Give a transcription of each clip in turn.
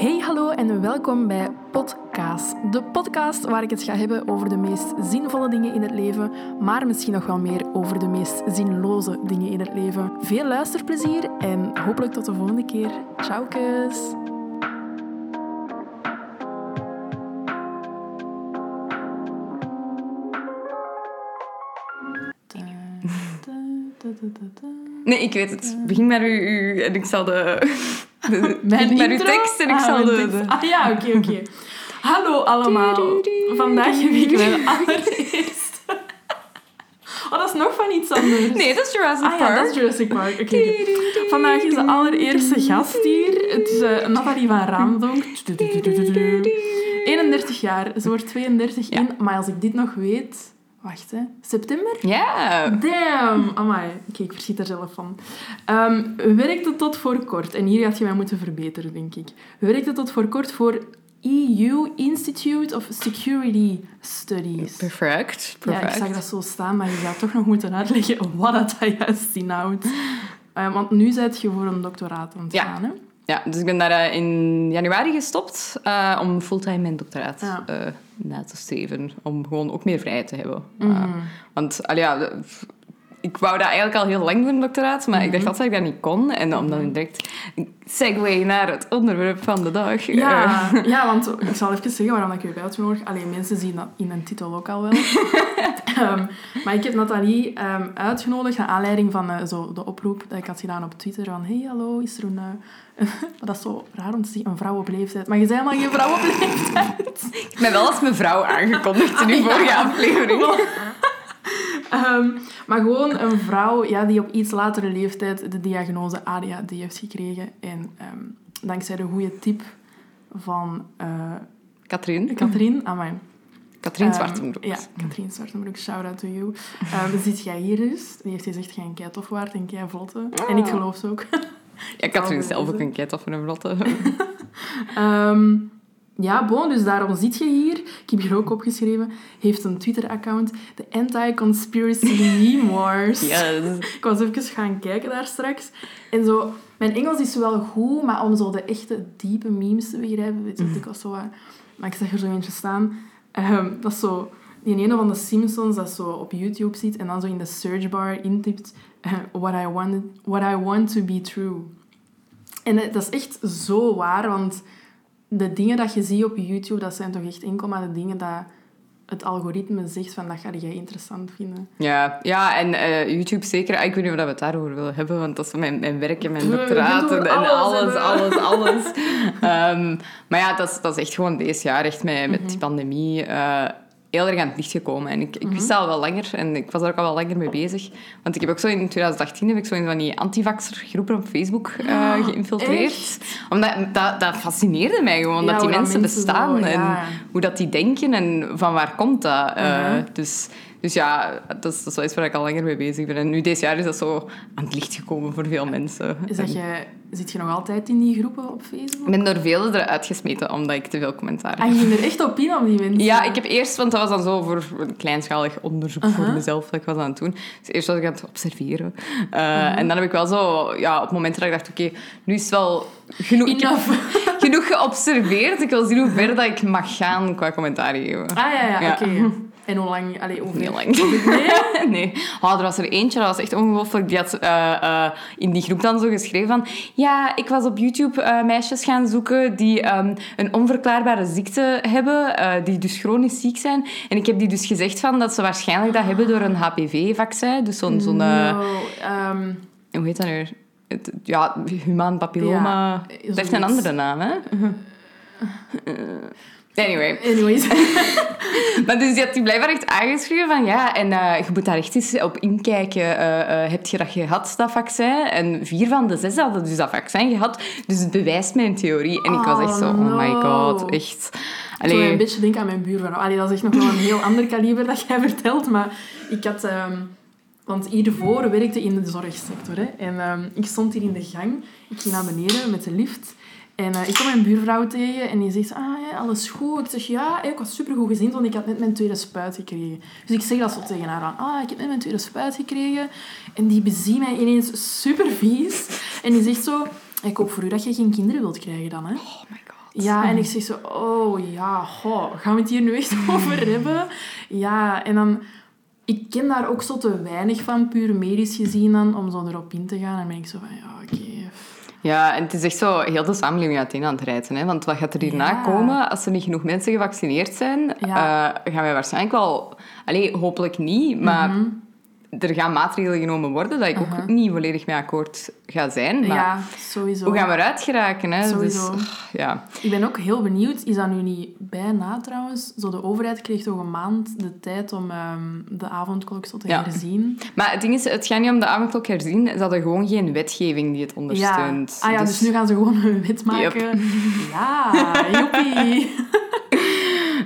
Hey, hallo en welkom bij Podcast. De podcast waar ik het ga hebben over de meest zinvolle dingen in het leven, maar misschien nog wel meer over de meest zinloze dingen in het leven. Veel luisterplezier en hopelijk tot de volgende keer. Ciao, kus. Nee, ik weet het. Begin u, u en ik zal de... de Mijn begin met uw tekst en ik Ah, zal de... de- Ah ja, oké, oké. Hallo allemaal. Vandaag heb ik mijn allereerste... Oh, dat is nog van iets anders. Nee, dat is Jurassic Ah ja, Park. dat is Jurassic Park. Oké. Vandaag is de allereerste gast hier. Het is eh, Nathalie van Raamdonk. 31 jaar. Ze wordt 32 in. Maar als ik dit nog weet... Wacht, hè. September? Ja. Damn! Amai. Oké, ik verschiet er zelf van. Ehm, werkte tot voor kort, en hier had je mij moeten verbeteren, denk ik. Werkte tot voor kort voor EU Institute of Security Studies. Perfect. Ja, Perfect. ik zag dat zo staan, maar je zou toch nog moeten uitleggen wat dat juist inhoudt. Eh, want nu zit je voor een doctoraat aan het Ja. gaan, hè? Ja, dus ik ben daar eh, in januari gestopt eh, om fulltime mijn doctoraat Ja. eh, na te streven. Om gewoon ook meer vrijheid te hebben. Mhm. want allee, ja, ik wou dat eigenlijk al heel lang doen, een doctoraat, maar Mhm. ik dacht altijd dat ik dat niet kon. En om dan direct een segue naar het onderwerp van de dag. eh, Ja, ja, want ik zal even zeggen waarom ik je heb uitgenodigd. Alleen mensen zien dat in een titel ook al wel. Ehm, maar ik heb Nathalie ehm, uitgenodigd naar aanleiding van eh, zo de oproep dat ik had gedaan op Twitter. Van, hey, hallo, is er een... eh, dat is zo raar om te zeggen, een vrouw op leeftijd. Maar je zei helemaal geen vrouw op leeftijd. Ik ben wel als mevrouw aangekondigd in uw vorige aflevering. Ehm, maar gewoon een vrouw ja, die op iets latere leeftijd de diagnose ADHD heeft gekregen. En ehm, dankzij de goede tip van eh Katrien. Katrien, aan Katrien Ehm, Zwartenbroek. ja, Katrien Zwartenbroek, shout-out to you. Um, zit jij hier dus? Die heeft gezegd, jij een kei tof waard en kei vlotte. En ik geloof ze ook. Ja, Katrien is zelf ook een kei toffe en vlotte. Ehm, ja, bon, dus daarom zit je hier. Ik heb hier ook opgeschreven. Heeft een Twitter-account. De Anti-Conspiracy Meme Wars. Yes. Ik was even gaan kijken daar straks. En zo... Mijn Engels is wel goed, maar om zo de echte, diepe memes te begrijpen, weet je, ik was zo... Maar ik zag er zo eentje staan. Ehm, dat is zo... Die ene van de Simpsons dat zo op YouTube ziet en dan zo in de searchbar intypt eh, what, I want, what I want to be true. En eh, dat is echt zo waar, want de dingen dat je ziet op YouTube, dat zijn toch echt enkel maar de dingen dat het algoritme zegt van dat ga jij interessant vinden. Ja, ja en eh, YouTube zeker. Ah, Ik weet niet of we het daarover willen hebben, want dat is mijn, mijn werk en mijn We doctoraat en, alles, alles alles. Ehm, maar ja, dat is, dat is echt gewoon deze jaar, echt met, met die pandemie, eh, heel erg aan het licht gekomen. En ik, ik wist dat al wel langer en ik was daar ook al wel langer mee bezig. Want ik heb ook zo in 2018 heb ik zo in van die antivaxer groepen op Facebook eh, geïnfiltreerd. echt? Omdat dat, dat fascineerde mij gewoon, Ja, dat die mensen, mensen bestaan zo, en hoe dat die denken en van waar komt dat. Eh, Mhm. dus, dus ja, dat is, dat is wel iets waar ik al langer mee bezig ben. En nu deze jaar is dat zo aan het licht gekomen voor veel mensen. Is dat je, zit je nog altijd in die groepen op Facebook? Ik ben door velen eruit gesmeten omdat ik te veel commentaar heb. En je er echt op in op die mensen? Ja, ik heb eerst, want dat was dan zo voor een kleinschalig onderzoek voor mezelf dat ik was aan het doen. Dus eerst was ik aan het observeren. Eh, En dan heb ik wel zo, ja, op momenten dat ik dacht, oké, nu is het wel genoeg, genoeg geobserveerd. Ik wil zien hoe ver dat ik mag gaan qua commentaar geven. Ah ja, ja, Ja. oké. En hoe lang? Allee, hoeveel? Lang. Nee? Nee. Oh, er was er eentje, dat was echt ongelooflijk. Die had eh, eh, in die groep dan zo geschreven van... Ja, ik was op YouTube eh, meisjes gaan zoeken die ehm, een onverklaarbare ziekte hebben, die dus chronisch ziek zijn. En ik heb die dus gezegd van dat ze waarschijnlijk dat hebben door een HPV-vaccin. Dus zo'n... zo'n eh, No, ehm, hoe heet dat nu? Het, ja, humaan papilloma. Ja, dat heeft een andere naam, hè? Anyway. anyways. Maar dus die had die blijkbaar echt aangeschreven van ja, en eh, je moet daar echt eens op inkijken. Eh, eh, heb je dat gehad, dat vaccin? En vier van de zes hadden dus dat vaccin gehad. Dus het bewijst mijn theorie. En ik was echt zo, Oh, oh my god, echt. Ik Allee, een beetje denken aan mijn buurvrouw. Allee, dat is echt nog wel een heel ander kaliber dat jij vertelt. Maar ik had... ehm, want hiervoor werkte in de zorgsector. Hè. En ehm, ik stond hier in de gang. Ik ging naar beneden met de lift. En eh, ik kom mijn buurvrouw tegen en die zegt, ah ja, alles goed. Ik zeg, ja, ik was supergoed gezien, want ik had net mijn tweede spuit gekregen. Dus ik zeg dat zo tegen haar aan, ah, ik heb net mijn tweede spuit gekregen. En die beziet mij ineens super vies. En die zegt zo, ik hoop voor u dat je geen kinderen wilt krijgen dan, hè. oh my god. Ja, en ik zeg zo, oh ja, goh, gaan we het hier nu echt over hebben? Ja, en dan... Ik ken daar ook zo te weinig van, puur medisch gezien dan, om zo erop in te gaan. En dan ben ik zo van, ja, oké. Ja, en het is echt zo heel de samenleving uiteen aan het rijden. Hè? Want wat gaat er hierna Ja. komen als er niet genoeg mensen gevaccineerd zijn? Ja. eh, gaan wij waarschijnlijk wel... Allee, hopelijk niet, maar Mhm. Er gaan maatregelen genomen worden dat ik ook niet volledig mee akkoord ga zijn. Maar Ja, sowieso. hoe gaan we eruit geraken? Hè? Sowieso. Dus, ja. Ik ben ook heel benieuwd, is dat nu niet bijna trouwens? Zo de overheid kreeg toch een maand de tijd om ehm, de avondklok zo te Ja. herzien. Maar het ding is, het gaat niet om de avondklok herzien. Ze hadden gewoon geen wetgeving die het ondersteunt. Ja. Ah ja, dus... nu gaan ze gewoon een wet maken. Ja, joepie.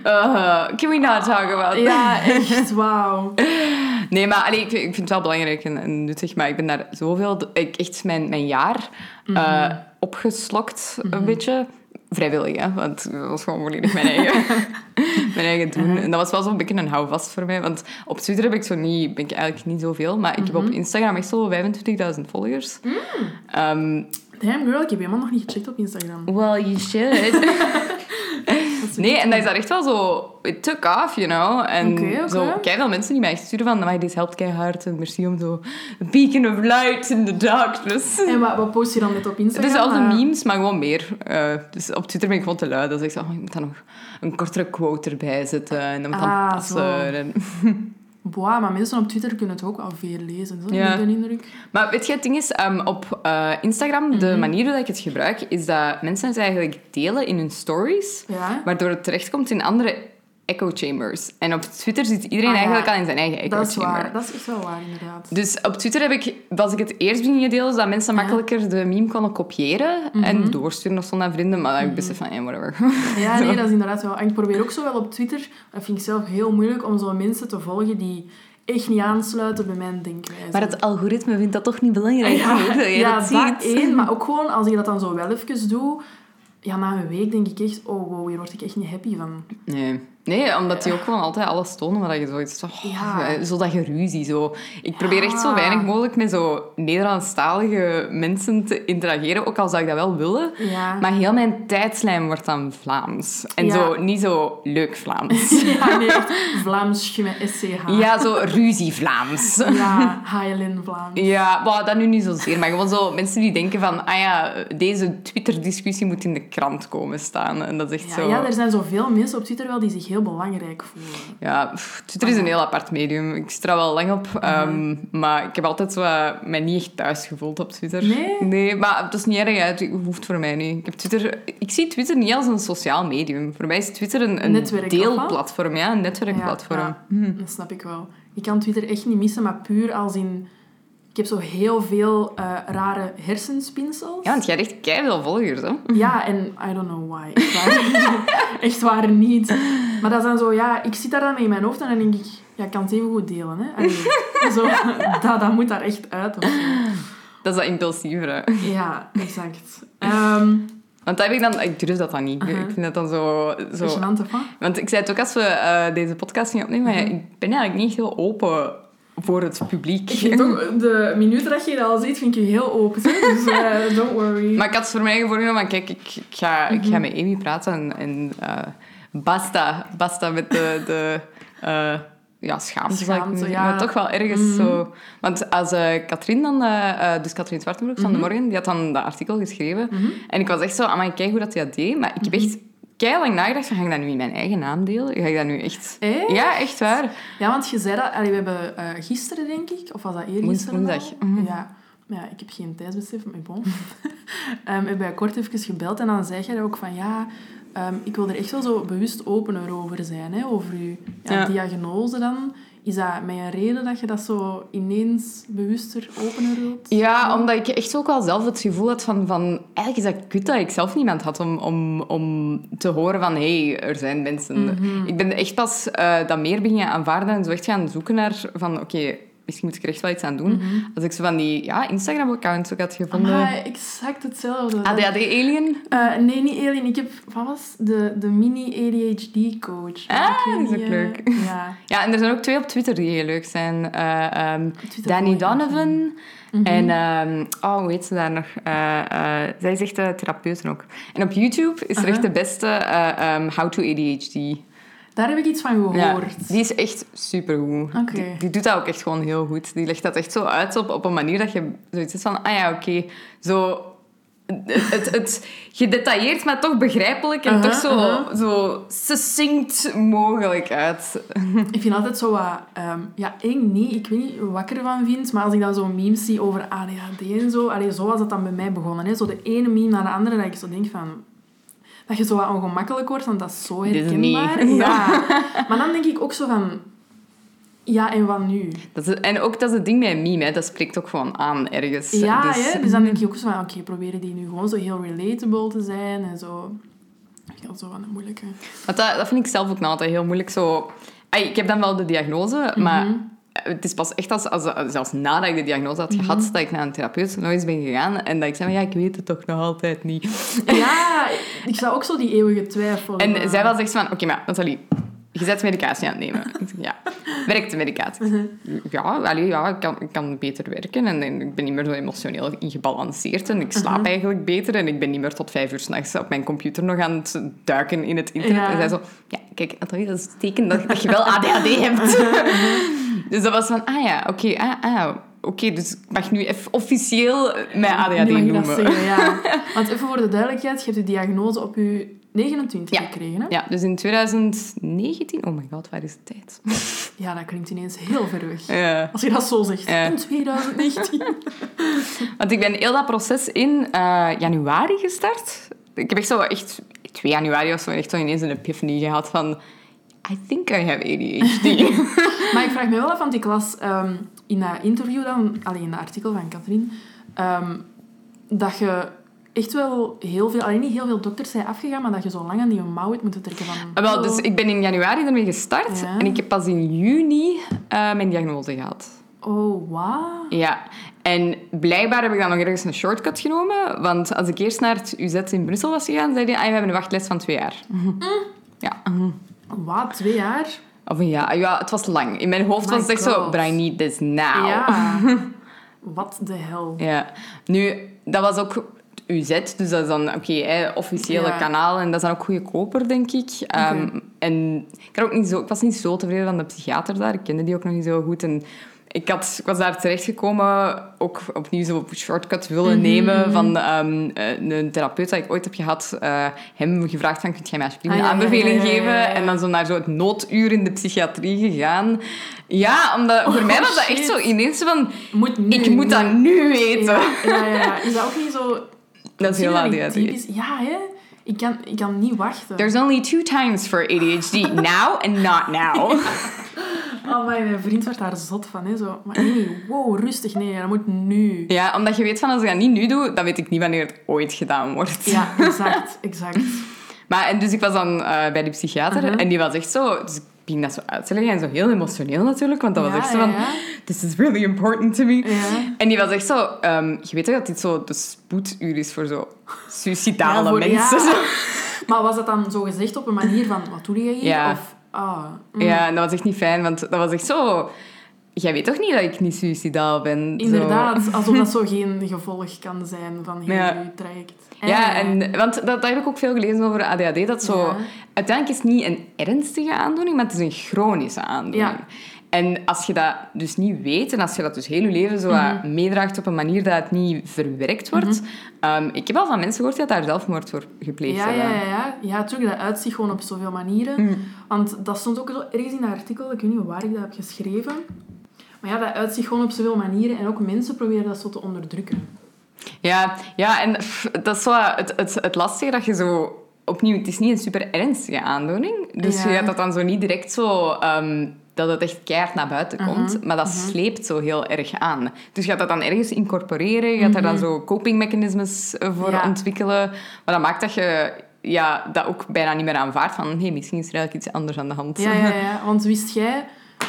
Uh, can we not talk about Ja, echt, wauw. Nee, maar allee, ik, ik vind het wel belangrijk en, en nuttig, maar ik ben daar zoveel... Ik, echt mijn, mijn jaar Mhm. eh, opgeslokt, een beetje. Vrijwillig, hè. Want dat was gewoon volledig mijn eigen, mijn eigen doen. Uh-huh. En dat was wel zo'n beetje een houvast voor mij. Want op Twitter heb ik zo niet... Ben ik eigenlijk niet zoveel. Maar ik heb Mhm. op Instagram echt zo 25.000 volgers. Mm. Ehm, Damn girl, ik heb helemaal nog niet gecheckt op Instagram. well, you should. Nee, en dat is daar echt wel zo... It took off, you know. En Oké, oké. zo veel mensen die mij echt sturen van... Maar dit helpt keihard. En merci om zo... Beacon of light in the darkness. En wat, wat post je dan net op Het Instagram? is altijd Eh, memes, maar gewoon meer. Eh, dus op Twitter ben ik gewoon te lui. Dus ik zeg, oh, ik moet daar nog een kortere quote erbij zetten. En dan moet dan Ah, passen. Boah, maar mensen op Twitter kunnen het ook wel veel lezen. Zo, Ja. de indruk. Maar weet je, het ding is, ehm, op eh, Instagram, Mhm. de manier hoe ik het gebruik, is dat mensen het eigenlijk delen in hun stories. Ja. Waardoor het terechtkomt in andere echo chambers. En op Twitter zit iedereen Ah, ja. eigenlijk al in zijn eigen echo Dat is chamber. waar. Dat is echt wel waar, inderdaad. Dus op Twitter heb ik, was ik het eerst beginnen delen, zodat mensen Ja. makkelijker de meme konden kopiëren Mhm. en doorsturen of zo naar vrienden. Maar dan heb ik besef van, ja, whatever. Ja, nee, dat is inderdaad wel. En ik probeer ook zo wel op Twitter, dat vind ik zelf heel moeilijk, om zo mensen te volgen die echt niet aansluiten bij mijn denkwijze. Maar het algoritme vindt dat toch niet belangrijk dat ja, dat dat ziet. één, maar ook gewoon als ik dat dan zo wel even doe, ja, na een week denk ik echt, oh wow, hier word ik echt niet happy van. Nee. Nee, omdat die ook gewoon altijd alles tonen waar je zoiets... Oh, Ja. Zo dat geruzie, zo. Ik probeer echt zo weinig mogelijk met zo Nederlandstalige mensen te interageren, ook al zou ik dat wel willen. Ja. Maar heel mijn tijdslijn wordt dan Vlaams. En zo, niet zo leuk Vlaams. Ja, nee, echt Vlaams met SCH. ja, zo ruzie Vlaams. Ja, Highland Vlaams. Ja, well, dat nu niet zozeer, maar gewoon zo mensen die denken van, ah ja, deze Twitter-discussie moet in de krant komen staan. En dat is echt Ja, zo... ja, er zijn zoveel mensen op Twitter wel die zich heel belangrijk voelen. Ja, pff, Twitter is een heel apart medium. Ik er al wel lang op. ehm, maar ik heb altijd zo, eh, mij niet echt thuis gevoeld op Twitter. Nee? Nee, maar dat is niet erg. Het hoeft voor mij niet. Ik, heb Twitter, ik zie Twitter niet als een sociaal medium. Voor mij is Twitter een, een Netwerk, deelplatform. Ja, een netwerkplatform. Ja, ja, dat snap ik wel. Ik kan Twitter echt niet missen, maar puur als in... Ik heb zo heel veel eh, rare hersenspinsels. Ja, want jij hebt echt keiveel volgers, hè? Ja, en I don't know why. Echt waar, echt waar niet. Maar dat is dan zo, ja, ik zit daar dan mee in mijn hoofd en dan denk ik, ja, ik kan het even goed delen. Hè? Allee, zo, dat, dat moet daar echt uit. Of zo. Dat is dat impulsieve. Ja, exact. Ehm Want dat heb ik dan... Ik durf dat dan niet. Ik vind dat dan zo... zo... gênant, of wat? Want ik zei het ook als we eh, deze podcast gingen opnemen, maar Mhm. ik ben eigenlijk niet heel open voor het publiek. Toch, de minuten dat je dat al ziet, vind ik je heel open. Dus eh, don't worry. Maar ik had voor mij voorgenomen, van, kijk, ik, ga, ik Mhm. ga met Amy praten en, en eh, basta, basta met de, de eh, ja, schaamte, Schaamte, ja. maar toch wel ergens Mhm. zo... Want als Katrien dan, dus Katrien Zwartenbroek van de Mhm. Morgen, die had dan dat artikel geschreven Mhm. en ik was echt zo, amai, kijk hoe dat hij dat deed, maar ik heb echt keilang nagedacht van, ga ik dat nu in mijn eigen naam delen? Ga ik dat nu echt... Echt? Ja, echt waar. Ja, want je zei dat... allee, we hebben eh, gisteren, denk ik, of was dat eergisteren Woensdag. Mhm. Ja. Ja, ik heb geen tijdsbesef, maar bon. Ehm hebben wij kort even gebeld en dan zei jij ook van... Ja, ehm, ik wil er echt wel zo bewust opener over zijn, hè, over je ja, Ja. diagnose dan. Is dat met een reden dat je dat zo ineens bewuster opener wilt? Ja, omdat ik echt ook wel zelf het gevoel had van... van eigenlijk is dat kut dat ik zelf niemand had om, om, om te horen van... Hé, hey, er zijn mensen. Mhm. Ik ben echt pas eh, dat meer beginnen aanvaarden en zo echt gaan zoeken naar van... Oké, misschien moet ik er echt wel iets aan doen. Als ik zo van die ja, Instagram-accounts ook had gevonden. Maar exact hetzelfde. ADHD-alien? Eh, nee, niet alien. Ik heb, wat was de, de mini-ADHD-coach. Ah, dat is ook leuk. Ja. Ja, en er zijn ook twee op Twitter die heel leuk zijn. Eh, Twitter Danny Donovan en... ehm, oh, hoe heet ze daar nog? Eh, eh, zij is echt een therapeut ook. En op YouTube is er echt de beste eh, ehm, How to ADHD. Daar heb ik iets van Ja, gehoord. die is echt supergoed. Oké. Die, die doet dat ook echt gewoon heel goed. Die legt dat echt zo uit op, op een manier dat je zoiets is van... Ah ja, oké. Zo... Het, het, het gedetailleerd, maar toch begrijpelijk. En Uh-huh, toch zo, uh-huh. zo succinct mogelijk uit. Ik vind altijd zo wat... ehm, ja, eng niet. Ik weet niet wat ik ervan vind. Maar als ik dan zo'n memes zie over ADHD en zo... Allee, zo was het dan bij mij begonnen. Hè. Zo de ene meme na de andere. Dat ik zo denk van... Dat je zo wat ongemakkelijk wordt. Want dat is zo is herkenbaar. niet. Ja. Maar dan denk ik ook zo van... Ja, en wat nu? Dat is, en ook dat is het ding met een meme, hè. dat spreekt ook gewoon aan ergens. Ja, dus, hè? dus dan denk je ook zo van... Oké, proberen die nu gewoon zo heel relatable te zijn en zo... Ik vind dat zo van een moeilijke... Dat, dat vind ik zelf ook nog altijd heel moeilijk. Zo, ik heb dan wel de diagnose, maar Mhm. Het is pas echt als, als, zelfs nadat ik de diagnose had gehad, Mhm. dat ik naar een therapeut nog eens ben gegaan en dat ik zei ja, ik weet het toch nog altijd niet. Ja, ik zou ook zo die eeuwige twijfel En zij was echt van, oké, maar Nathalie, je zet medicatie aan het nemen. Ja. Werkt de medicatie? Mhm. Ja, allee, ja ik, kan, ik kan beter werken en, en ik ben niet meer zo emotioneel gebalanceerd en ik slaap Mhm. eigenlijk beter en ik ben niet meer tot vijf uur s'nachts op mijn computer nog aan het duiken in het internet. Ja. En zij zo, ja, kijk, dat is het teken dat, dat je wel ADHD hebt. dus dat was van, ah ja, oké, ah, ah, oké, dus ik mag nu even officieel mijn ADHD noemen. dat zeggen, ja. Want even voor de duidelijkheid, je hebt de diagnose op je 29 Ja. gekregen, hè? Ja, dus in 2019... Oh my god, waar is de tijd? Ja, dat klinkt ineens heel ver weg. Ja. Als je dat zo zegt. Ja. In 2019. Want ik ben heel dat proces in eh, januari gestart. Ik heb echt zo echt 2 januari of zo echt zo ineens een epiphany gehad van I think I have ADHD. maar ik vraag me wel af, want ik las ehm, in dat interview dan, alleen in dat artikel van Katrien, ehm, dat je echt wel heel veel, alleen niet heel veel dokters zijn afgegaan, maar dat je zo lang aan die mouw hebt moeten trekken van... Ah, Wel, dus ik ben in januari ermee gestart Ja. en ik heb pas in juni eh, mijn diagnose gehad. Oh, wauw. Ja, en blijkbaar heb ik dan nog ergens een shortcut genomen. Want als ik eerst naar het UZ in Brussel was gegaan, zeiden die, ah, we hebben een wachtlijst van twee jaar. Ja. Wat, twee jaar? Of een jaar. Ja, het was lang. In mijn hoofd was het echt zo, but I need this now. Ja. Wat de hel. Ja. Nu, dat was ook UZ, dus dat is dan oké, officiële Ja. kanaal en dat is dan ook goedkoper, denk ik. Ehm, en ik, had ook niet zo, ik was niet zo tevreden van de psychiater daar, ik kende die ook nog niet zo goed. En ik, had, ik was daar terechtgekomen, ook opnieuw zo een shortcut willen Mhm, nemen van ehm, eh, een therapeut dat ik ooit heb gehad. eh, hem gevraagd van, kun jij mij alsjeblieft Ah, een ja, aanbeveling ja, geven? En dan zo naar zo het nooduur in de psychiatrie gegaan. Ja, omdat voor mij was dat echt zo ineens van... Moet nu. Ik moet dat nu weten. Ja, ja, ja. Is dat ook niet zo... Dat is heel ADHD. Ja, hè? Ik kan, ik kan niet wachten. There's only two times for ADHD. Now and not now. Oh, maar mijn vriend werd daar zot van. Hè? Zo, maar nee, wow, rustig. Nee, dat moet nu. Ja, omdat je weet van als ik dat niet nu doe, dan weet ik niet wanneer het ooit gedaan wordt. Ja, exact, exact. Maar en dus ik was dan eh, bij die psychiater Mhm. en die was echt zo... Dus ging dat zo uit te leggen en zo heel emotioneel natuurlijk, want dat was echt zo van... This is really important to me. En die was echt zo... ehm, je weet toch dat dit zo de spoeduur is voor zo suicidale voor- mensen? zo. Maar was dat dan zo gezegd op een manier van, wat doe je hier? Ja. Of, ah, mm, Ja, en dat was echt niet fijn, want dat was echt zo... Jij weet toch niet dat ik niet suicidaal ben? Zo. inderdaad. Alsof dat zo geen gevolg kan zijn van heel Ja. je traject. Ja, Eh. en, want dat, dat heb ik ook veel gelezen over ADHD. Dat zo, Ja. Uiteindelijk is het niet een ernstige aandoening, maar het is een chronische aandoening. Ja. En als je dat dus niet weet en als je dat dus heel je leven zo Mhm. meedraagt op een manier dat het niet verwerkt wordt... ehm, ik heb al van mensen gehoord die daar zelfmoord voor gepleegd Ja, ja, hebben. ja, ja. Ja, natuurlijk, dat uitziet gewoon op zoveel manieren. Mm. Want dat stond ook ergens in een artikel, ik weet niet waar ik dat heb geschreven. Maar ja, dat uitziet gewoon op zoveel manieren. En ook mensen proberen dat zo te onderdrukken. Ja, ja en pff, dat is zo het, het, het lastige dat je zo... Opnieuw, het is niet een super ernstige aandoening. Dus Ja. je gaat dat dan zo niet direct zo... ehm, dat het echt keihard naar buiten Mhm, komt. Maar dat sleept zo heel erg aan. Dus je gaat dat dan ergens incorporeren. Je gaat daar dan zo copingmechanismes eh, voor Mhm. Ja. ontwikkelen. Maar dat maakt dat je ja, dat ook bijna niet meer aanvaardt. Van, hé, misschien is er eigenlijk iets anders aan de hand. Ja, ja, ja. Want wist jij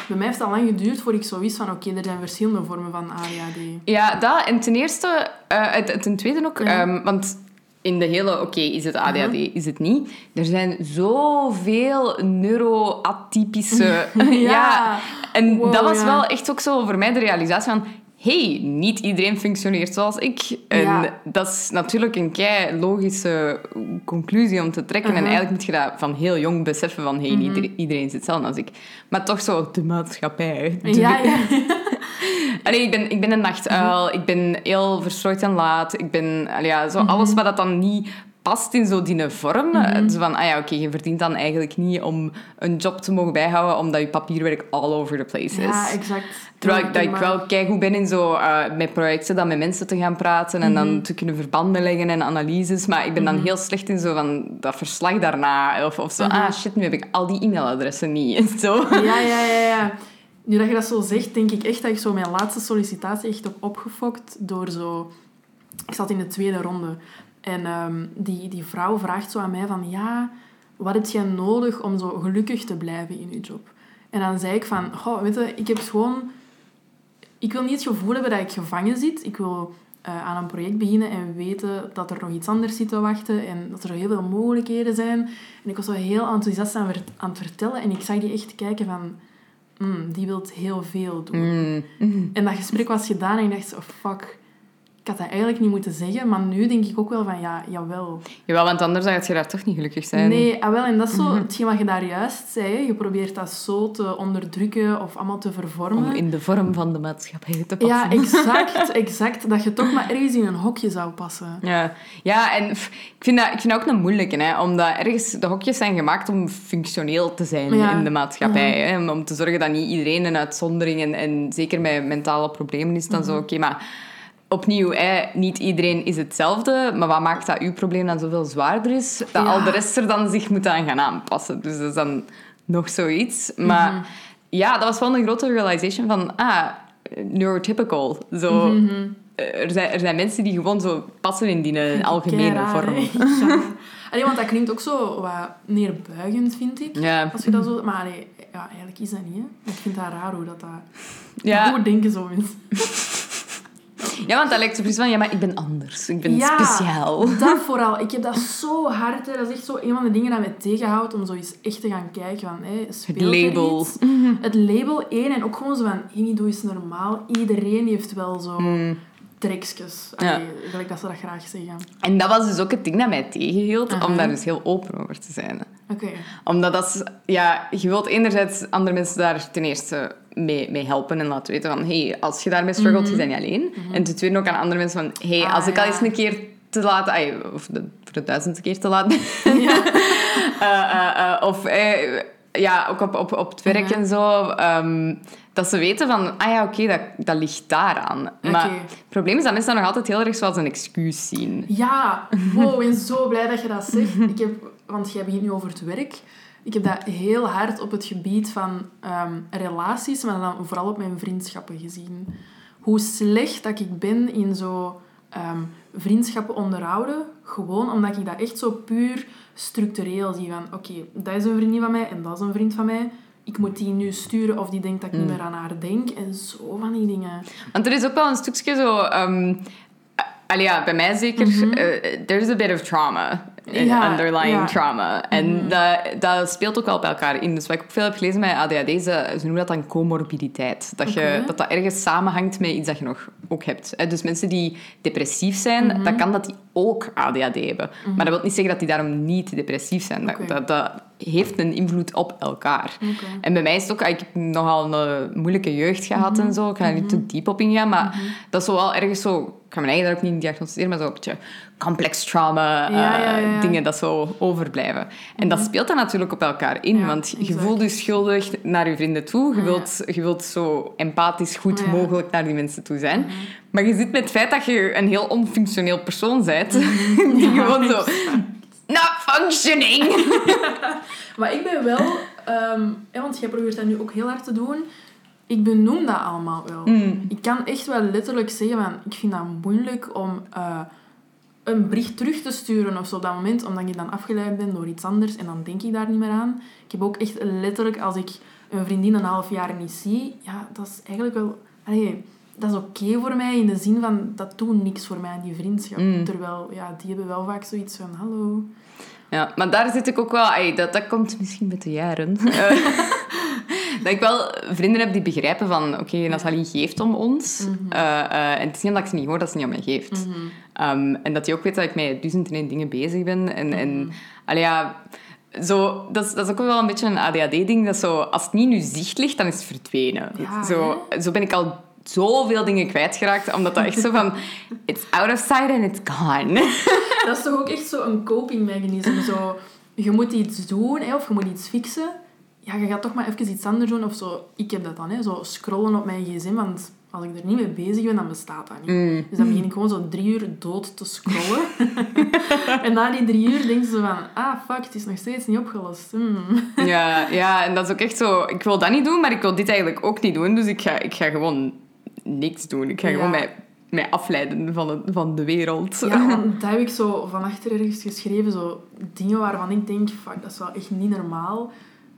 bij mij heeft het al lang geduurd voor ik zo wist van oké, er zijn verschillende vormen van ADHD. Ja, dat. En ten eerste, het- ten tweede ook, Ja. ehm, want in de hele, oké, is het ADHD, is het niet? Er zijn zoveel neuroatypische... Ja. En Wow, dat was ja. wel echt ook zo voor mij de realisatie van... hey, niet iedereen functioneert zoals ik. En Ja. dat is natuurlijk een kei logische conclusie om te trekken. En Mhm. eigenlijk moet je dat van heel jong beseffen van... hey, ieder- iedereen is hetzelfde als ik. Maar toch zo de maatschappij. de- Ja, ja. Allee, ik ben, ik ben een nachtuil. Ik ben heel verstrooid en laat. Ik ben... allee, ja, zo alles wat dat dan niet past in zo die vorm. Zo van, ah ja, oké, je verdient dan eigenlijk niet om een job te mogen bijhouden, omdat je papierwerk all over the place is. Ja, exact. Terwijl ik, dat ik wel keigoed ben in zo, eh, met projecten dan met mensen te gaan praten en Mhm. dan te kunnen verbanden leggen en analyses. Maar ik ben dan heel slecht in zo van dat verslag daarna. Of, of zo, Mhm. ah shit, nu heb ik al die e-mailadressen niet. En zo. Ja, ja, ja, ja. Nu dat je dat zo zegt, denk ik echt dat ik zo mijn laatste sollicitatie echt heb opgefokt door zo... Ik zat in de tweede ronde. En ehm, die, die vrouw vraagt zo aan mij van... Ja, wat heb jij nodig om zo gelukkig te blijven in je job? En dan zei ik van... Goh, weet je, ik heb gewoon... Ik wil niet het gevoel hebben dat ik gevangen zit. Ik wil eh, aan een project beginnen en weten dat er nog iets anders zit te wachten. En dat er heel veel mogelijkheden zijn. En ik was zo heel enthousiast aan, aan het vertellen. En ik zag die echt kijken van... "Hmm, die wil heel veel doen. Mm. En dat gesprek was gedaan en ik dacht zo, fuck, ik had dat eigenlijk niet moeten zeggen. Maar nu denk ik ook wel van, ja, jawel. Jawel, want anders zou je daar toch niet gelukkig zijn. Nee, ah, wel, en dat is zo hetgeen wat je daar juist zei. Je probeert dat zo te onderdrukken of allemaal te vervormen. Om in de vorm van de maatschappij te passen. Ja, exact, exact. Dat je toch maar ergens in een hokje zou passen. Ja, ja en pff, ik vind, dat, ik vind dat ook een moeilijke, hè, omdat ergens de hokjes zijn gemaakt om functioneel te zijn Ja. in de maatschappij. Hè, om, om te zorgen dat niet iedereen een uitzondering en, en zeker met mentale problemen is dan zo, oké, maar opnieuw, hè, niet iedereen is hetzelfde, maar wat maakt dat uw probleem dan zoveel zwaarder is, dat Ja. al de rest er dan zich moet aan gaan aanpassen. Dus dat is dan nog zoiets. Maar ja, dat was wel een grote realization van, ah, neurotypical. Zo, eh, er, zijn, er zijn mensen die gewoon zo passen in die eh, algemene vorm. hè. Ja. Allee, want dat klinkt ook zo wat neerbuigend, vind ik. Ja. Als je dat zo... Maar allee, ja, eigenlijk is dat niet, hè. Ik vind dat raar hoe dat... dat... Ja. Hoe denken zo mensen? ja, want dat lijkt zo precies van, ja, maar ik ben anders. Ik ben Ja, speciaal. Dat vooral. Ik heb dat zo hard. Hè. Dat is echt zo een van de dingen dat mij tegenhoudt om zo eens echt te gaan kijken van... Hè, speelt er label. iets? Het label één en ook gewoon zo van... Hey, doe eens normaal. Iedereen heeft wel zo trekjes. Ja. Gelijk dat ze dat graag zeggen. En dat was dus ook het ding dat mij tegenhield, om daar dus heel open over te zijn. Oké. Omdat dat is, ja, je wilt enerzijds andere mensen daar ten eerste mee, mee helpen en laten weten van, hey, als je daarmee struggelt, je bent niet alleen. En ten tweede ook aan andere mensen van, hey, Mhm. Ah, als ik al eens een keer te laat, ai, of de, voor de duizendste keer te laat ben, Ja. Eh, eh, eh, of ja, ook op, op, op het werk Mhm. en zo. ehm, dat ze weten van, ah ja, oké, dat, dat ligt daaraan. Maar het probleem is dat mensen dat nog altijd heel erg zoals een excuus zien. Ja, wow, ik ben zo blij dat je dat zegt. Ik heb, want jij begint nu over het werk. Ik heb dat heel hard op het gebied van ehm, relaties, maar dan vooral op mijn vriendschappen gezien. Hoe slecht dat ik ben in zo ehm, vriendschappen onderhouden. Gewoon omdat ik dat echt zo puur structureel zie. Van, oké, dat is een vriendin van mij en dat is een vriend van mij. Ik moet die nu sturen of die denkt dat ik niet meer aan haar denk. En zo van die dingen. Want er is ook wel een stukje zo... allee, ja, bij mij zeker. eh, there's a bit of trauma. Eh. Ja, underlying ja. Trauma. En dat, dat speelt ook wel bij elkaar in. Dus wat ik ook veel heb gelezen bij ADHD, ze, ze noemen dat dan comorbiditeit. Dat, je, dat dat ergens samenhangt met iets dat je nog ook hebt. Eh, Dus mensen die depressief zijn, Mhm. dat kan dat die ook ADHD hebben. Maar dat wil niet zeggen dat die daarom niet depressief zijn. Dat, dat, dat heeft een invloed op elkaar. En bij mij is het ook... Ik heb nogal een moeilijke jeugd gehad en zo. Ik ga er niet te diep op ingaan, maar dat is wel ergens zo... Ik ga mijn eigen daar ook niet diagnosticeren, maar zo een beetje complex trauma, Ja, ja, eh, ja, dingen dat zo overblijven. En dat speelt dan natuurlijk op elkaar in, want je exact. voelt je schuldig naar je vrienden toe. Je wilt, je wilt zo empathisch goed mogelijk naar die mensen toe zijn. Maar je zit met het feit dat je een heel onfunctioneel persoon bent, die Ja, gewoon zo... Not functioning! Maar ik ben wel, ehm, want jij probeert dat nu ook heel hard te doen. Ik benoem dat allemaal wel. Mm. Ik kan echt wel letterlijk zeggen van, ik vind dat moeilijk om eh, een bericht terug te sturen of zo op dat moment, omdat ik dan afgeleid ben door iets anders en dan denk ik daar niet meer aan. Ik heb ook echt letterlijk, als ik een vriendin een half jaar niet zie, ja, dat is eigenlijk wel... Allee, dat is oké voor mij in de zin van, dat doet niks voor mij die vriendschap. Mm. Terwijl, ja, die hebben wel vaak zoiets van, hallo... Ja, maar daar zit ik ook wel... ey, dat, dat komt misschien met de jaren. Eh, dat ik wel vrienden heb die begrijpen van... Oké, Nathalie geeft om ons. Mhm. Eh, en het is niet omdat ik ze niet hoor dat ze niet om mij geeft. Ehm, en dat die ook weet dat ik met duizend en één dingen bezig ben. En, en Mhm. allee, ja... Zo, dat, is, dat is ook wel een beetje een ADHD-ding. Dat zo, als het niet in je zicht ligt, dan is het verdwenen. Ja, zo, zo ben ik al zoveel dingen kwijtgeraakt. Omdat dat echt zo van... It's out of sight and it's gone. Dat is toch ook echt zo'n copingmechanisme. Zo, je moet iets doen hè, of je moet iets fixen. Ja, je gaat toch maar even iets anders doen. Of zo, ik heb dat dan, hè, zo scrollen op mijn gsm. Want als ik er niet mee bezig ben, dan bestaat dat niet. Mm. Dus dan begin ik gewoon zo drie uur dood te scrollen. en na die drie uur denk je zo van... Ah, fuck, het is nog steeds niet opgelost. Hmm. Ja, ja, en dat is ook echt zo... Ik wil dat niet doen, maar ik wil dit eigenlijk ook niet doen. Dus ik ga, ik ga gewoon niks doen. Ik ga Ja. gewoon mij, mij afleiden van, het, van de wereld. Ja, want dat heb ik zo van achter ergens geschreven. Zo dingen waarvan ik denk, fuck, dat is wel echt niet normaal.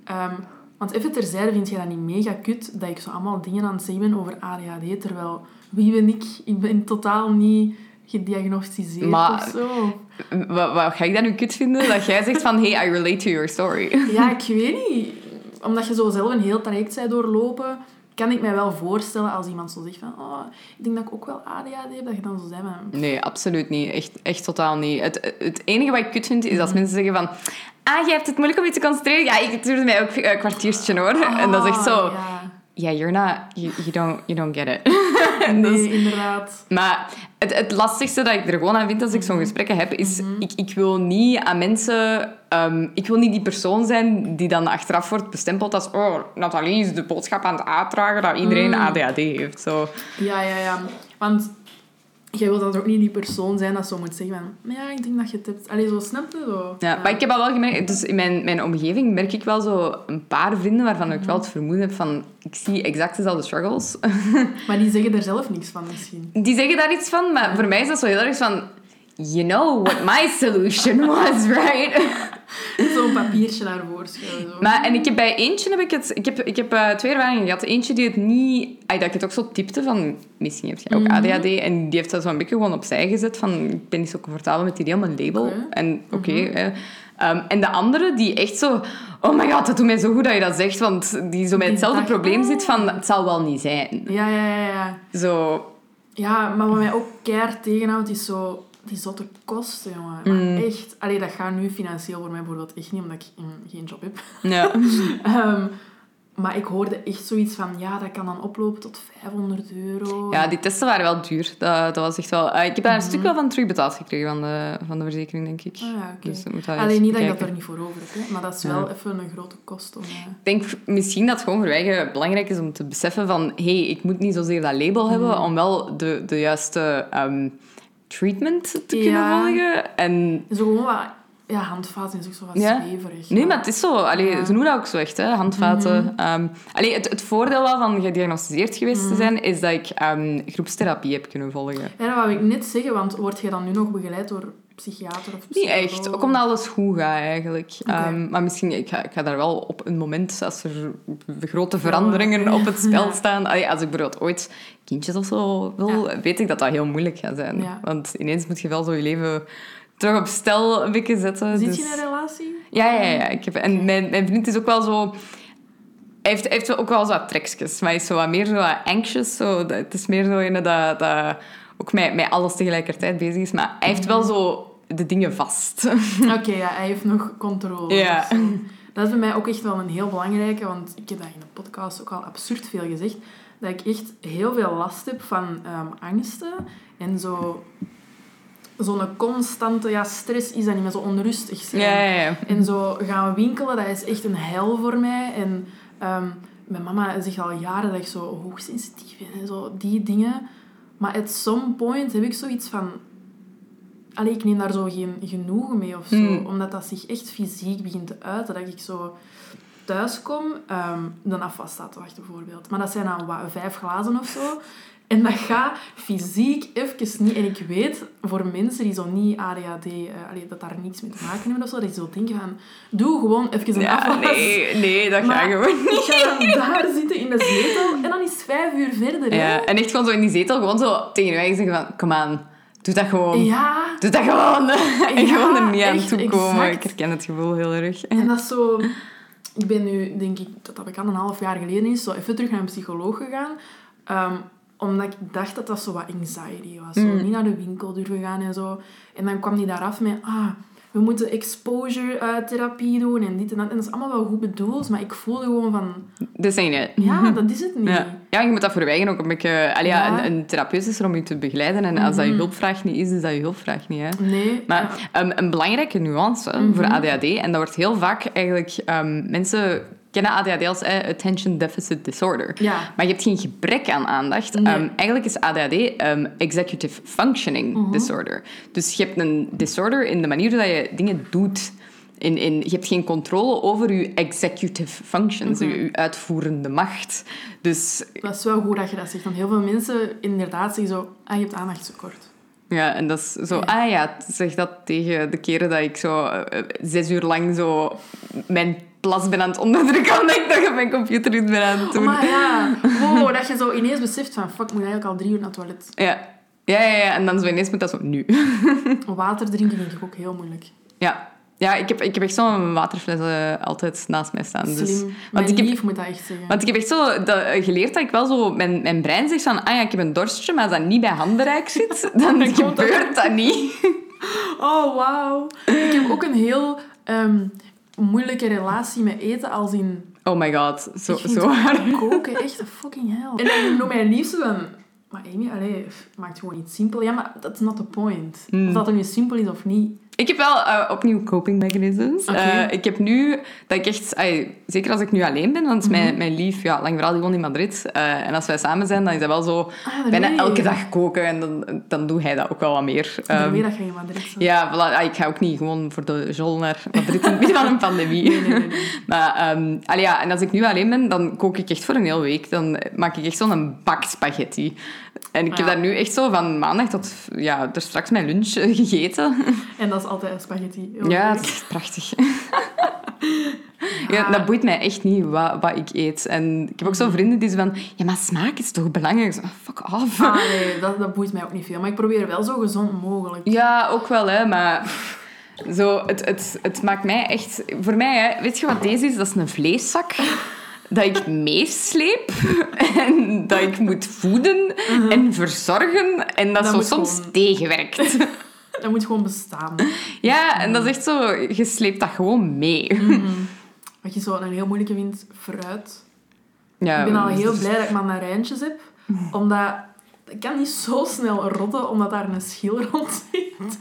Ehm, want even terzijde vind je dat niet mega kut dat ik zo allemaal dingen aan het zeggen ben over ADHD. Terwijl, wie ben ik? Ik ben totaal niet gediagnosticeerd Maar- of zo. Wat, wat ga ik dan nu kut vinden? Dat jij zegt van, hey, I relate to your story. Ja, ik weet niet. Omdat je zo zelf een heel traject bent doorlopen, kan ik mij wel voorstellen als iemand zo zegt van, oh, ik denk dat ik ook wel ADHD heb, dat je dan zo zegt van, Nee, absoluut niet. Echt, echt totaal niet. Het, het enige wat ik kut vind, is als mensen zeggen van... Ah, je hebt het moeilijk om je te concentreren. Ja, ik, duurde mij ook een kwartiertje, hoor. en dat is echt zo... ah, Ja, Ja, you're not... You, you, don't, you don't get it. Nee, inderdaad. Maar het, het lastigste dat ik er gewoon aan vind als ik zo'n gesprekken heb, is ik, ik wil niet aan mensen... ehm, ik wil niet die persoon zijn die dan achteraf wordt bestempeld als oh, Nathalie is de boodschap aan het uitdragen dat iedereen ADHD heeft. Zo. Ja, ja, ja. Want jij wilt dan ook niet die persoon zijn dat zo moet zeggen van... "Maar Ja, ik denk dat je het hebt. Allee, zo snap je zo. Ja, maar ik heb al wel gemerkt... Dus in mijn, mijn omgeving merk ik wel zo een paar vrienden waarvan ik wel het vermoeden heb van... Ik zie exact dezelfde struggles. Maar die zeggen er zelf niks van misschien. Die zeggen daar iets van, maar voor mij is dat zo heel erg van... You know what my solution was, right? Zo'n papiertje schuiven. Zo. Maar, en ik heb bij eentje heb ik het... Ik heb, ik heb eh, twee ervaringen gehad. Eentje die het niet... ay, dat ik het ook zo tipte van... Misschien heb je ook ADHD. En die heeft dat zo een beetje gewoon opzij gezet van... Ik ben niet zo comfortabel met die idee een label. Oké. En oké... hè. Ehm, en de andere die echt zo... Oh my god, dat doet mij zo goed dat je dat zegt. Want die zo met hetzelfde probleem zit van... Het zal wel niet zijn. Ja, ja, ja, ja. Zo... Ja, maar wat mij ook keihard tegenhoudt, is zo... Die zotte kosten, jongen. Maar echt... Allee, dat gaat nu financieel voor mij bijvoorbeeld echt niet, omdat ik mm, geen job heb. Ja. Ehm, maar ik hoorde echt zoiets van... Ja, dat kan dan oplopen tot 500 euro. Ja, die testen waren wel duur. Dat, dat was echt wel... eh, ik heb daar een stuk wel van terugbetaald gekregen van de, van de verzekering, denk ik. Ah, ja, oké. Dus dat moet dat Alleen niet dat ik dat er niet voor over heb, hè. maar dat is wel even een grote kost om... eh, Ik denk misschien dat het gewoon voor eigen belangrijk is om te beseffen van... hey, ik moet niet zozeer dat label hebben om wel de, de juiste ehm, treatment te kunnen Ja. volgen. En... Zo gewoon wat... Ja, handvaten is ook zo wat Ja. zweverig. Nee, maar het is zo. Allee, Ja. Mhm. Ze noemen dat ook zo echt, hè, handvaten. Allee, het, het voordeel wel van gediagnosticeerd geweest Mhm. te zijn, is dat ik ehm, groepstherapie heb kunnen volgen. Ja, dat wou ik net zeggen, want word je dan nu nog begeleid door psychiater of Niet psycholoog? echt. Ook omdat alles goed gaat, eigenlijk. Ehm, maar misschien, ik ga, ik ga daar wel op een moment, als er grote veranderingen op het spel staan... Allee, als ik bijvoorbeeld ooit kindjes of zo wil, weet ik dat dat heel moeilijk gaat zijn. Ja. Want ineens moet je wel zo je leven terug op stel een beetje zetten. Zit dus... je in een relatie? Ja, ja, ja. Ik heb, en mijn, mijn vriend is ook wel zo... Hij heeft, hij heeft ook wel zo wat trekjes, maar hij is zo wat meer zo wat anxious. Zo. Dat- Het is meer zo een dat, dat ook met, met alles tegelijkertijd bezig is. Maar hij heeft wel zo de dingen vast. Oké, ja, hij heeft nog controle. Ja. of zo. Dat is bij mij ook echt wel een heel belangrijke, want ik heb dat in de podcast ook al absurd veel gezegd, dat ik echt heel veel last heb van ehm, angsten en zo... Zo'n constante ja, stress is dat niet meer zo onrustig zijn. Ja, ja, ja. En zo gaan winkelen, dat is echt een hel voor mij. En ehm, mijn mama zegt al jaren dat ik zo hoogsensitief ben en zo, die dingen. Maar at some point heb ik zoiets van... Allee, ik neem daar zo geen genoegen mee of zo. Hmm. Omdat dat zich echt fysiek begint te uiten. Dat ik zo thuis kom, ehm, de afwas staat te wachten bijvoorbeeld. Maar dat zijn dan wat, vijf glazen of zo. En dat gaat fysiek even niet. En ik weet, voor mensen die zo niet ADHD, eh, dat daar niets mee te maken hebben of zo, dat je zo denken van, doe gewoon even een Ja, afwas. nee, nee, dat Maar gaat gewoon niet. Ik ga dan daar zitten in de zetel en dan is het vijf uur verder. hè. Ja, en echt gewoon zo in die zetel, gewoon zo tegen je eigen zeggen van, kom aan, doe dat gewoon. Ja, Doe dat gewoon. en Ja, gewoon er niet aan toekomen. exact. Ik herken het gevoel heel erg. En dat is zo... Ik ben nu, denk ik, dat dat bekend een half jaar geleden is, zo even terug naar een psycholoog gegaan. Ehm, omdat ik dacht dat dat zo wat anxiety was. Zo Mm. niet naar de winkel durven gaan en zo. En dan kwam die daar af met... Ah, we moeten exposure-therapie doen en dit en dat. En dat is allemaal wel goed bedoeld, maar ik voelde gewoon van... Dat niet, hè. Ja, dat is het niet. Ja. ja, je moet dat verwijgen ook een beetje... Allee, ja, Ja. een, een therapeut is er om je te begeleiden. En als dat je Mhm. hulpvraag niet is, is dat je hulpvraag niet. Hè. Nee. Maar een belangrijke nuance voor ADHD, en dat wordt heel vaak eigenlijk... ehm, mensen kennen ADHD als eh, Attention Deficit Disorder. Ja. Maar je hebt geen gebrek aan aandacht. Nee. Ehm, eigenlijk is ADHD ehm, Executive Functioning Mhm. Disorder. Dus je hebt een disorder in de manier dat je dingen doet. In, in, je hebt geen controle over je executive functions, Mhm. je, uitvoerende macht. Dus Dat is wel goed dat je dat zegt. Want heel veel mensen inderdaad zeggen zo... Ah, je hebt aandachtstekort. Ja, en dat is zo... Ah ja, zeg dat tegen de keren dat ik zo eh, zes uur lang zo mijn plas ben aan het onderdrukken omdat ik nog op mijn computer iets ben aan het doen. Maar ja, wow, dat je zo ineens beseft van... Fuck, ik moet eigenlijk al drie uur naar het toilet. Ja. Ja, ja, ja, en dan zo ineens moet dat zo nu. Water drinken vind ik ook heel moeilijk. Ja. Ja, ik heb, ik heb echt zo'n waterfles eh, altijd naast mij staan. Dus, Slim. want Mijn ik heb, lief moet dat echt zeggen. want ik heb echt zo dat, eh, geleerd dat ik wel zo... Mijn, mijn brein zegt van, ah ja, ik heb een dorstje, maar als dat niet bij handbereik zit, dan dat gebeurt dat niet. Oh, wauw. Ik heb ook een heel ehm, moeilijke relatie met eten, als in... Oh my god, zo, zo waar. Koken, echt fucking hell. En dan noem mijn liefste van... Maar Amy, allee, maakt gewoon iets simpel. Ja, maar that's not the point. Of dat er nu simpel is of niet. Ik heb wel eh, opnieuw coping mechanisms. Eh, ik heb nu dat ik echt, zeker als ik nu alleen ben, want mijn, Mhm. mijn lief, ja, lang vooral die woont in Madrid. eh, en als wij samen zijn, dan is dat wel zo Ah, bijna nee. elke dag koken en dan, dan doe hij dat ook wel wat meer. Um, Ehm, weet dat je in Madrid ja, voilà. Ah, ik ga ook niet gewoon voor de jol naar Madrid in het midden van een pandemie. Nee, nee. Maar allee, ja, en als ik nu alleen ben, dan kook ik echt voor een hele week. Dan maak ik echt zo'n bak spaghetti. En ik heb daar nu echt zo van maandag tot ja, er straks mijn lunch eh, gegeten. En dat is altijd spaghetti. Ja, het is echt prachtig. Ja, dat boeit mij echt niet wat, wat ik eet. En ik heb ook zo vrienden die zo van... Ja, maar smaak is toch belangrijk? Zo, fuck off. Ah, nee, dat, dat boeit mij ook niet veel. Maar ik probeer wel zo gezond mogelijk. Ja, ook wel, hè. Maar zo, het, het, het maakt mij echt... Voor mij, hè, weet je wat deze is? Dat is een vleeszak dat ik meesleep en dat ik moet voeden en verzorgen en dat, Dat zo soms gewoon- tegenwerkt. Dat moet gewoon bestaan. Ja, en dat is echt zo... Je sleept dat gewoon mee. Wat je zo een heel moeilijke vindt, fruit. Ja, ik ben al dus- heel blij dat ik mandarijntjes heb. Omdat... Ik kan niet zo snel rotten, omdat daar een schil rond zit.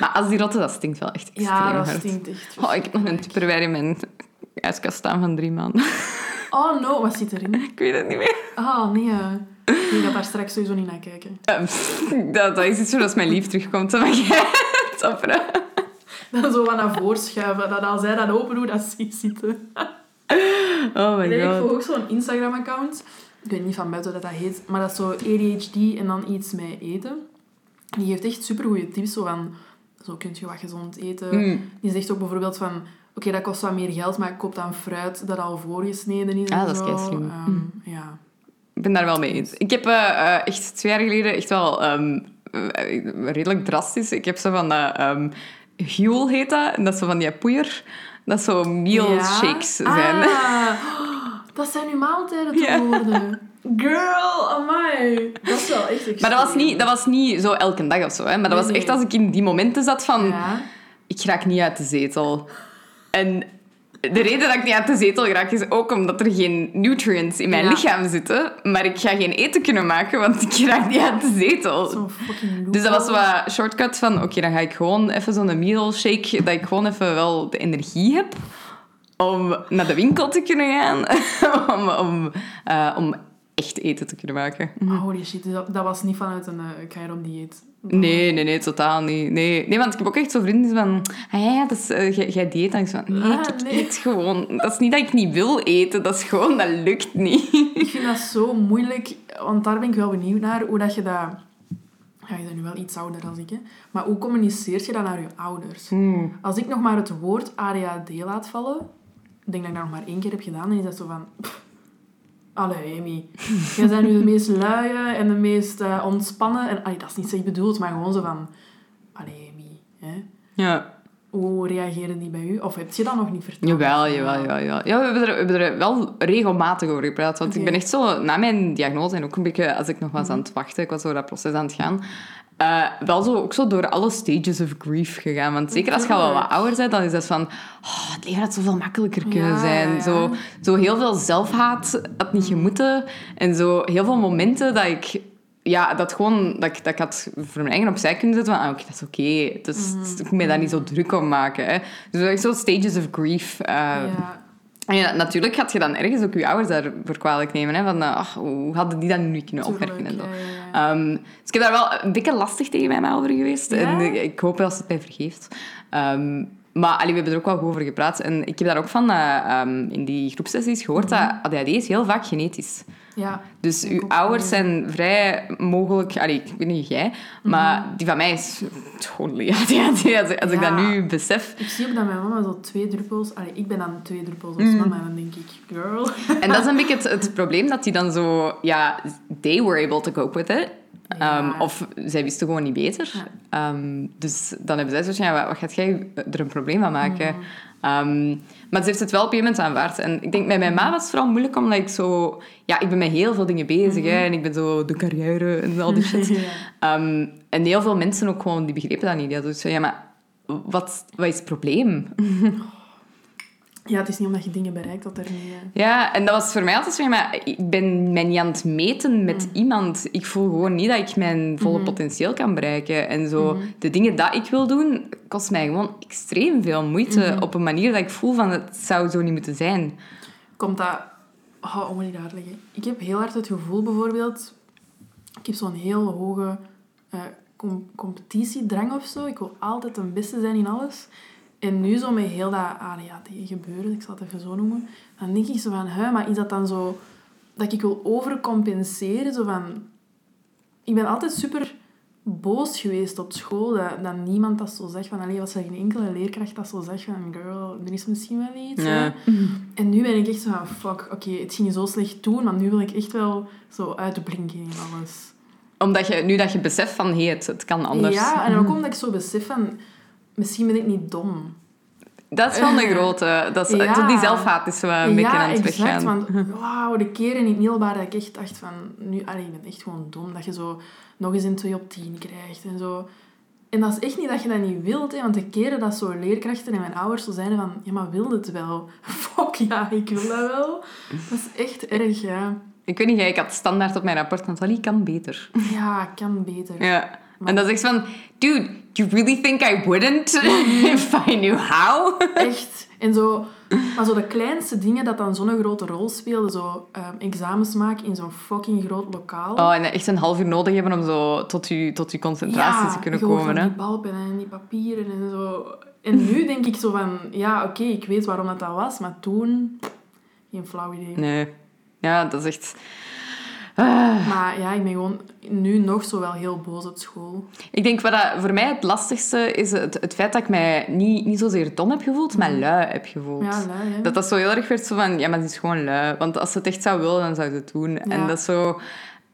Maar als die rotten, dat stinkt wel echt extreem Ja, dat hard. stinkt echt. Oh, ik heb nog een tupperware in mijn ijskast staan van drie maanden. Oh no, wat zit erin? ik weet het niet meer. Ah, nee. eh. Ik ga daar straks sowieso niet naar kijken. Dat, dat is iets zo als mijn lief terugkomt. Dan mag jij het. Dan zo wat naar voren schuiven. Dat als hij dat open doet, dat zie ik zitten. Oh my Nee, ik god. volg ook zo'n Instagram-account. Ik weet niet van buiten dat dat heet. Maar dat is zo ADHD en dan iets met eten. Die geeft echt supergoeie tips. Zo van, zo kun je wat gezond eten. Mm. Die zegt ook bijvoorbeeld van... Oké, dat kost wat meer geld, maar koop dan fruit dat al voorgesneden is. en Ah, dat is zo. keislim. Ehm, Ja. Ik ben daar wel mee eens. Ik heb eh, eh, echt twee jaar geleden echt wel ehm, eh, redelijk drastisch. Ik heb zo van dat um, Huel heet dat. En dat is zo van die poeier. Dat zo meal Ja? shakes zijn. Ah, dat zijn uw maaltijden te Ja. worden. Girl, amai. Dat is wel echt extreem. Maar dat was, niet, dat was niet zo elke dag of zo. Hè. Maar dat Nee, was echt nee. als ik in die momenten zat van... Ja. ik raak niet uit de zetel. En de reden dat ik niet uit de zetel raak is ook omdat er geen nutrients in mijn Ja. lichaam zitten. Maar ik ga geen eten kunnen maken, want ik raak niet uit de zetel. Dus dat was wat shortcut van, oké, dan ga ik gewoon even zo'n meal shake, dat ik gewoon even wel de energie heb om naar de winkel te kunnen gaan, om, om, eh, om echt eten te kunnen maken. Oh, holy shit, dat, dat was niet vanuit een uh, dieet. Nee, nee, nee, totaal niet. Nee, nee want ik heb ook echt zo vrienden die van... Ah ja, dat is, eh, jij, jij dieet. En ik van, nee, Ah, ik nee. eet gewoon. Dat is niet dat ik niet wil eten. Dat is gewoon, dat lukt niet. Ik vind dat zo moeilijk, want daar ben ik wel benieuwd naar, hoe dat je dat... Ja, je bent nu wel iets ouder dan ik, hè. Maar hoe communiceert je dat naar je ouders? Hmm. Als ik nog maar het woord ADHD laat vallen, ik denk dat ik dat nog maar één keer heb gedaan, dan is dat zo van... pff, Allee, Amy. Jij bent nu de meest luie en de meest eh, ontspannen. En, allee, dat is niet zo bedoeld, maar gewoon zo van... Allee, Amy. Hè? Ja. Hoe reageren die bij u? Of heb je dat nog niet verteld? Jawel, jawel, jawel. jawel. Ja, we hebben, er, we hebben er wel regelmatig over gepraat. Want ik ben echt zo, na mijn diagnose en ook een beetje als ik nog was aan het wachten, ik was door dat proces aan het gaan, eh, wel zo, ook zo door alle stages of grief gegaan. Want zeker als je al wat ouder bent, dan is dat van, oh, het leven had zoveel makkelijker kunnen Ja, zijn. ja. Zo, zo heel veel zelfhaat had niet gemoeten. En zo heel veel momenten dat ik... Ja, dat gewoon... Dat ik, dat ik had voor mijn eigen opzij kunnen zetten van... Ah, oké, dat is oké. Dus Mhm. ik moet mij daar niet zo druk om maken. Hè. Dus echt zo stages of grief. eh, Ja. En ja, natuurlijk gaat je dan ergens ook je ouders daarvoor kwalijk nemen. Hè, van, eh, ach, hoe hadden die dat nu niet kunnen opmerken? En zo. Ehm, dus ik heb daar wel een dikke lastig tegen mijn ma over geweest. Ja? En ik, hoop wel dat ze het mij vergeeft. Ehm, maar allee, we hebben er ook wel over gepraat. En ik heb daar ook van eh, ehm, in die groepsessies gehoord dat ADHD is heel vaak genetisch. Ja. Dus uw ouders zijn vrij mogelijk... Allee, ik weet niet jij, maar die van mij is totally ADHD. Als, ik- dat nu besef. Ik zie ook dat mijn mama zo twee druppels... Allee, ik ben dan twee druppels Mm. als mama. En dan denk ik, girl... En dat is een beetje het, het probleem dat die dan zo... Ja, they were able to cope with it. Ja. Um, of zij wisten gewoon niet beter. Um, dus dan hebben zij zoiets van, ja, wat, wat gaat jij er een probleem van maken? Um, maar ze heeft het wel op een moment aanvaard. En ik denk, bij mijn ma was het vooral moeilijk, omdat ik zo... Ja, ik ben met heel veel dingen bezig, hè. En ik ben zo de carrière en al die shit. Ja. Um, en heel veel mensen ook gewoon, die begrepen dat niet. Die hadden zoiets van, ja, maar wat, wat is het probleem? Ja, het is niet omdat je dingen bereikt dat er niet... eh, Ja, en dat was voor mij altijd zo, maar ik ben mij niet aan het meten met Mm. iemand. Ik voel gewoon niet dat ik mijn volle Mhm. potentieel kan bereiken. En zo, de dingen dat ik wil doen, kost mij gewoon extreem veel moeite. Mhm. Op een manier dat ik voel van, het zou zo niet moeten zijn. Komt dat... Oh, moet ik dat uitleggen? Ik heb heel hard het gevoel, bijvoorbeeld... Ik heb zo'n heel hoge eh, com- competitiedrang of zo. Ik wil altijd een beste zijn in alles. En nu zo met heel dat ADHD gebeuren, ik zal het even zo noemen, dan denk ik zo van, hè, maar is dat dan zo dat ik wil overcompenseren? Zo van, ik ben altijd super boos geweest op school dat, dat niemand dat zo zegt van, allee, was er geen enkele leerkracht dat zo zegt van, girl, er is misschien wel iets. Ja. En nu ben ik echt zo van, fuck, oké, het ging zo slecht toen, maar nu wil ik echt wel zo uitblinken in alles. Omdat je, nu dat je beseft van, hé, het, het kan anders. Ja, en ook omdat ik zo besef van, misschien ben ik niet dom. Dat is wel een grote... Dat is, Ja. Die zelfhaat is wel een beetje ja, aan het exact, weggaan. want wauw, de keren in het middelbaar dat ik echt dacht van, nu, allee, ik ben echt gewoon dom, dat je zo nog eens een 2 op 10 krijgt en zo. En dat is echt niet dat je dat niet wilt, hè, want de keren dat zo leerkrachten en mijn ouders zo zeiden van, ja, maar wil het wel? Fuck, ja, ik wil dat wel. Dat is echt erg, ja. Ik weet niet, ik had standaard op mijn rapport, Nathalie kan beter. Ja, kan beter. Ja. En dat is echt van, dude, you really think I wouldn't if I knew how? Echt. En zo, maar zo de kleinste dingen dat dan zo'n grote rol speelden, zo ehm, examens maken in zo'n fucking groot lokaal. Oh, en echt een half uur nodig hebben om zo tot je, tot concentratie te kunnen komen. Hè? die balpennen en die papieren en zo. En nu denk ik zo van, ja, oké, ik weet waarom dat, dat was, maar toen, geen flauw idee. Nee. Ja, dat is echt... Ah. Maar ja, ik ben gewoon nu nog zo wel heel boos op school. Ik denk wat dat voor mij het lastigste is het, het feit dat ik mij niet, niet zozeer dom heb gevoeld, maar lui heb gevoeld. Mhm. Ja, lui, hè. Dat dat zo heel erg werd zo van, ja, maar die is gewoon lui. Want als ze het echt zou willen, dan zou ze het doen. En dat is zo...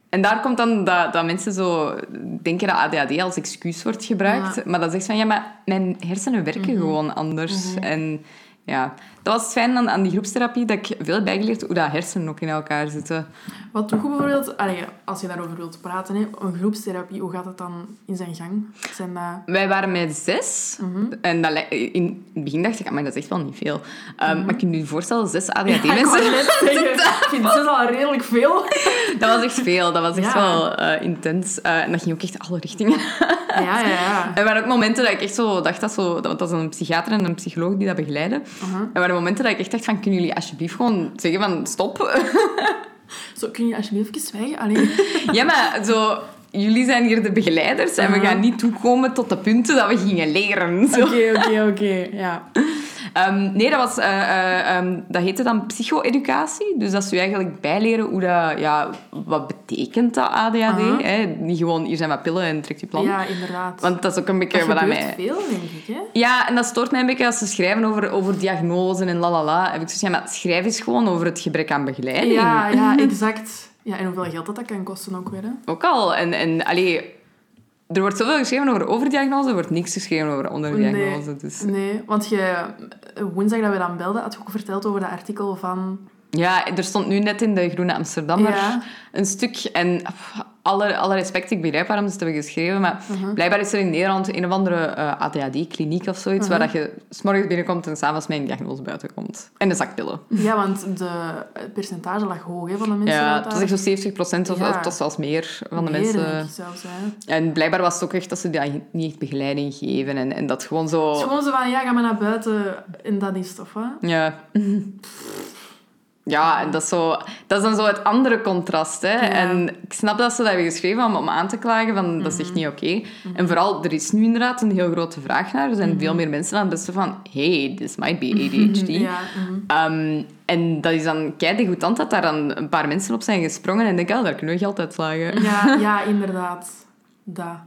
En daar komt dan dat, dat mensen zo denken dat ADHD als excuus wordt gebruikt. Ja. Maar dat echt van, ja, maar mijn hersenen werken gewoon anders. En ja, dat was het fijn aan, aan die groepstherapie, dat ik veel heb bijgeleerd hoe dat hersenen ook in elkaar zitten. Wat doe je bijvoorbeeld, allee, als je daarover wilt praten, hè, een groepstherapie, hoe gaat het dan in zijn gang? Zijn dat... Wij waren met zes. Mhm. En dat, in het begin dacht ik, ah, maar dat is echt wel niet veel. Um, Maar ik kan je je voorstellen, zes Mhm. ADHD-mensen. ik vind het al redelijk veel. dat was echt veel. Dat was echt Ja. wel eh, intens. Eh, en dat ging ook echt alle richtingen. Ja, ja, ja. Er waren ook momenten dat ik echt zo dacht, dat, zo, dat was een psychiater en een psycholoog die dat begeleiden. Momenten dat ik echt dacht van, kunnen jullie alsjeblieft gewoon zeggen van, stop. Zo, kun je alsjeblieft even zwijgen? Allee. ja, maar zo... jullie zijn hier de begeleiders en we gaan niet toekomen tot de punten dat we gingen leren. Oké, oké, oké. Ja. Ehm, nee, dat, was, eh, eh, ehm, dat heette dan psycho-educatie. Dus dat is je eigenlijk bijleren hoe dat... Ja, wat betekent dat ADHD? Hè? Niet gewoon, hier zijn wat pillen en trek je plan. ja, inderdaad. Want dat is ook een beetje dat wat aan mij... veel, denk ik. Hè? Ja, en dat stoort mij een beetje als ze schrijven over, over diagnose en lalala. Heb ik zoiets van, ja, maar schrijf eens gewoon over het gebrek aan begeleiding. Ja, ja, exact. Ja, en hoeveel geld dat, dat kan kosten ook weer. Hè? Ook al. En, en allee, er wordt zoveel geschreven over overdiagnose, er wordt niks geschreven over onderdiagnose. Nee. Dus. Nee, want je, woensdag dat we dan belden, had je ook verteld over dat artikel van... Ja, er stond nu net in de Groene Amsterdammer Ja. een stuk. En alle, alle respect, ik begrijp waarom ze het hebben geschreven. Maar Mhm. blijkbaar is er in Nederland een of andere eh, ADHD-kliniek of zoiets, Mhm. waar dat je s'morgens binnenkomt en s'avonds met een diagnose buiten komt. En een zak pillen. Ja, want de, het percentage lag hoog hè, van de mensen. Ja, het was echt zo 70 procent of, Ja. of tot zelfs meer van de Meer, mensen. zelfs, hè. En blijkbaar was het ook echt dat ze die niet echt begeleiding geven. En, en dat gewoon zo... Het is gewoon zo van, ja, ga maar naar buiten en dat is tof, hè. Ja. Ja, en dat is, zo, dat is dan zo het andere contrast. Hè? En ik snap dat ze dat hebben geschreven om, om aan te klagen van dat is echt niet oké. En vooral, er is nu inderdaad een heel grote vraag naar. Er zijn veel meer mensen aan het beseffen van hey, this might be ADHD. Ja, mhm. Ehm, en dat is dan degoutant dat daar dan een paar mensen op zijn gesprongen en denken, oh, daar kunnen we geld uitslagen. ja, ja, inderdaad. Dat.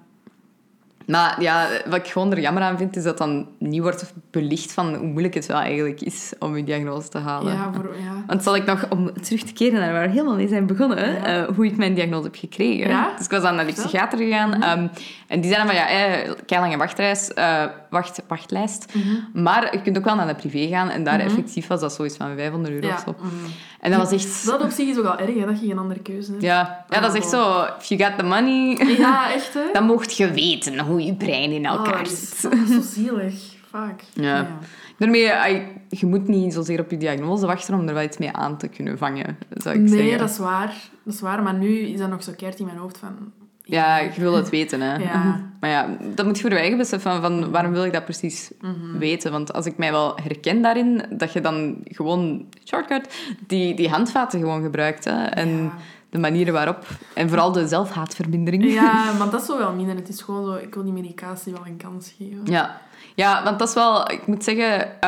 Maar ja, wat ik gewoon er jammer aan vind, is dat dan niet wordt belicht van hoe moeilijk het wel eigenlijk is om je diagnose te halen. Ja, voor, ja. Want zal ik nog, om terug te keren naar waar we helemaal mee zijn begonnen, Ja. eh, hoe ik mijn diagnose heb gekregen. Ja? Dus ik was dan naar die psychiater gegaan. Ehm, en die zei dan van, ja, eh, keilange wachtreis, eh, wacht, wachtlijst. Mhm. Maar je kunt ook wel naar de privé gaan. En daar effectief was dat zoiets van 500 euro Ja. of zo. mhm. En dat was echt... Dat op zich is ook al erg, hè, dat je geen andere keuze hebt. Ja, ja, dat is echt zo... If you got the money, Ja, echt, hè. dan mocht je weten hoe je brein in Oh, elkaar dat is zit. zo, zielig. Vaak. Ja. Daarmee, je moet niet zozeer op je diagnose wachten om er wel iets mee aan te kunnen vangen, zou ik Nee, zeggen. dat is waar. Dat is waar, maar nu is dat nog zo keert in mijn hoofd van... Ja, je wil het weten, hè. Ja. Maar ja, dat moet je voor je eigen beseffen van waarom wil ik dat precies Mhm. weten. Want als ik mij wel herken daarin, dat je dan gewoon, shortcut, die, die handvaten gewoon gebruikt. Hè. En Ja. de manieren waarop. En vooral de zelfhaatvermindering. Ja, maar dat is zo wel minder. Het is gewoon zo, ik wil die medicatie wel een kans geven. Ja, ja want dat is wel... Ik moet zeggen,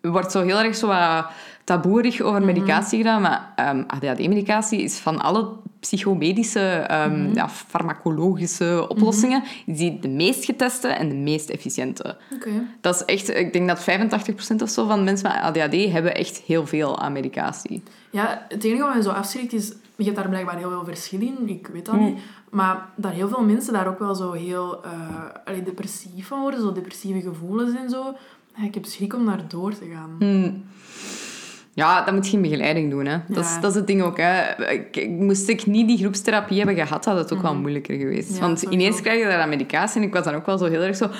er wordt zo heel erg zo wat taboerig over Mhm. medicatie gedaan. Maar ehm, ADHD-medicatie is van alle psychomedische, ehm, Mhm. ja, farmacologische oplossingen, die de meest geteste en de meest efficiënte. Oké. Dat is echt... Ik denk dat 85% of zo van mensen met ADHD hebben echt heel veel aan medicatie. Ja, het enige wat mij zo afschrikt is... Je hebt daar blijkbaar heel veel verschil in. Ik weet dat Mm. niet. Maar dat heel veel mensen daar ook wel zo heel allee, depressief van worden. Zo depressieve gevoelens en zo. Ik heb schrik om daar door te gaan. Ja, dan moet geen begeleiding doen. Hè. Dat, is, dat is het ding ook. Hè. Moest ik niet die groepstherapie hebben gehad, had het ook wel moeilijker geweest. Ja, Want sowieso. ineens krijg je daar aan medicatie en ik was dan ook wel zo heel erg zo... Oh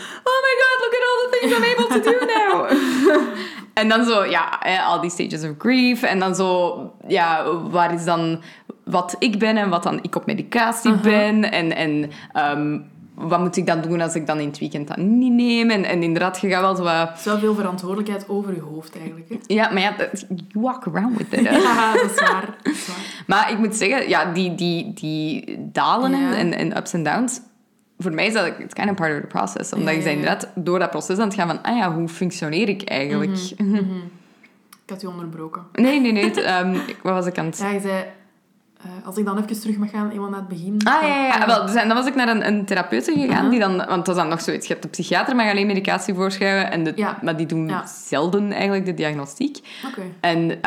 my god, look at all the things I'm able to do now. en dan zo, ja, al die stages of grief. En dan zo, ja, waar is dan wat ik ben en wat dan ik op medicatie Uh-huh. ben. En... en ehm, wat moet ik dan doen als ik dan in het weekend dat niet neem? En, en inderdaad, je gaat wel zo wat... Wel veel verantwoordelijkheid over je hoofd eigenlijk. Hè? Ja, maar ja, you walk around with it. hè. Ja, dat is waar. Dat is waar. Maar ik moet zeggen, ja, die, die, die dalen Ja. en, en ups en downs, voor mij is dat it's kind of part of the process. Omdat Ja, ja. inderdaad door dat proces aan het gaan van, ah ja, hoe functioneer ik eigenlijk? Ik had je onderbroken. Nee, nee, nee. het, ehm, ik- wat was ik aan het... Ja, je zei... eh, als ik dan even terug mag gaan, helemaal naar het begin. Ah ja, ja, ja. Wel, dus, en dan was ik naar een, een therapeute gegaan, die dan, want dat is dan nog zoiets. Je hebt de psychiater, mag alleen medicatie voorschrijven, en de, Ja. maar die doen Ja. zelden eigenlijk de diagnostiek. Oké. En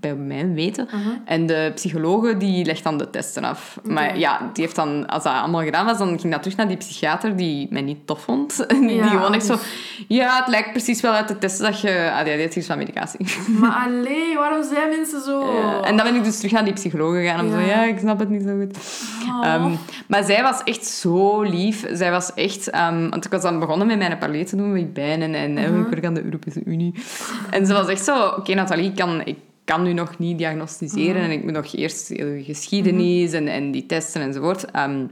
bij mijn weten. En de psychologe die legt dan de testen af. Maar ja, die heeft dan, als dat allemaal gedaan was, dan ging dat terug naar die psychiater die mij niet tof vond. Die gewoon echt zo... dus- Ja, het lijkt precies wel uit de testen dat je ADHD is van medicatie. Maar allee, waarom zijn mensen zo? Ja. En dan ben ik dus terug naar die psychologe gegaan. Om Ja. zo, ja, ik snap het niet zo goed. Oh. Ehm, maar zij was echt zo lief. Zij was echt... ehm, want ik was dan begonnen met mijn parlet te doen, ik ben. En, en Mhm. ik werk aan de Europese Unie. En ze was echt zo... Oké, Nathalie, ik kan, ik kan nu nog niet diagnosticeren. Mhm. En ik moet nog eerst geschiedenis en, en die testen enzovoort. Ehm,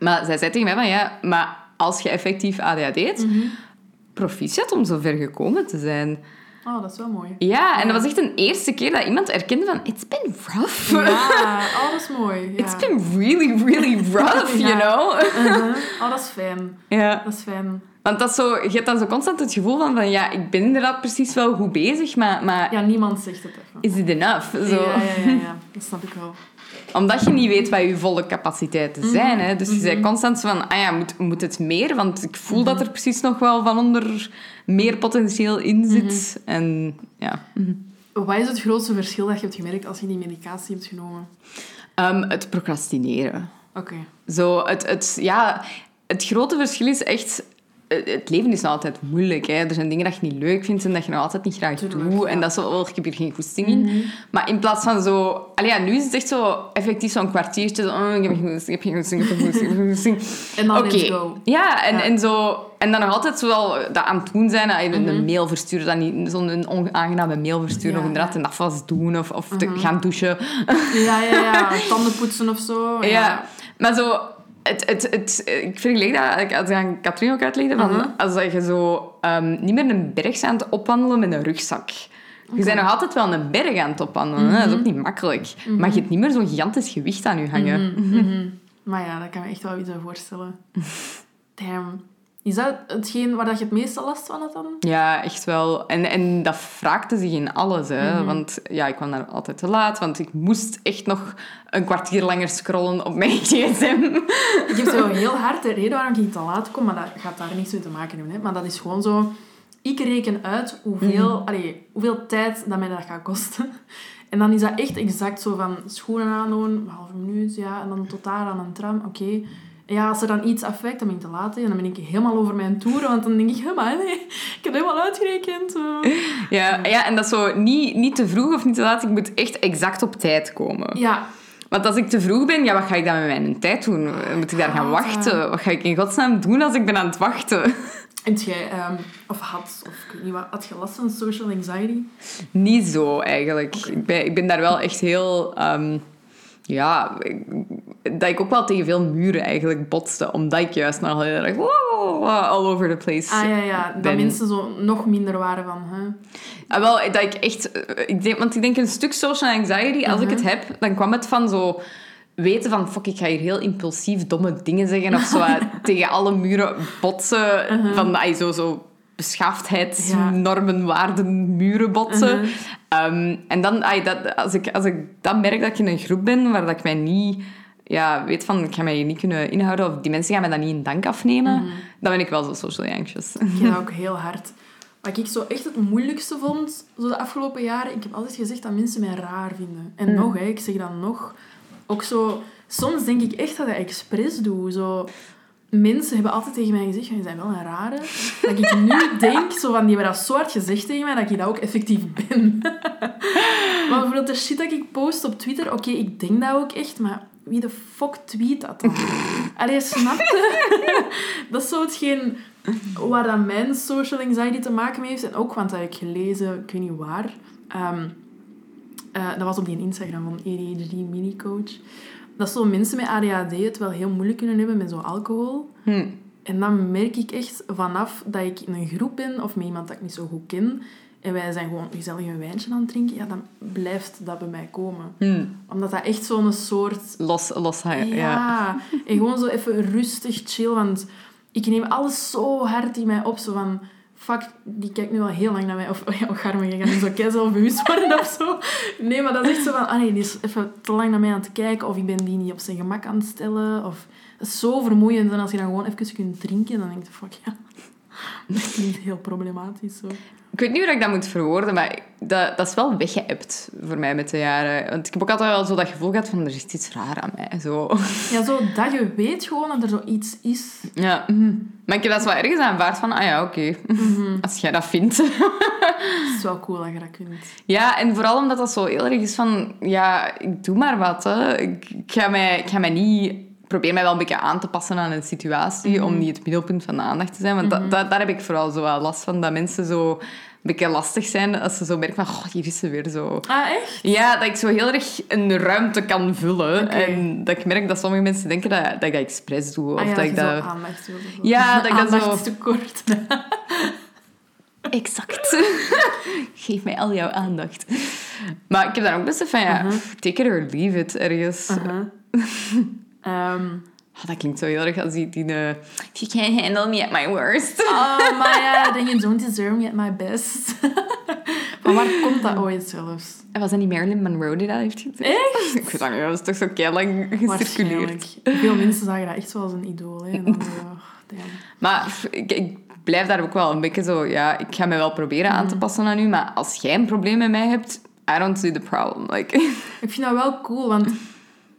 maar zij zei tegen mij van... Ja, maar als je effectief ADHD hebt... Proficiat om zo ver gekomen te zijn. Oh, dat is wel mooi. Ja, en dat was echt een eerste keer dat iemand erkende van... It's been rough. Ja, oh, dat is mooi. Ja. It's been really, really rough, you know? Uh-huh. Oh, dat is fijn. Ja. Dat is fijn. Want dat zo, je hebt dan zo constant het gevoel van, van ja, ik ben inderdaad precies wel goed bezig, maar, maar Ja, niemand zegt het even. is it enough? Zo. Ja, ja, ja, ja. Dat snap ik wel. Omdat je niet weet wat je volle capaciteiten Mhm. zijn. Hè? Dus je bent constant zo van, ah ja, moet, moet het meer? Want ik voel dat Mhm. er precies nog wel van onder meer potentieel in Mhm. zit. En ja... Wat is het grootste verschil dat je hebt gemerkt als je die medicatie hebt genomen? Ehm, het procrastineren. Oké. Zo, het, het, ja, het grote verschil is echt... eh, Het leven is altijd moeilijk. Hè. Er zijn dingen dat je niet leuk vindt en dat je nog altijd niet graag doet. En dat is oh, ik heb hier geen goesting in. Maar in plaats van zo... Allee, ja, nu is het echt zo effectief zo'n kwartiertje. Zo, oh, ik heb geen goesting, ik heb geen goesting, ik heb geen goesting, ik heb geen goesting. En dan let's go. Ja, en, Ja. en zo... En dan nog altijd zo wel dat aan het doen zijn. dat je Mhm. Een mail versturen, dan niet zo'n onaangename mail versturen. Ja, of inderdaad een afwas doen. Of, of te Mhm. gaan douchen. Ja, ja, ja. Tanden poetsen of zo. Ja, maar zo... Het, het, het, ik vergeleek dat, ik het aan Katrien ook uitlegde, van Mhm. als je zo ehm, niet meer een berg bent aan het opwandelen met een rugzak. Je bent nog altijd wel een berg aan het opwandelen. Dat is ook niet makkelijk. Maar je hebt niet meer zo'n gigantisch gewicht aan je hangen. Mhm, mhm. Maar ja, dat kan me echt wel iets voorstellen. Damn. Is dat hetgeen waar dat je het meeste last van had dan? Ja, echt wel. En, en dat wraakte zich in alles. Hè. Want ja, ik kwam daar altijd te laat. Want ik moest echt nog een kwartier langer scrollen op mijn gsm. Ik heb zo heel hard de reden waarom ik te laat kom, maar dat gaat daar niks mee te maken hebben. Hè. Maar dat is gewoon zo... Ik reken uit hoeveel, allee, hoeveel tijd dat mij dat gaat kosten. En dan is dat echt exact zo van schoenen aandoen, een halve minuut, ja, en dan tot daar aan een tram, oké. Ja, als er dan iets afwijkt, dan ben ik te laat. hè. En dan ben ik helemaal over mijn toeren, want dan denk ik, maar nee, ik heb helemaal uitgerekend. Ja, ja, en dat is zo niet, niet te vroeg of niet te laat. Ik moet echt exact op tijd komen. Ja, Want als ik te vroeg ben, ja, wat ga ik dan met mijn tijd doen? Moet ik daar gaan wachten? Wat ga ik in godsnaam doen als ik ben aan het wachten? en jij, ehm, of had, of ik weet niet wat, had je last van social anxiety? Niet zo, eigenlijk. Ik, ben, ik ben daar wel echt heel... ehm, ja, ik- dat ik ook wel tegen veel muren eigenlijk botste. Omdat ik juist nog heel erg... all over the place Ah ja, ja, dat mensen zo nog minder waren van, hè. Ah, wel, dat ik echt... eh, Ik denk, want ik denk een stuk social anxiety, als ik het heb, dan kwam het van zo... Weten van, fuck, ik ga hier heel impulsief domme dingen zeggen. Of zo tegen alle muren botsen. Van, ay, zo, zo beschaafdheidsnormen, waarden, muren botsen. Mhm. Ehm, en dan, ay, dat, als, ik, als ik dan merk dat ik in een groep ben waar dat ik mij niet... Ja, weet van, ik ga mij hier niet kunnen inhouden. Of die mensen gaan mij dat niet in dank afnemen. Dan ben ik wel zo socially anxious. Ik dat ook heel hard. Wat ik zo echt het moeilijkste vond, zo de afgelopen jaren, ik heb altijd gezegd dat mensen mij raar vinden. En nog, hè, ik zeg dan nog. Ook zo, soms denk ik echt dat ik expres doe. Zo, mensen hebben altijd tegen mij gezegd, je bent wel een rare. Dat ik nu denk, zo van, die hebben dat zo hard gezegd tegen mij, dat ik dat ook effectief ben. maar bijvoorbeeld de shit dat ik post op Twitter, oké, ik denk dat ook echt, maar wie de fuck tweet dat dan? Allee, snap je? dat is zo hetgeen waar dan mijn social anxiety te maken mee heeft. En ook, want dat heb ik gelezen, ik weet niet waar. ehm, eh, dat was op die Instagram van ADHD Mini Coach. Dat zo mensen met ADHD het wel heel moeilijk kunnen hebben met zo alcohol. Hm. En dan merk ik echt vanaf dat ik in een groep ben of met iemand dat ik niet zo goed ken en wij zijn gewoon gezellig een wijntje aan het drinken, ja, dan blijft dat bij mij komen. Hm. Omdat dat echt zo'n soort Los, los, ja. ja. En gewoon zo even rustig, chill. Want ik neem alles zo hard in mij op. Zo van, fuck, die kijkt nu al heel lang naar mij. Of, ja, oh, Garme, je gaat zo kei zelfbewust worden of zo. Nee, maar dat is echt zo van, ah nee, die is even te lang naar mij aan het kijken. Of ik ben die niet op zijn gemak aan het stellen. Of, dat is zo vermoeiend. En als je dan gewoon even kunt drinken, dan denk je, fuck ja. Dat klinkt heel problematisch zo. Ik weet niet hoe ik dat moet verwoorden, maar dat, dat is wel weggeëpt voor mij met de jaren. Want ik heb ook altijd wel zo dat gevoel gehad van, er is iets raar aan mij. Zo. Ja, zo dat je weet gewoon dat er zoiets is. Ja. mhm. Maar ik heb dat zo ergens aanvaard van, ah ja, oké. Als jij dat vindt. Het is wel cool dat je dat kunt. ja, en vooral omdat dat zo heel erg is van, ja, ik doe maar wat. Hè. Ik, ik ga mij, ik ga mij niet... Probeer mij wel een beetje aan te passen aan een situatie, om niet het middelpunt van de aandacht te zijn. Want dat, daar heb ik vooral zo wel last van, dat mensen zo een beetje lastig zijn als ze zo merken van, oh, hier is ze weer zo. Ah, echt? Ja, dat ik zo heel erg een ruimte kan vullen. En dat ik merk dat sommige mensen denken dat, dat ik dat expres doe. Of Ah ja, dat ik dat... zo aandacht wil. of zo. Ja, dat ik dat zo- Aandachtstekort. Exact. Geef mij al jouw aandacht. Maar ik heb dan ook besef van, ja, take it or leave it ergens. Ehm, Oh, dat klinkt zo heel erg als die... die uh, you can't handle me at my worst. oh, maar ja, then you don't deserve me at my best. maar waar komt dat ooit zelfs? En was dat niet Marilyn Monroe die dat heeft gezegd? Echt? Ik weet dat niet, dat is toch zo Waarschijnlijk. gecirculeerd. Veel mensen zagen dat echt wel als een idool. Hè. Dan, oh. Maar ik, ik blijf daar ook wel een beetje zo... Ja, ik ga me wel proberen aan te passen aan u, maar als jij een probleem met mij hebt, I don't see the problem. Like... Ik vind dat wel cool, want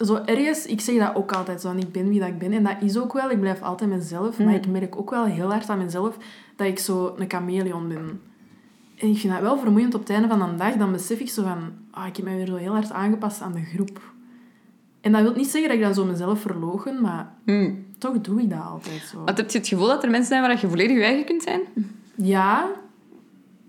zo ergens, ik zeg dat ook altijd zo, en ik ben wie dat ik ben. En dat is ook wel, ik blijf altijd mezelf, maar ik merk ook wel heel hard aan mezelf dat ik zo een chameleon ben. En ik vind dat wel vermoeiend op het einde van de dag, dan besef ik zo van, ah, ik heb me weer zo heel hard aangepast aan de groep. En dat wil niet zeggen dat ik dan zo mezelf verlogen, maar Hmm. toch doe ik dat altijd zo. Want heb je het gevoel dat er mensen zijn waar je volledig je eigen kunt zijn? Ja,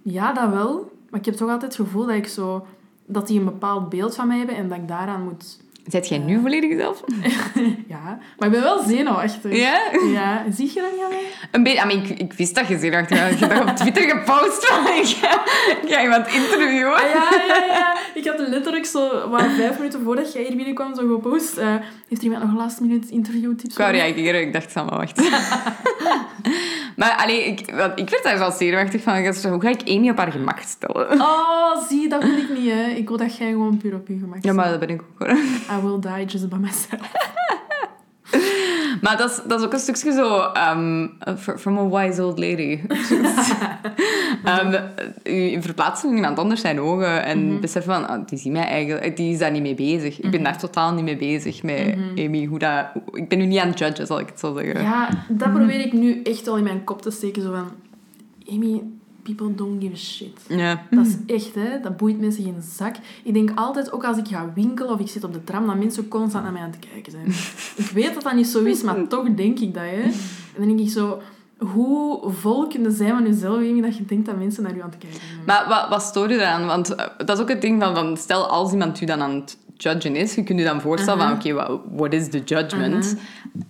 ja, dat wel. Maar ik heb toch altijd het gevoel dat ik zo... Dat die een bepaald beeld van mij hebben en dat ik daaraan moet... Zet jij nu volledig zelf? Ja, maar ik ben wel zenuwachtig. Ja? Ja, zie je dat niet mij? Een beetje, I mean, ik, ik wist dat je zenuwachtig was. Je hebt dat op Twitter gepost van, ik ga, ik ga iemand interviewen. Ah, ja, ja, ja. Ik had letterlijk zo, maar vijf minuten voordat jij hier binnenkwam, zo gepost. eh, heeft iemand nog last minute interview tips Ik wou reageren, ik dacht, maar wacht. maar allee, ik, ik werd daar wel zenuwachtig van. Hoe ga ik Amy op haar gemak stellen? Oh, zie, dat wil ik niet, hè. Ik wil dat jij gewoon puur op je gemak Ja, maar dat ben ik ook hoor. I will die just by myself. Maar dat is, dat is ook een stukje zo... Um, from a wise old lady. um, je verplaatst in iemand anders zijn ogen en besef van... ah, die, ziet mij eigenlijk, die is daar niet mee bezig. Ik ben daar totaal niet mee bezig met Amy. Hoe dat, ik ben nu niet aan het judgen, zal ik het zo zeggen. Ja, dat probeer ik nu echt wel in mijn kop te steken. Zo van, Amy, people don't give a shit. Ja. Dat is echt, hè. Dat boeit mensen geen zak. Ik denk altijd, ook als ik ga winkelen of ik zit op de tram, dat mensen constant naar mij aan het kijken zijn. ik weet dat dat niet zo is, maar toch denk ik dat, hè. En dan denk ik zo... Hoe vol kunnen zijn van jezelf, Amy, dat je denkt dat mensen naar je aan het kijken zijn? Maar wat, wat stoort je eraan? Want eh, dat is ook het ding van, van... Stel, als iemand u dan aan het judgen is, je kunt je dan voorstellen van... Oké, wat what is the judgment?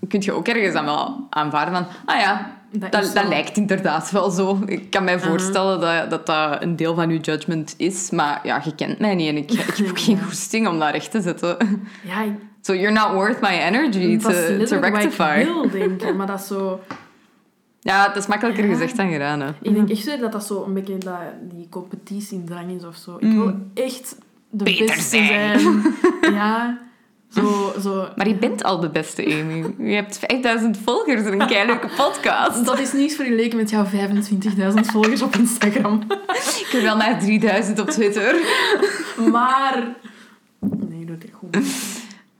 Kun je ook ergens dan wel aanvaarden van... Ah ja, Dat dat, is dat, lijkt inderdaad wel zo. Ik kan mij voorstellen dat, dat dat een deel van uw judgment is. Maar ja, je kent mij niet en ik, ik heb ook geen goesting om dat recht te zetten. Ja, ik, So you're not worth my energy dat is to, to rectify. ik wil denken, maar dat is zo... Ja, het is makkelijker Ja. gezegd dan gedaan. Hè. Ik denk echt zo dat dat zo een beetje dat, die competitiedrang is of zo. Ik wil echt de Beter beste zijn. zijn. Ja, zo, zo. Maar je bent al de beste, Amy. Je hebt 5000 volgers en een keileuke podcast. Dat is niets vergeleken met jouw 25.000 volgers op Instagram. Ik heb wel maar 3000 op Twitter. Maar... Nee, doe het goed.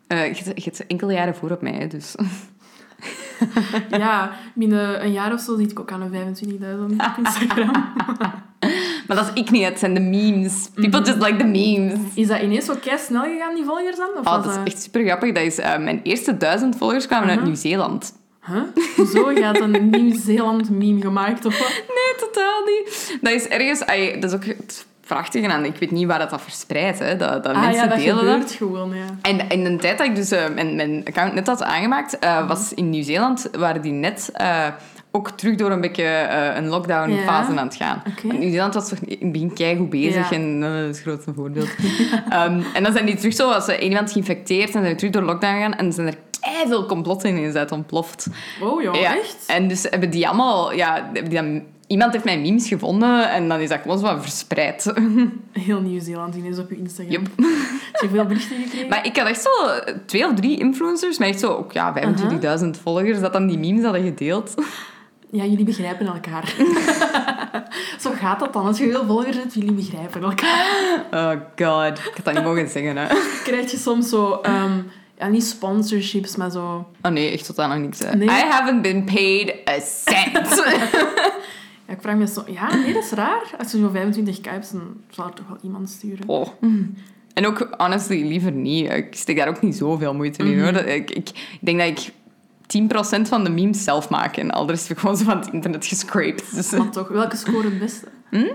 Eh, je, je hebt enkele jaren voor op mij, dus... Ja, binnen een jaar of zo zit ik ook aan de 25.000 op Instagram. Maar dat is ik niet, het zijn de memes. People just like the memes. Is dat ineens zo kei snel gegaan, die volgers dan? Of Oh, dat is echt super grappig. Dat is, eh, mijn eerste duizend volgers kwamen uit Nieuw-Zeeland. Huh? Je had een Nieuw-Zeeland meme gemaakt of wat? Nee, totaal niet. Dat is ergens... ai, dat is ook het prachtige aan... Ik weet niet waar dat, dat verspreidt, hè. Dat, dat Ah mensen ja, dat delen gebeurt dat. gewoon, ja. En in de tijd dat ik dus eh, mijn, mijn account net had aangemaakt, eh, was in Nieuw-Zeeland, waren die net ook terug door een beetje eh, een lockdown-fase Ja. aan het gaan. Want Nieuw-Zeeland was toch in het begin keigoed bezig Ja. en eh, dat is het grootste voorbeeld. Ehm, en dan zijn die terug zo, als één iemand geïnfecteerd en zijn terug door lockdown gegaan en zijn er veel complotten ineens uit ontploft. Oh ja, Ja. echt? En dus hebben die allemaal... Ja, hebben die dan, iemand heeft mijn memes gevonden en dan is dat gewoon zo verspreid. Heel Nieuw-Zeeland ineens op je Instagram. Yep. Heb je veel berichten gekregen? Maar ik had echt zo twee of drie influencers met echt zo ook, ja, 25.000 volgers, dat dan die memes hadden gedeeld. Ja, jullie begrijpen elkaar. Zo gaat dat dan. Als je veel volgers hebt, jullie begrijpen elkaar. Oh god, ik had dat niet mogen zeggen, hè. Krijg je soms zo... ehm, ja, niet sponsorships, maar zo... Oh nee, echt totaal nog niks. Nee? I haven't been paid a cent. Ja, ik vraag me zo... Ja, nee, dat is raar. Als je zo 25k hebt, dan zal er toch wel iemand sturen. oh. En ook, honestly, liever niet. Ik steek daar ook niet zoveel moeite in, hoor. Dat- Ik, ik, ik denk dat ik 10% van de memes zelf maak en al de rest heb ik gewoon zo van het internet gescraped. Dus, Maar toch, welke scoren het beste?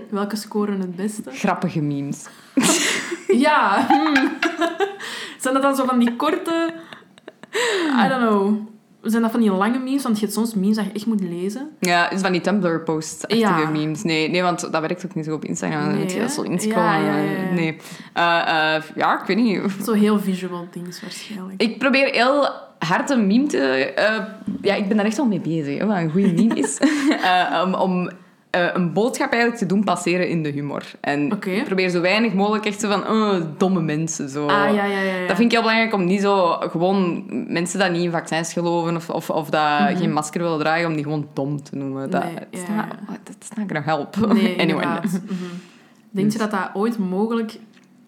Welke scoren het beste? grappige memes. Ja. hmm. Zijn dat dan zo van die korte... I don't know. zijn dat van die lange memes? Want je hebt soms memes dat je echt moet lezen. Ja, is van die Tumblr-posts-achtige Ja. memes. Nee, nee, want dat werkt ook niet zo op Instagram. Dan Nee, moet je zo. Ja, ja. Nee. Eh, ja, ik weet niet. Zo heel visual things waarschijnlijk. Ik probeer heel hard een meme te... eh, ja, ik ben daar echt wel mee bezig, hè, wat een goede meme is. Eh, om om eh, een boodschap eigenlijk te doen passeren in de humor. En ik probeer zo weinig mogelijk echt zo van... oh, domme mensen, zo. Ah, ja, ja, ja. Dat vind ik heel belangrijk om niet zo gewoon mensen dat niet in vaccins geloven of, of, of dat geen masker willen dragen, om die gewoon dom te noemen. Dat, Mhm. Nee, not, ja. it's not gonna help. Nee. Mhm. Denk Dus- je dat dat ooit mogelijk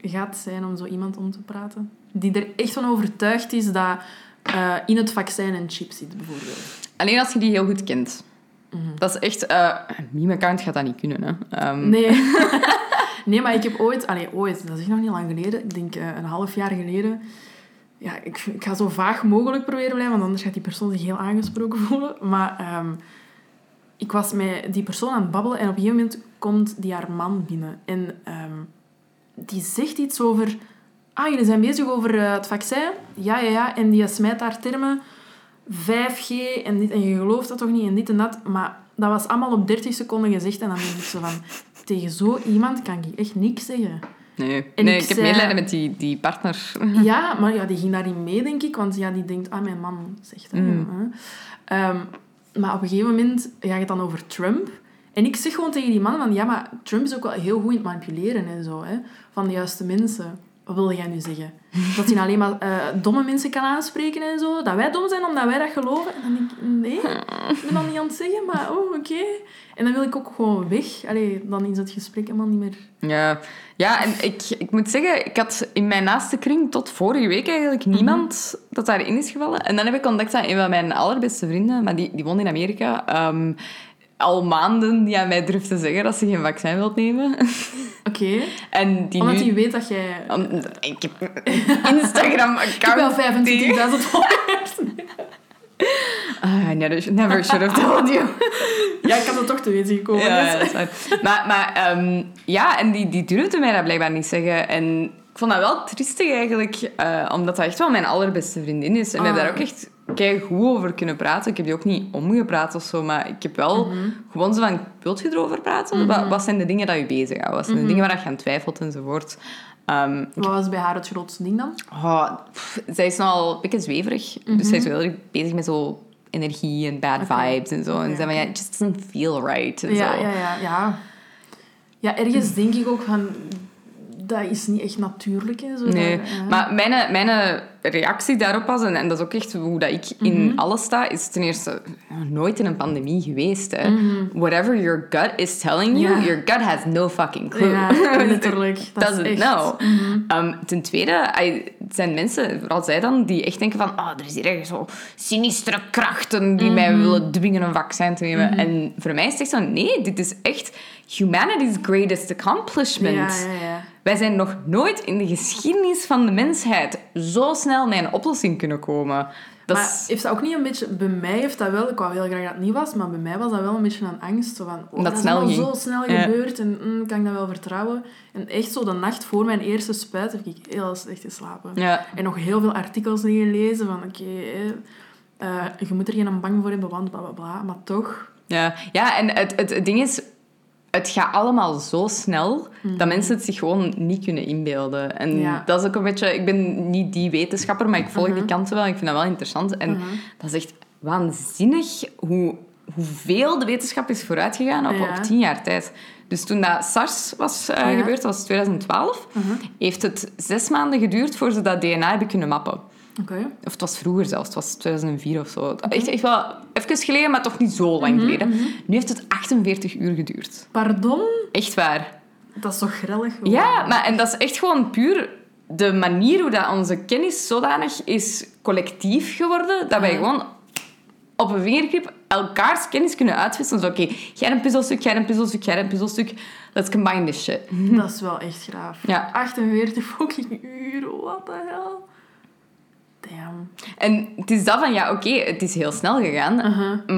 gaat zijn om zo iemand om te praten? Die er echt van overtuigd is dat eh, in het vaccin een chip zit, bijvoorbeeld. Alleen als je die heel goed kent. Mhm. Dat is echt... eh een meme-account gaat dat niet kunnen, hè. Ehm, Nee. nee, maar ik heb ooit... Allee, ooit. Dat is nog niet lang geleden. Ik denk eh, een half jaar geleden. Ja, ik, ik ga zo vaag mogelijk proberen blijven, want anders gaat die persoon zich heel aangesproken voelen. Maar ehm, ik was met die persoon aan het babbelen en op een gegeven moment komt die haar man binnen. En ehm, die zegt iets over... Ah, jullie zijn bezig over eh, het vaccin? Ja, ja, ja. En die smijt daar termen 5G en dit. En je gelooft dat toch niet en dit en dat. Maar dat was allemaal op 30 seconden gezegd. En dan denk ik zo van... Tegen zo iemand kan ik echt niks zeggen. Nee, En nee ik ik, heb zei- medelijden met die, die partner. Ja, maar ja, die ging daarin mee, denk ik. Want ja, die denkt, ah, mijn man zegt dat. Mm. Ehm, maar op een gegeven moment gaat het dan over Trump. En ik zeg gewoon tegen die man van, ja, maar Trump is ook wel heel goed in het manipuleren en zo, hè. Van de juiste mensen. Wat wil jij nu zeggen? Dat hij alleen maar eh, domme mensen kan aanspreken en zo? Dat wij dom zijn omdat wij dat geloven? En dan denk ik, nee, ik ben dat niet aan het zeggen, maar oh, oké. En dan wil ik ook gewoon weg. Allee, dan is het gesprek helemaal niet meer... Ja, ja en ik, ik moet zeggen, ik had in mijn naaste kring tot vorige week eigenlijk niemand dat daarin is gevallen. En dan heb ik ontdekt dat een van mijn allerbeste vrienden, maar die, die woont in Amerika, ehm, al maanden die aan mij durft te zeggen dat ze geen vaccin wilt nemen. Oké. en die Omdat nu... hij weet dat jij... Om- ik heb een Instagram-account. Ik heb wel 25.000 followers. Ah, never, never should have told you. Ja, ik had het toch te weten gekomen. Ja, dus. ja, dat is waar. Maar, maar ehm, ja, en die, die durfde mij dat blijkbaar niet zeggen. En ik vond dat wel triestig eigenlijk, eh, omdat dat echt wel mijn allerbeste vriendin is. En we Ah. hebben daar ook echt kei goed over kunnen praten. Ik heb die ook niet omgepraat of zo, maar ik heb wel Mhm. gewoon zo van, wilt je erover praten? wat, wat zijn de dingen dat je bezighouden? Wat Mhm. zijn de dingen waar je aan twijfelt enzovoort? Ehm, Wat was bij haar het grootste ding dan? oh, pff, zij is nogal een beetje zweverig. Dus zij is wel heel erg bezig met zo energie en bad Mhm. Vibes en zo. En Oké, zei van, ja, it just doesn't feel right. En Ja, zo. ja, ja, ja. Ja, ergens denk ik ook van... Dat is niet echt natuurlijk. Hè, zo Nee, dat- ja. maar mijn, mijn reactie daarop was, en, en dat is ook echt hoe dat ik in alles sta, is ten eerste nooit in een pandemie geweest. Hè. Whatever your gut is telling you, Ja. your gut has no fucking clue. Ja, letterlijk. Dat is Doesn't echt... know. Um, ten tweede, het zijn mensen, vooral zij dan, die echt denken van oh, er is hier echt zo sinistere krachten die mij willen dwingen een vaccin te nemen. En voor mij is het echt zo, nee, dit is echt humanity's greatest accomplishment. Ja, ja, ja. Wij zijn nog nooit in de geschiedenis van de mensheid zo snel met een oplossing kunnen komen. Dat maar is... heeft dat ook niet een beetje... Bij mij heeft dat wel... Ik wou heel graag dat het niet was, maar bij mij was dat wel een beetje een angst. Zo van, oh, Dat is snel allemaal ging. zo snel Ja. gebeurd en mm, kan ik dat wel vertrouwen? En echt zo de nacht voor mijn eerste spuit heb ik heel slecht geslapen. Ja. En nog heel veel artikels liggen lezen van... Oké, hè, eh, je moet er geen bang voor hebben, want bla bla bla. Maar toch... Ja, ja en het, het ding is, het gaat allemaal zo snel dat mensen het zich gewoon niet kunnen inbeelden. En Mhm. Ja. dat is ook een beetje... Ik ben niet die wetenschapper, maar ik volg Mhm. die kanten wel. Ik vind dat wel interessant. En dat is echt waanzinnig hoe, hoeveel de wetenschap is vooruitgegaan op, Ja. op tien jaar tijd. Dus toen dat SARS was eh, Ja. Mhm. gebeurd, dat was 2012, heeft het zes maanden geduurd voor ze dat DNA hebben kunnen mappen. Of het was vroeger zelfs, het was 2004 of zo. Echt, echt wel even geleden, maar toch niet zo lang geleden. Nu heeft het 48 uur geduurd. Pardon? Echt waar. Dat is toch gewoon. Ja, maar en dat is echt gewoon puur de manier hoe dat onze kennis zodanig is collectief geworden, dat wij gewoon op een vingergrip elkaars kennis kunnen uitwisselen. Zo, oké, jij een puzzelstuk, jij een puzzelstuk, jij een puzzelstuk. Let's combine this shit. Dat is wel echt graaf. Ja. 48 fucking uur, what the hell? Damn. En het is dat van, ja, oké, het is heel snel gegaan,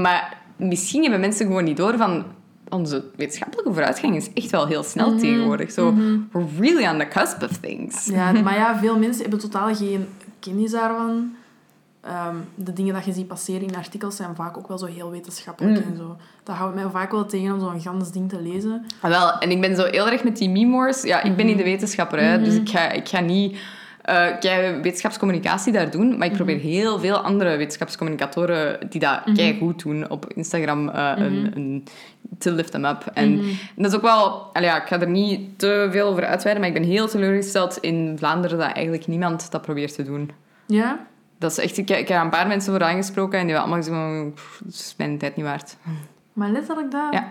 maar misschien hebben mensen gewoon niet door van onze wetenschappelijke vooruitgang is echt wel heel snel Mhm. tegenwoordig. So, we're really on the cusp of things. Ja, maar ja, veel mensen hebben totaal geen kennis daarvan. ehm, de dingen dat je ziet passeren in artikels zijn vaak ook wel zo heel wetenschappelijk Mm. en zo. Dat houdt mij vaak wel tegen om zo'n gans ding te lezen. Ah, wel, en ik ben zo heel erg met die meme-wars. Ja, ik ben niet de Mhm. wetenschapper, hè, dus ik ga, ik ga niet eh, kei wetenschapscommunicatie daar doen. Maar ik Mhm. probeer heel veel andere wetenschapscommunicatoren die dat kei goed doen op Instagram eh, Mhm. een, een, te lift them up. En dat is ook wel... ja, ik ga er niet te veel over uitweiden, maar ik ben heel teleurgesteld in Vlaanderen dat eigenlijk niemand dat probeert te doen. Ja? Dat is echt... Ik, ik heb een paar mensen voor aangesproken en die hebben allemaal gezegd van... "Pff, Dat is mijn tijd niet waard. Maar letterlijk dat. Ja.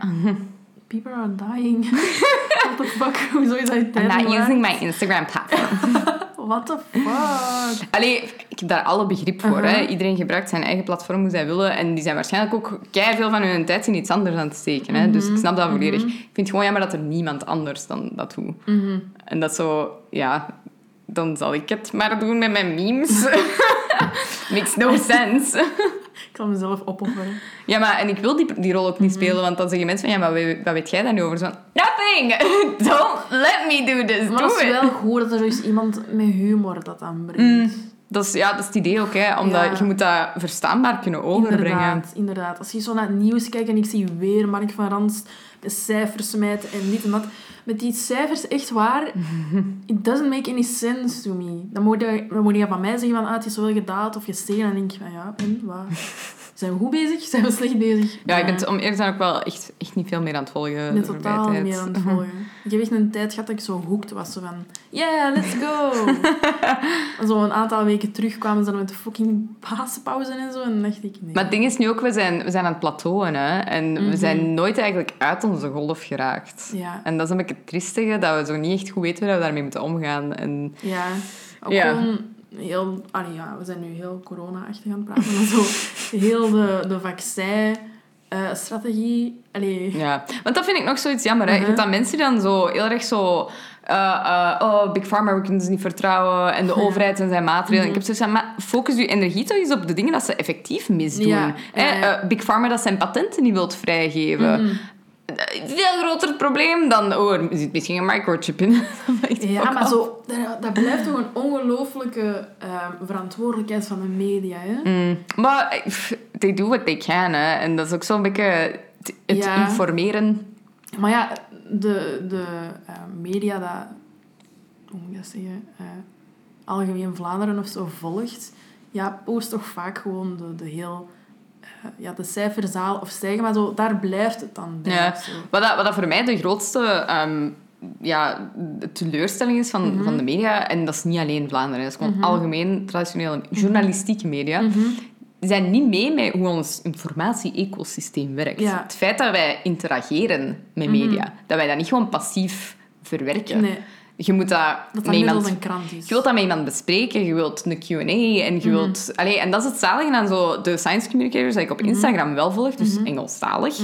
People are dying. What the fuck? Hoezo is dat je I'm tijd not waard? using my Instagram platform. What the fuck? Allee, ik heb daar alle begrip voor. Uh-huh. hè. Iedereen gebruikt zijn eigen platform hoe zij willen. En die zijn waarschijnlijk ook veel van hun tijd in iets anders aan het steken. Hè. Dus ik snap dat volledig. Ik vind het gewoon jammer dat er niemand anders dan dat doet. En dat zo, ja, dan zal ik het maar doen met mijn memes. Makes no sense. Ik zal mezelf opofferen. Ja, maar en ik wil die, die rol ook niet spelen, want dan zeggen mensen van, ja, maar wat, wat weet jij daar nu over? Zo, nothing! Don't let me do this, Maar het is wel goed dat er eens iemand met humor dat aanbrengt. Dat is, ja, dat is het idee ook, hè. Omdat Ja. je moet dat verstaanbaar kunnen overbrengen. Inderdaad, inderdaad. Als je zo naar het nieuws kijkt en ik zie weer Mark van Rans cijfers smijten en dit en dat. Met die cijfers, echt waar, it doesn't make any sense to me. Dan moet je, dan moet je van mij zeggen van, ah, het is zowel gedaald of gestegen. En dan denk ik van, ja, en wat? Zijn we goed bezig? Zijn we slecht bezig? Ja, ik ben om eerlijk te zijn ook wel echt, echt niet veel meer aan het volgen. De totaal niet meer aan het volgen. Ik heb echt een tijd gehad dat ik zo hooked was. Zo van, yeah, let's go. en zo een aantal weken terug kwamen ze dan met de fucking paaspauze en zo. En dacht ik, nee. Maar het ding is nu ook, we zijn, we zijn aan het plateauen. Hè? En we zijn nooit eigenlijk uit onze golf geraakt. Mhm. Ja. En dat is een beetje het triestige, dat we zo niet echt goed weten hoe we daarmee moeten omgaan. En Ja, ook Ja. gewoon heel... Allee, ja, we zijn nu heel corona-achtig aan het praten, maar zo heel de, de vaccin-strategie... allee, ja, want dat vind ik nog zoiets jammer. Hè? Je Mhm. hebt dan mensen die dan zo heel erg zo... eh, eh, oh, Big Pharma, we kunnen ze niet vertrouwen. En de overheid en zijn maatregelen. Mhm. Ik heb zoiets van, maar focus je energie toch eens op de dingen dat ze effectief misdoen. Ja, Hè? Eh, Big Pharma dat zijn patenten niet wilt vrijgeven. Veel groter probleem dan... Oh, er zit misschien een microchip in. Ja, maar zo, dat, blijft toch een ongelooflijke ehm, verantwoordelijkheid van de media. Hè? Mm, maar they do what they can, hè. En dat is ook zo'n beetje het, het Ja. informeren. Maar ja, de, de eh, media dat, hoe moet ik dat zeggen, eh, Algemeen Vlaanderen of zo volgt, ja, post toch vaak gewoon de, de heel... eh, ja, de cijferzaal of stijgen, maar zo, daar blijft het dan bij. Ja. Wat, dat, wat dat voor mij de grootste ehm, ja, de teleurstelling is van, Mhm. van de media, en dat is niet alleen Vlaanderen, dat is gewoon algemeen traditionele journalistieke media, Mhm. zijn niet mee met hoe ons informatie-ecosysteem werkt. Ja. Het feit dat wij interageren met media, dat wij dat niet gewoon passief verwerken. Nee, Je moet dat, dat dat iemand een krant is. Je wilt dat met iemand bespreken, je wilt een Q&A en je wilt... Allee, en dat is het zalige aan zo de science communicators dat ik op Instagram wel volg, dus Engelstalig.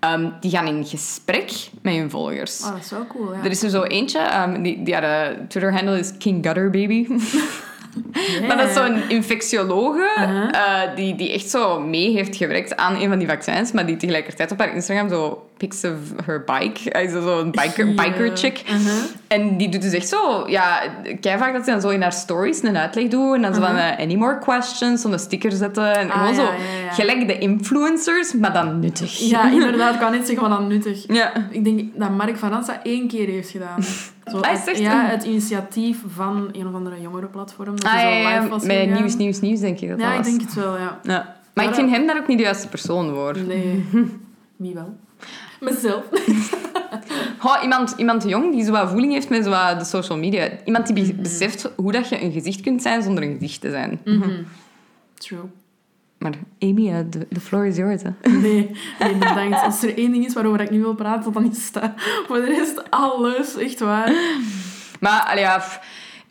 Ehm, die gaan in gesprek met hun volgers. Oh, dat is wel cool, ja. Er is er zo eentje, ehm, die, die haar eh, Twitter-handle is King Gutter Baby. Maar dat is zo'n infectiologe eh, die, die echt zo mee heeft gewerkt aan een van die vaccins, maar die tegelijkertijd op haar Instagram zo pics of her bike. Hij is zo'n biker, biker chick. Uh-huh. En die doet dus echt zo, ja, kei vaak dat ze dan zo in haar stories een uitleg doen en dan zo van eh, any more questions, zo'n sticker zetten en Uh-huh. Ah, gewoon ja, zo ja, ja. gelijk de influencers, maar dan nuttig. Ja, inderdaad. Ik kan niet zeggen dan nuttig. Ja. Ik denk dat Mark van Rans dat één keer heeft gedaan. Zo, Ah, is het, ja, een- het initiatief van een of andere jongerenplatform. Dat Ah, zo live was met gegaan. nieuws, nieuws, nieuws denk ik dat Ja, dat ik denk het wel, ja. Ja. Maar ik vind hem daar ook niet de juiste persoon voor. Nee, wie wel? Mezelf. Goh, iemand, iemand jong die zo wat voeling heeft met zo wat de social media. Iemand die be- beseft hoe dat je een gezicht kunt zijn zonder een gezicht te zijn. True. Maar Amy, eh, de the floor is yours. Hè. Nee, nee, bedankt. Als er één ding is waarover ik nu wil praten, dan is dat. Voor de rest, alles. Echt waar. Maar allee, ja, f-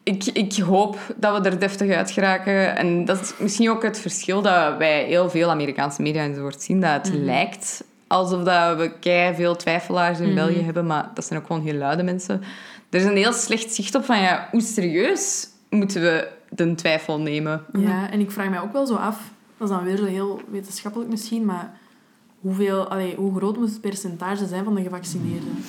ik, ik hoop dat we er deftig uit geraken. En dat is misschien ook het verschil dat wij heel veel Amerikaanse media enzovoort zien. Dat het lijkt alsof dat we kei veel twijfelaars in België hebben, maar dat zijn ook gewoon heel luide mensen. Er is een heel slecht zicht op van ja, hoe serieus moeten we de twijfel nemen. Ja, en ik vraag mij ook wel zo af, dat is dan weer zo heel wetenschappelijk misschien, maar hoeveel, allee, hoe groot moet het percentage zijn van de gevaccineerden?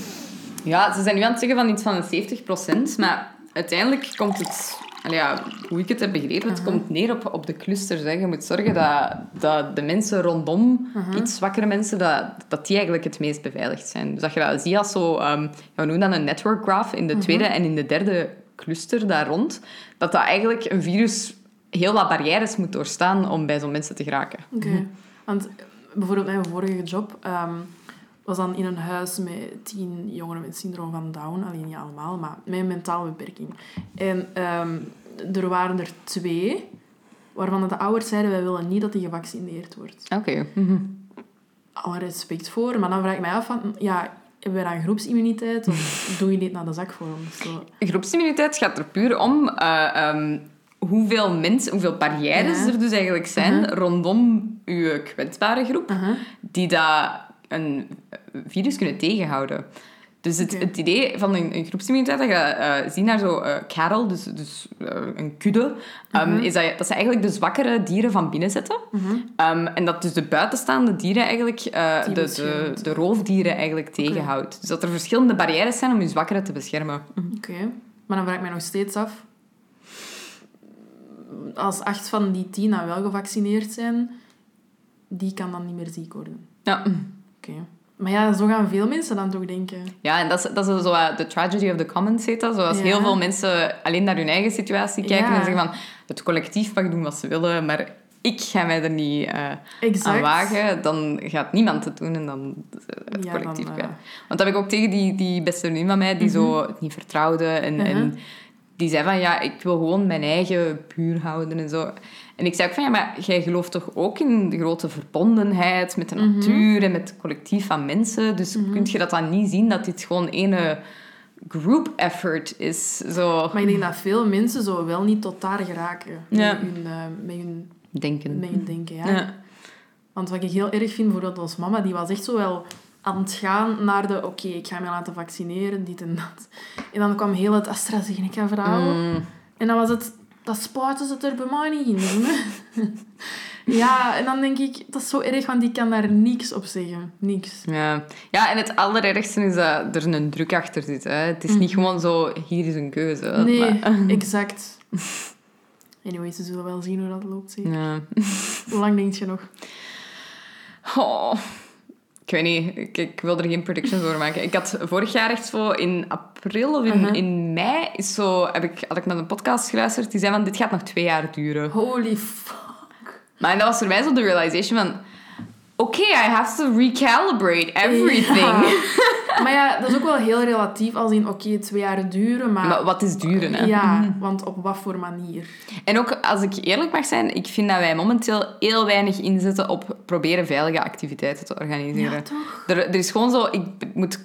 Ja, ze zijn nu aan het zeggen van iets van een 70% maar uiteindelijk komt het... allee, ja, hoe ik het heb begrepen, het komt neer op, op de clusters. Hè. Je moet zorgen dat, dat de mensen rondom, iets zwakkere mensen, dat, dat die eigenlijk het meest beveiligd zijn. Dus dat je dat ziet als zo, ehm, ja, we noemen dat een network graph in de tweede en in de derde cluster daar rond, dat dat eigenlijk een virus heel wat barrières moet doorstaan om bij zo'n mensen te geraken. Oké. Want bijvoorbeeld mijn vorige job ehm, was dan in een huis met tien jongeren met syndroom van Down. Alleen niet allemaal, maar met een mentale beperking. En ehm, er waren er twee waarvan de ouders zeiden, wij willen niet dat die gevaccineerd wordt. Oké. Mhm. Alle respect voor, maar dan vraag ik mij af van, ja, hebben wij dan groepsimmuniteit of doe je dit naar de zak voor ons? Zo. Groepsimmuniteit gaat er puur om eh, ehm, hoeveel mensen, hoeveel barrières Ja. er dus eigenlijk zijn rondom uw kwetsbare groep, Uh-huh. die dat een virus kunnen tegenhouden. Dus het, het idee van een, een groepsimmuniteit, dat je eh, ziet naar zo eh cattle, dus, dus eh, een kudde, ehm, is dat, ze eigenlijk de zwakkere dieren van binnen zetten. Ehm, en dat dus de buitenstaande dieren eigenlijk, de, de, de roofdieren eigenlijk tegenhoudt. Dus dat er verschillende barrières zijn om je zwakkere te beschermen. Oké, maar dan vraag ik mij nog steeds af. Als acht van die tien dan wel gevaccineerd zijn, die kan dan niet meer ziek worden. Ja. Oké. Maar ja, zo gaan veel mensen dan toch denken. Ja, en dat is, dat is zo de tragedy of the commons, heet dat. Zoals Ja. heel veel mensen alleen naar hun eigen situatie kijken Ja. en zeggen van het collectief mag doen wat ze willen, maar ik ga mij er niet eh, aan wagen. Dan gaat niemand het doen en dan eh, het Ja, collectief dan, eh, Want dat heb ik ook tegen die, die beste vriendin van mij, die zo het niet vertrouwde. En, Mhm. en die zei van, ja, ik wil gewoon mijn eigen puur houden en zo. En ik zei ook van, ja, maar jij gelooft toch ook in de grote verbondenheid met de Mhm. natuur en met het collectief van mensen. Dus kun je dat dan niet zien dat dit gewoon ene group effort is? Zo Maar ik denk dat veel mensen zo wel niet tot daar geraken. Ja. Met, hun, eh, met, hun, denken. met hun denken, ja. Ja. Want wat ik heel erg vind, bijvoorbeeld als mama, die was echt zo wel aan het gaan naar de... Oké, ik ga me laten vaccineren, dit en dat. En dan kwam heel het AstraZeneca-verhaal. Mm. En dan was het... Dat spuiten ze er bij mij niet in. ja, en dan denk ik... Dat is zo erg, want die kan daar niks op zeggen. Niks. Ja. ja, en het allerergste is dat er een druk achter zit. Hè. Het is niet gewoon zo, hier is een keuze. Nee, Maar- exact. Anyway, ze zullen wel zien hoe dat loopt. Zeker. ja. Hoe lang denk je nog? Oh, ik weet niet, ik, ik wil er geen predictions over maken. Ik had vorig jaar echt zo in april of in, Mhm. in mei is zo, heb ik, had ik naar een podcast geluisterd die zei van dit gaat nog twee jaar duren. Holy fuck. Maar en dat was voor mij zo de realization van oké, I have to recalibrate everything. Ja. Maar ja, dat is ook wel heel relatief. Als in, oké, twee jaar duren, maar... Maar wat is duren, hè? Ja, want op wat voor manier? En ook, als ik eerlijk mag zijn, ik vind dat wij momenteel heel weinig inzetten op proberen veilige activiteiten te organiseren. Ja, toch? Er, er is gewoon zo, ik moet...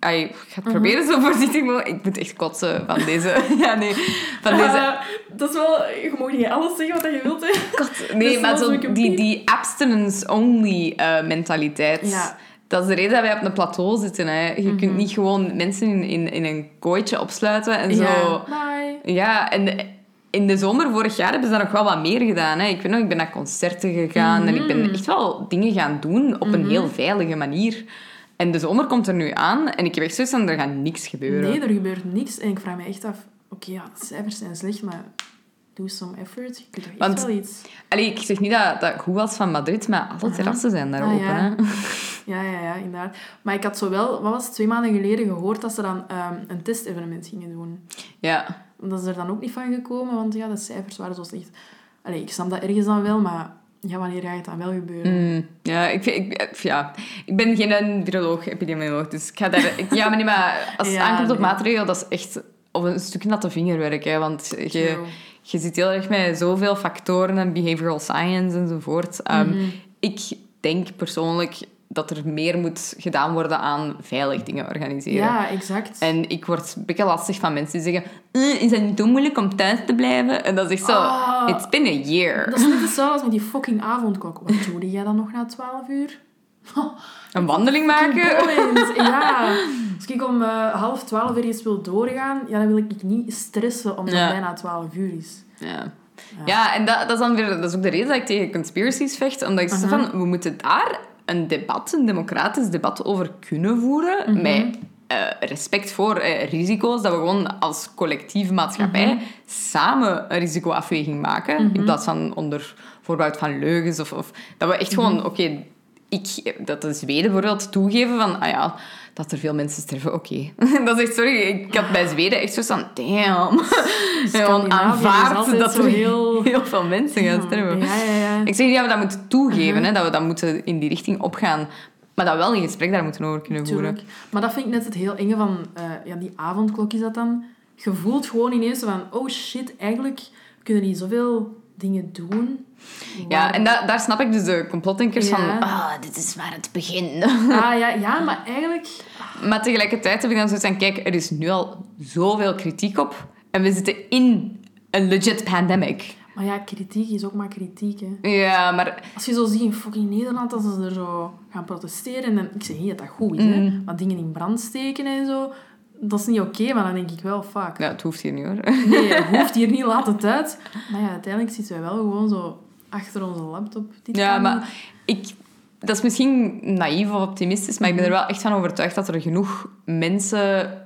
ai, ik ga het proberen zo voorzichtig mogelijk. Ik moet echt kotsen van deze... Ja, nee. Van deze... Ah, dat is wel... Je mag niet alles zeggen wat je wilt, hè. kot- nee, dat maar zo, die, piep. die abstinence-only eh, mentaliteit. Ja. Dat is de reden dat wij op een plateau zitten. Hè. Je kunt niet gewoon mensen in, in, in een kooitje opsluiten en zo... Ja. Bye. Ja, en in de zomer vorig jaar hebben ze daar nog wel wat meer gedaan. Hè. Ik weet nog, ik ben naar concerten gegaan en ik ben echt wel dingen gaan doen op een heel veilige manier. En de zomer komt er nu aan en ik heb echt zoiets van, er gaat niks gebeuren. Nee, er gebeurt niks. En ik vraag me echt af... Oké, ja, de cijfers zijn slecht, maar... Do some effort. Je kunt toch echt Want- wel iets... Allee, ik zeg niet dat dat goed was van Madrid, maar alle terrassen zijn daar Ah, open. ja. Hè. Ja, ja, ja, inderdaad. Maar ik had zo wel... Wat was het? Twee maanden geleden gehoord dat ze dan ehm, een testevenement gingen doen. Ja. Dat is er dan ook niet van gekomen, want ja, de cijfers waren zo slecht. Allee, ik snap dat ergens dan wel, maar ja, wanneer gaat het dan wel gebeuren? Mm, ja, ik, ik, ja, ik ben geen viroloog, epidemioloog, dus ik ga daar... Ik, ja, maar, nee, maar als het Ja, aankomt op nee. maatregelen, dat is echt op een stukje natte vingerwerk. Hè, want je, je zit heel erg met zoveel factoren en behavioral science enzovoort. Um. Ik denk persoonlijk dat er meer moet gedaan worden aan veilig dingen organiseren. Ja, exact. En ik word een beetje lastig van mensen die zeggen... "Eh, is het niet te moeilijk om thuis te blijven? En dat is echt zo... Ah. It's been a year. Dat is net hetzelfde als met die fucking avondklok. Wat doe jij dan nog na 12 uur? Een wandeling maken? Ja. Als ik om eh, half twaalf ergens wil doorgaan, ja, dan wil ik niet stressen omdat Ja. het bijna 12 uur is. Ja. Ja, en dat, dat is dan weer... Dat is ook de reden dat ik tegen conspiracies vecht. Omdat ik zeg van, we moeten daar een debat, een democratisch debat over kunnen voeren. Met eh, respect voor eh, risico's. Dat we gewoon als collectieve maatschappij Mhm. samen een risicoafweging maken. In plaats van onder voorbehoud van leugens. Of, of dat we echt Mhm. gewoon, oké, ik, dat de Zweden bijvoorbeeld toegeven van, ah ja, dat er veel mensen sterven, oké. dat is echt, sorry, ik had bij Zweden echt zo van, damn. Gewoon aanvaard dat er heel- heel veel mensen gaan sterven. Ja, ja, ja. Ik zeg niet dat we dat moeten toegeven, Mhm. hè, dat we dat moeten in die richting opgaan. Maar dat we wel een gesprek daar moeten over kunnen voeren. Tuurlijk. Maar dat vind ik net het heel enge van... eh, ja, die avondklok is dat dan. Je voelt gewoon ineens van... Oh shit, eigenlijk kunnen die zoveel dingen doen. Ja, en da- daar snap ik dus de complotdenkers Ja. van... Ah, dit is maar het begin. Ah, ja, ja, maar eigenlijk... maar tegelijkertijd heb ik dan zoiets van... Kijk, er is nu al zoveel kritiek op. En we zitten in een legit pandemic. Maar ja, kritiek is ook maar kritiek, hè. Ja, maar... Als je zo ziet in fucking Nederland, dat ze er zo gaan protesteren... En dan, ik zeg niet dat dat goed is, hè. Mm. Maar dingen in brand steken en zo... Dat is niet oké, maar dan denk ik wel, fuck. Ja, het hoeft hier niet, hoor. Nee, je hoeft hier niet, laat het uit. Maar ja, uiteindelijk zitten wij wel gewoon zo achter onze laptop. Dit Ja, kan maar ik... Dat is misschien naïef of optimistisch, maar ik ben er wel echt van overtuigd dat er genoeg mensen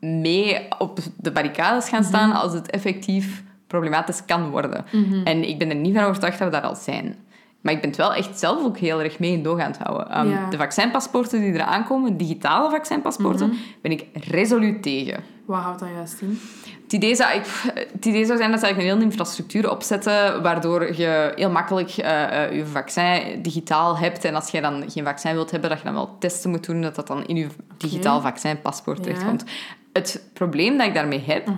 mee op de barricades gaan staan als het effectief problematisch kan worden. En ik ben er niet van overtuigd dat we daar al zijn. Maar ik ben het wel echt zelf ook heel erg mee in doog aan het houden. Um, Ja. De vaccinpaspoorten die eraan komen, digitale vaccinpaspoorten, ben ik resoluut tegen. Wat houdt dat juist in? Het idee, zou, ik, het idee zou zijn dat ze eigenlijk een hele infrastructuur opzetten waardoor je heel makkelijk eh, eh, je vaccin digitaal hebt. En als je dan geen vaccin wilt hebben, dat je dan wel testen moet doen, dat dat dan in je digitaal vaccinpaspoort Ja. terechtkomt. Het probleem dat ik daarmee heb,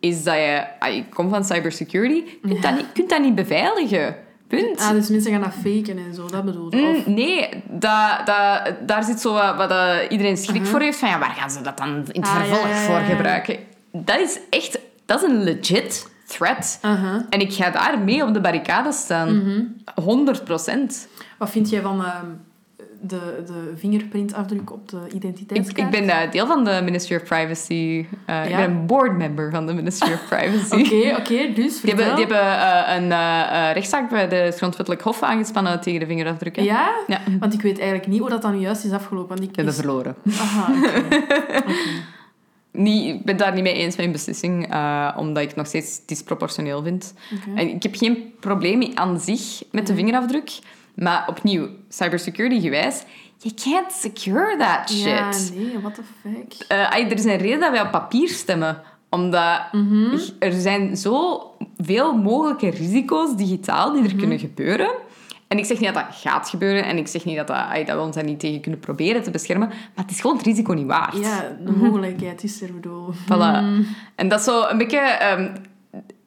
is dat je... ah, Ik kom van cybersecurity, je kunt, dat, niet, kunt dat niet beveiligen. Punt. Ah, dus mensen gaan dat faken en zo, dat bedoel je? Of- Mm, nee, dat, dat, daar zit zo wat, wat dat iedereen schrik voor heeft. Van ja, waar gaan ze dat dan in het Ah, vervolg ja, ja, voor gebruiken? Dat is echt... Dat is een legit threat. Uh-huh. En ik ga daar mee op de barricade staan. Mhm. 100 procent. Wat vind jij van ehm, de, de vingerprintafdruk op de identiteitskaart? ik ben deel van de Ministry of Privacy. Eh, Ik ben een board member van de Ministry of Privacy. Oké, oké, dus Die hebben, die hebben eh, een eh, rechtszaak bij de Grondwettelijk Hof aangespannen tegen de vingerafdrukken. Ja? Ja. Want ik weet eigenlijk niet hoe dat dan juist is afgelopen. Want ik Die hebben verloren. Aha, oké. Niet, ik ben daar niet mee eens met mijn beslissing, omdat ik het nog steeds disproportioneel vind. En ik heb geen probleem aan zich met de vingerafdruk, maar opnieuw, cybersecurity gewijs, you can't secure that shit. Ja, nee, what the fuck. Eh, ay, er is een reden dat wij op papier stemmen. Omdat Mhm. er zijn zoveel mogelijke risico's digitaal die er Mhm. kunnen gebeuren. En ik zeg niet dat dat gaat gebeuren. En ik zeg niet dat, dat, ay, dat we ons daar niet tegen kunnen proberen te beschermen. Maar het is gewoon het risico niet waard. Ja, de mogelijkheid is er, bedoel. Voilà. En dat is zo een beetje... ehm,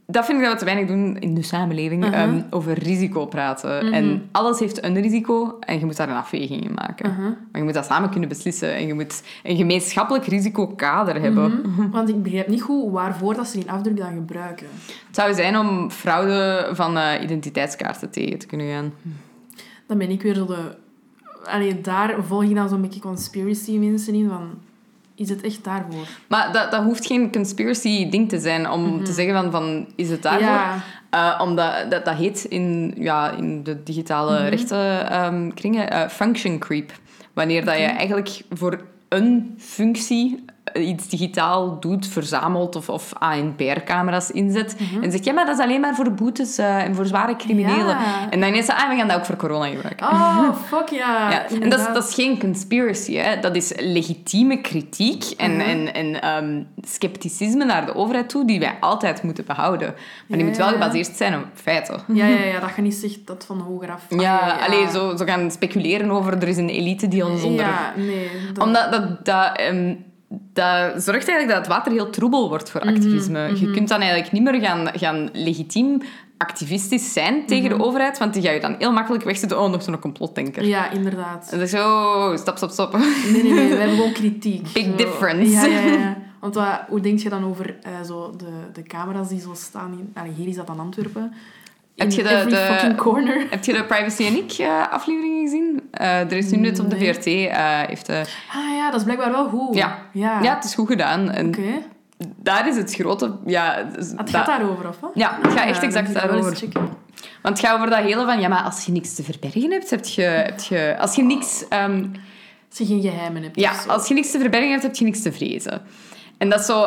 dat vind ik dat we te weinig doen in de samenleving. Uh-huh. ehm, over risico praten. En alles heeft een risico en je moet daar een afweging in maken. Uh-huh. Maar je moet dat samen kunnen beslissen. En je moet een gemeenschappelijk risicokader hebben. Want ik begrijp niet goed waarvoor dat ze die afdruk dan gebruiken. Het zou zijn om fraude van eh, identiteitskaarten tegen te kunnen gaan. Dan ben ik weer zo de... Allee, daar volg je dan zo'n beetje conspiracy mensen in, van... Is het echt daarvoor? Maar dat, dat hoeft geen conspiracy ding te zijn om te zeggen van, van is het daarvoor? Ja. Eh, omdat dat, dat heet in, ja, in de digitale rechten ehm, kringen eh, function creep. Wanneer dat je eigenlijk voor een functie iets digitaal doet, verzamelt of, of ANPR-camera's inzet. En zegt, ja, maar dat is alleen maar voor boetes eh, en voor zware criminelen. Ja. En dan is het, ah, we gaan dat ook voor corona gebruiken. Oh, fuck ja. Ja, en dat is, dat is geen conspiracy, hè. dat is legitieme kritiek en, Mhm. en, en ehm, scepticisme naar de overheid toe, die wij altijd moeten behouden. Maar die moet wel gebaseerd zijn op feiten. Ja, ja, ja, dat je niet zegt dat van hoger af. Ja, Ah, alleen zo, zo gaan speculeren over er is een elite die ons onder... Ja, nee. dat- Omdat dat, dat, ehm, dat zorgt eigenlijk dat het water heel troebel wordt Mhm, voor activisme. Je kunt dan eigenlijk niet meer gaan, gaan legitiem activistisch zijn tegen Mhm. de overheid, want die ga je dan heel makkelijk wegzetten. Oh, nog zo'n complotdenker. Ja, inderdaad. En dan zo, stop, stop, stop. Nee, nee, nee. We hebben gewoon kritiek. Big Zo. difference. Ja, ja, ja. Want wat, hoe denk je dan over eh, zo de, de camera's die zo staan in... Allee, hier is dat dan Antwerpen. Heb je de- de-. Heb je de Privacy en ik eh, aflevering gezien? Eh, er is nu net op de. VRT. eh, heeft, Ah ja, dat is blijkbaar wel goed. Ja. Ja. ja, het is goed gedaan. Oké. daar is het grote... Ja, dus Het gaat daarover, of wat? Ja, het gaat Ah, echt exact daarover. Want het gaat over dat hele van... Ja, maar als je niks te verbergen hebt, heb je... Heb je als je niks... ehm, Als je geen geheimen hebt. Ja, als je niks te verbergen hebt, heb je niks te vrezen. En dat is zo...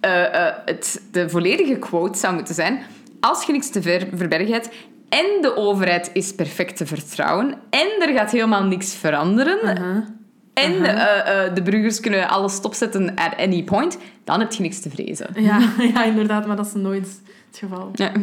eh, het, de volledige quote zou moeten zijn... Als je niks te ver- verbergen hebt... En de overheid is perfect te vertrouwen. En er gaat helemaal niks veranderen. Uh-huh. En eh, eh, de burgers kunnen alles stopzetten at any point. Dan heb je niks te vrezen. Ja, ja, inderdaad, maar dat is nooit het geval. Ja.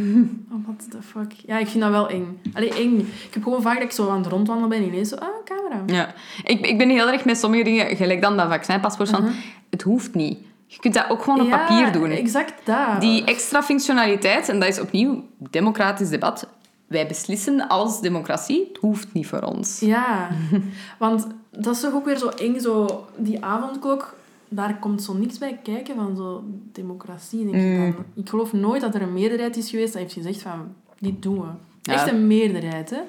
Oh, what the fuck. Ja, ik vind dat wel eng. Allee, eng. Ik heb gewoon vaak dat ik zo aan het rondwandelen ben en ineens zo, ah, camera. Ja. Ik, ik ben heel erg met sommige dingen, gelijk dan dat vaccinpaspoort, van, het hoeft niet. Je kunt dat ook gewoon op Ja, papier doen. exact dat. Die extra functionaliteit, en dat is opnieuw democratisch debat. Wij beslissen als democratie, het hoeft niet voor ons. Ja, want dat is toch ook weer zo eng, zo die avondklok, daar komt zo niks bij kijken van zo democratie, denk ik Mm. dan. Ik geloof nooit dat er een meerderheid is geweest dat heeft gezegd van, dit doen we. Ja. Echt een meerderheid, hè.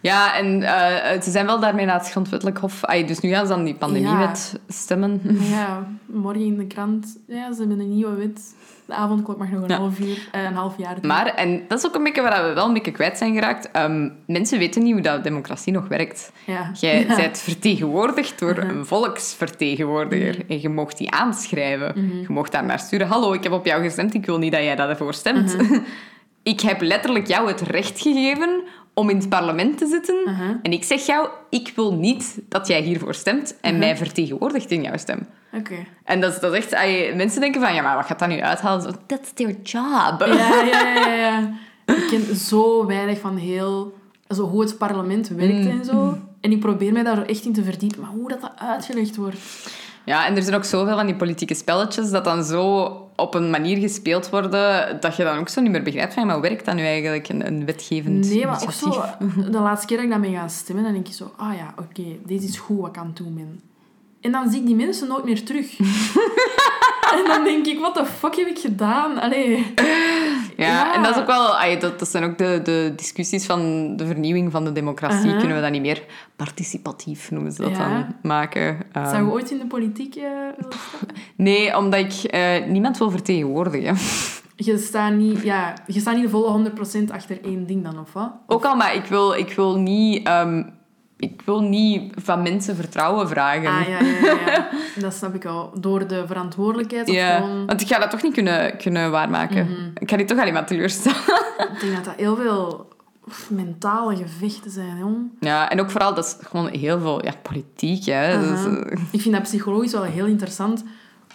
Ja, en eh, ze zijn wel daarmee naar het grondwettelijk hof. Ai, dus nu gaan ze aan die pandemiewet stemmen. Ja, morgen in de krant, ja, ze hebben een nieuwe wet. De avondklok mag nog een Ja. half uur, eh, een half jaar doen. Maar, en dat is ook een beetje waar we wel een beetje kwijt zijn geraakt, ehm, mensen weten niet hoe dat democratie nog werkt. ja. Jij bent vertegenwoordigd door Mhm. een volksvertegenwoordiger. En je mocht die aanschrijven. Mhm. Je mocht daar naar sturen. Hallo, ik heb op jou gestemd. Ik wil niet dat jij daarvoor stemt. Ik heb letterlijk jou het recht gegeven om in het parlement te zitten. En ik zeg jou, ik wil niet dat jij hiervoor stemt en mij vertegenwoordigt in jouw stem. Oké. En dat is, dat is echt... mensen denken van, ja, maar wat gaat dat nu uithalen? Zo, That's their job. Ja, ja, ja, ja. Ik ken zo weinig van heel... Zo hoe het parlement werkt Mm. en zo. En ik probeer mij daar echt in te verdiepen. Maar hoe dat, dat uitgelegd wordt... Ja, en er zijn ook zoveel van die politieke spelletjes dat dan zo op een manier gespeeld worden dat je dan ook zo niet meer begrijpt van, maar werkt dat nu eigenlijk, een, een wetgevend Nee, maar ook zo... De laatste keer dat ik dat mee ga stemmen, dan denk ik zo... Ah ja, oké, dit is goed wat ik aan het doen ben. En dan zie ik die mensen nooit meer terug. en dan denk ik, wat de fuck heb ik gedaan? Allee. Ja, Ja. en dat is ook wel... dat, dat zijn ook de, de discussies van de vernieuwing van de democratie. Kunnen we dat niet meer participatief, noemen ze dat Ja. dan, maken? Ehm, Zou je ooit in de politiek eh? Nee, omdat ik eh, niemand wil vertegenwoordigen. Je staat niet, ja, je staat niet de volle 100% achter één ding dan, of wat? Ook al, maar ik wil, ik wil niet... ehm, ik wil niet van mensen vertrouwen vragen. Ah, ja, ja, ja. Dat snap ik wel. Door de verantwoordelijkheid of Ja, gewoon... want ik ga dat toch niet kunnen, kunnen waarmaken. Mhm. Ik ga die toch alleen maar teleurstellen. Ik denk dat dat heel veel mentale gevechten zijn, jong. Ja, en ook vooral, dat is gewoon heel veel ja, politiek. Hè. Dus, eh, Ik vind dat psychologisch wel heel interessant.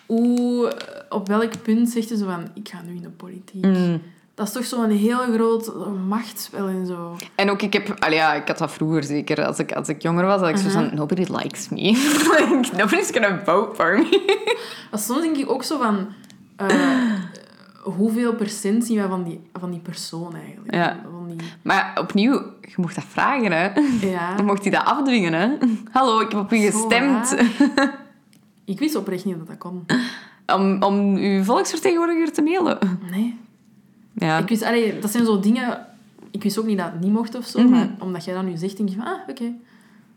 Hoe, op welk punt zegt je zo van, ik ga nu in de politiek? mm. Dat is toch zo'n heel groot machtsspel en zo. En ook, ik heb... Allee, ja, ik had dat vroeger zeker. Als ik, als ik jonger was, had ik zo Mhm. van... Nobody likes me. Like, Nobody's gonna vote for me. Maar soms denk ik ook zo van... eh, hoeveel procent zien wij van die, van die persoon eigenlijk? Ja. Van die, Maar opnieuw, je mocht dat vragen, hè. ja. Je mocht die dat afdwingen, hè. Hallo, ik heb op u gestemd. Ik wist oprecht niet dat dat kon. Om, om uw volksvertegenwoordiger te mailen. Nee. Ja. Ik wist, allee, dat zijn zo dingen... Ik wist ook niet dat het niet mocht of zo, Mhm. maar omdat jij dat nu zegt, denk je van, ah, oké.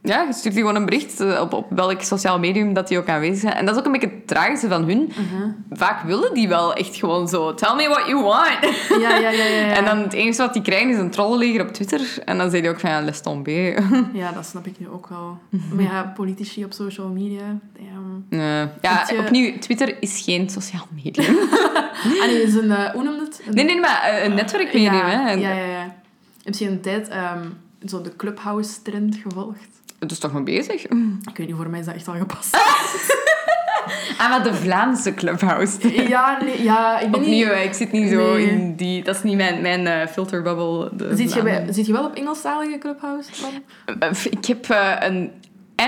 Ja, je stuurt die gewoon een bericht eh, op, op welk sociaal medium dat die ook aanwezig zijn. En dat is ook een beetje het tragische van hun. Uh-huh. Vaak willen die wel echt gewoon zo... Tell me what you want. Ja, ja, ja, ja. ja. En dan het enige wat die krijgen is een trollenleger op Twitter. En dan zei hij ook van, ja, les tomber. Ja, dat snap ik nu ook wel. Maar ja, politici op social media, damn. Nee. Ja, je- opnieuw, Twitter is geen sociaal medium. Ah nee, is een... eh, hoe noem je het? Een- Nee, nee, maar eh, een netwerkmedium, ja, hè. Ja, ja, ja. Heb je een tijd ehm, zo de Clubhouse-trend gevolgd? Het is toch nog bezig? Ik weet niet, voor mij is dat echt al gepast. Ah, maar de Vlaamse Clubhouse. ja, nee, ja, ik ben Opnieuw, niet... ik zit niet zo Nee. in die... Dat is niet mijn, mijn eh, filterbubble. Zit je, bij, zit je wel op Engelstalige Clubhouse dan? Eh, Ik heb eh, een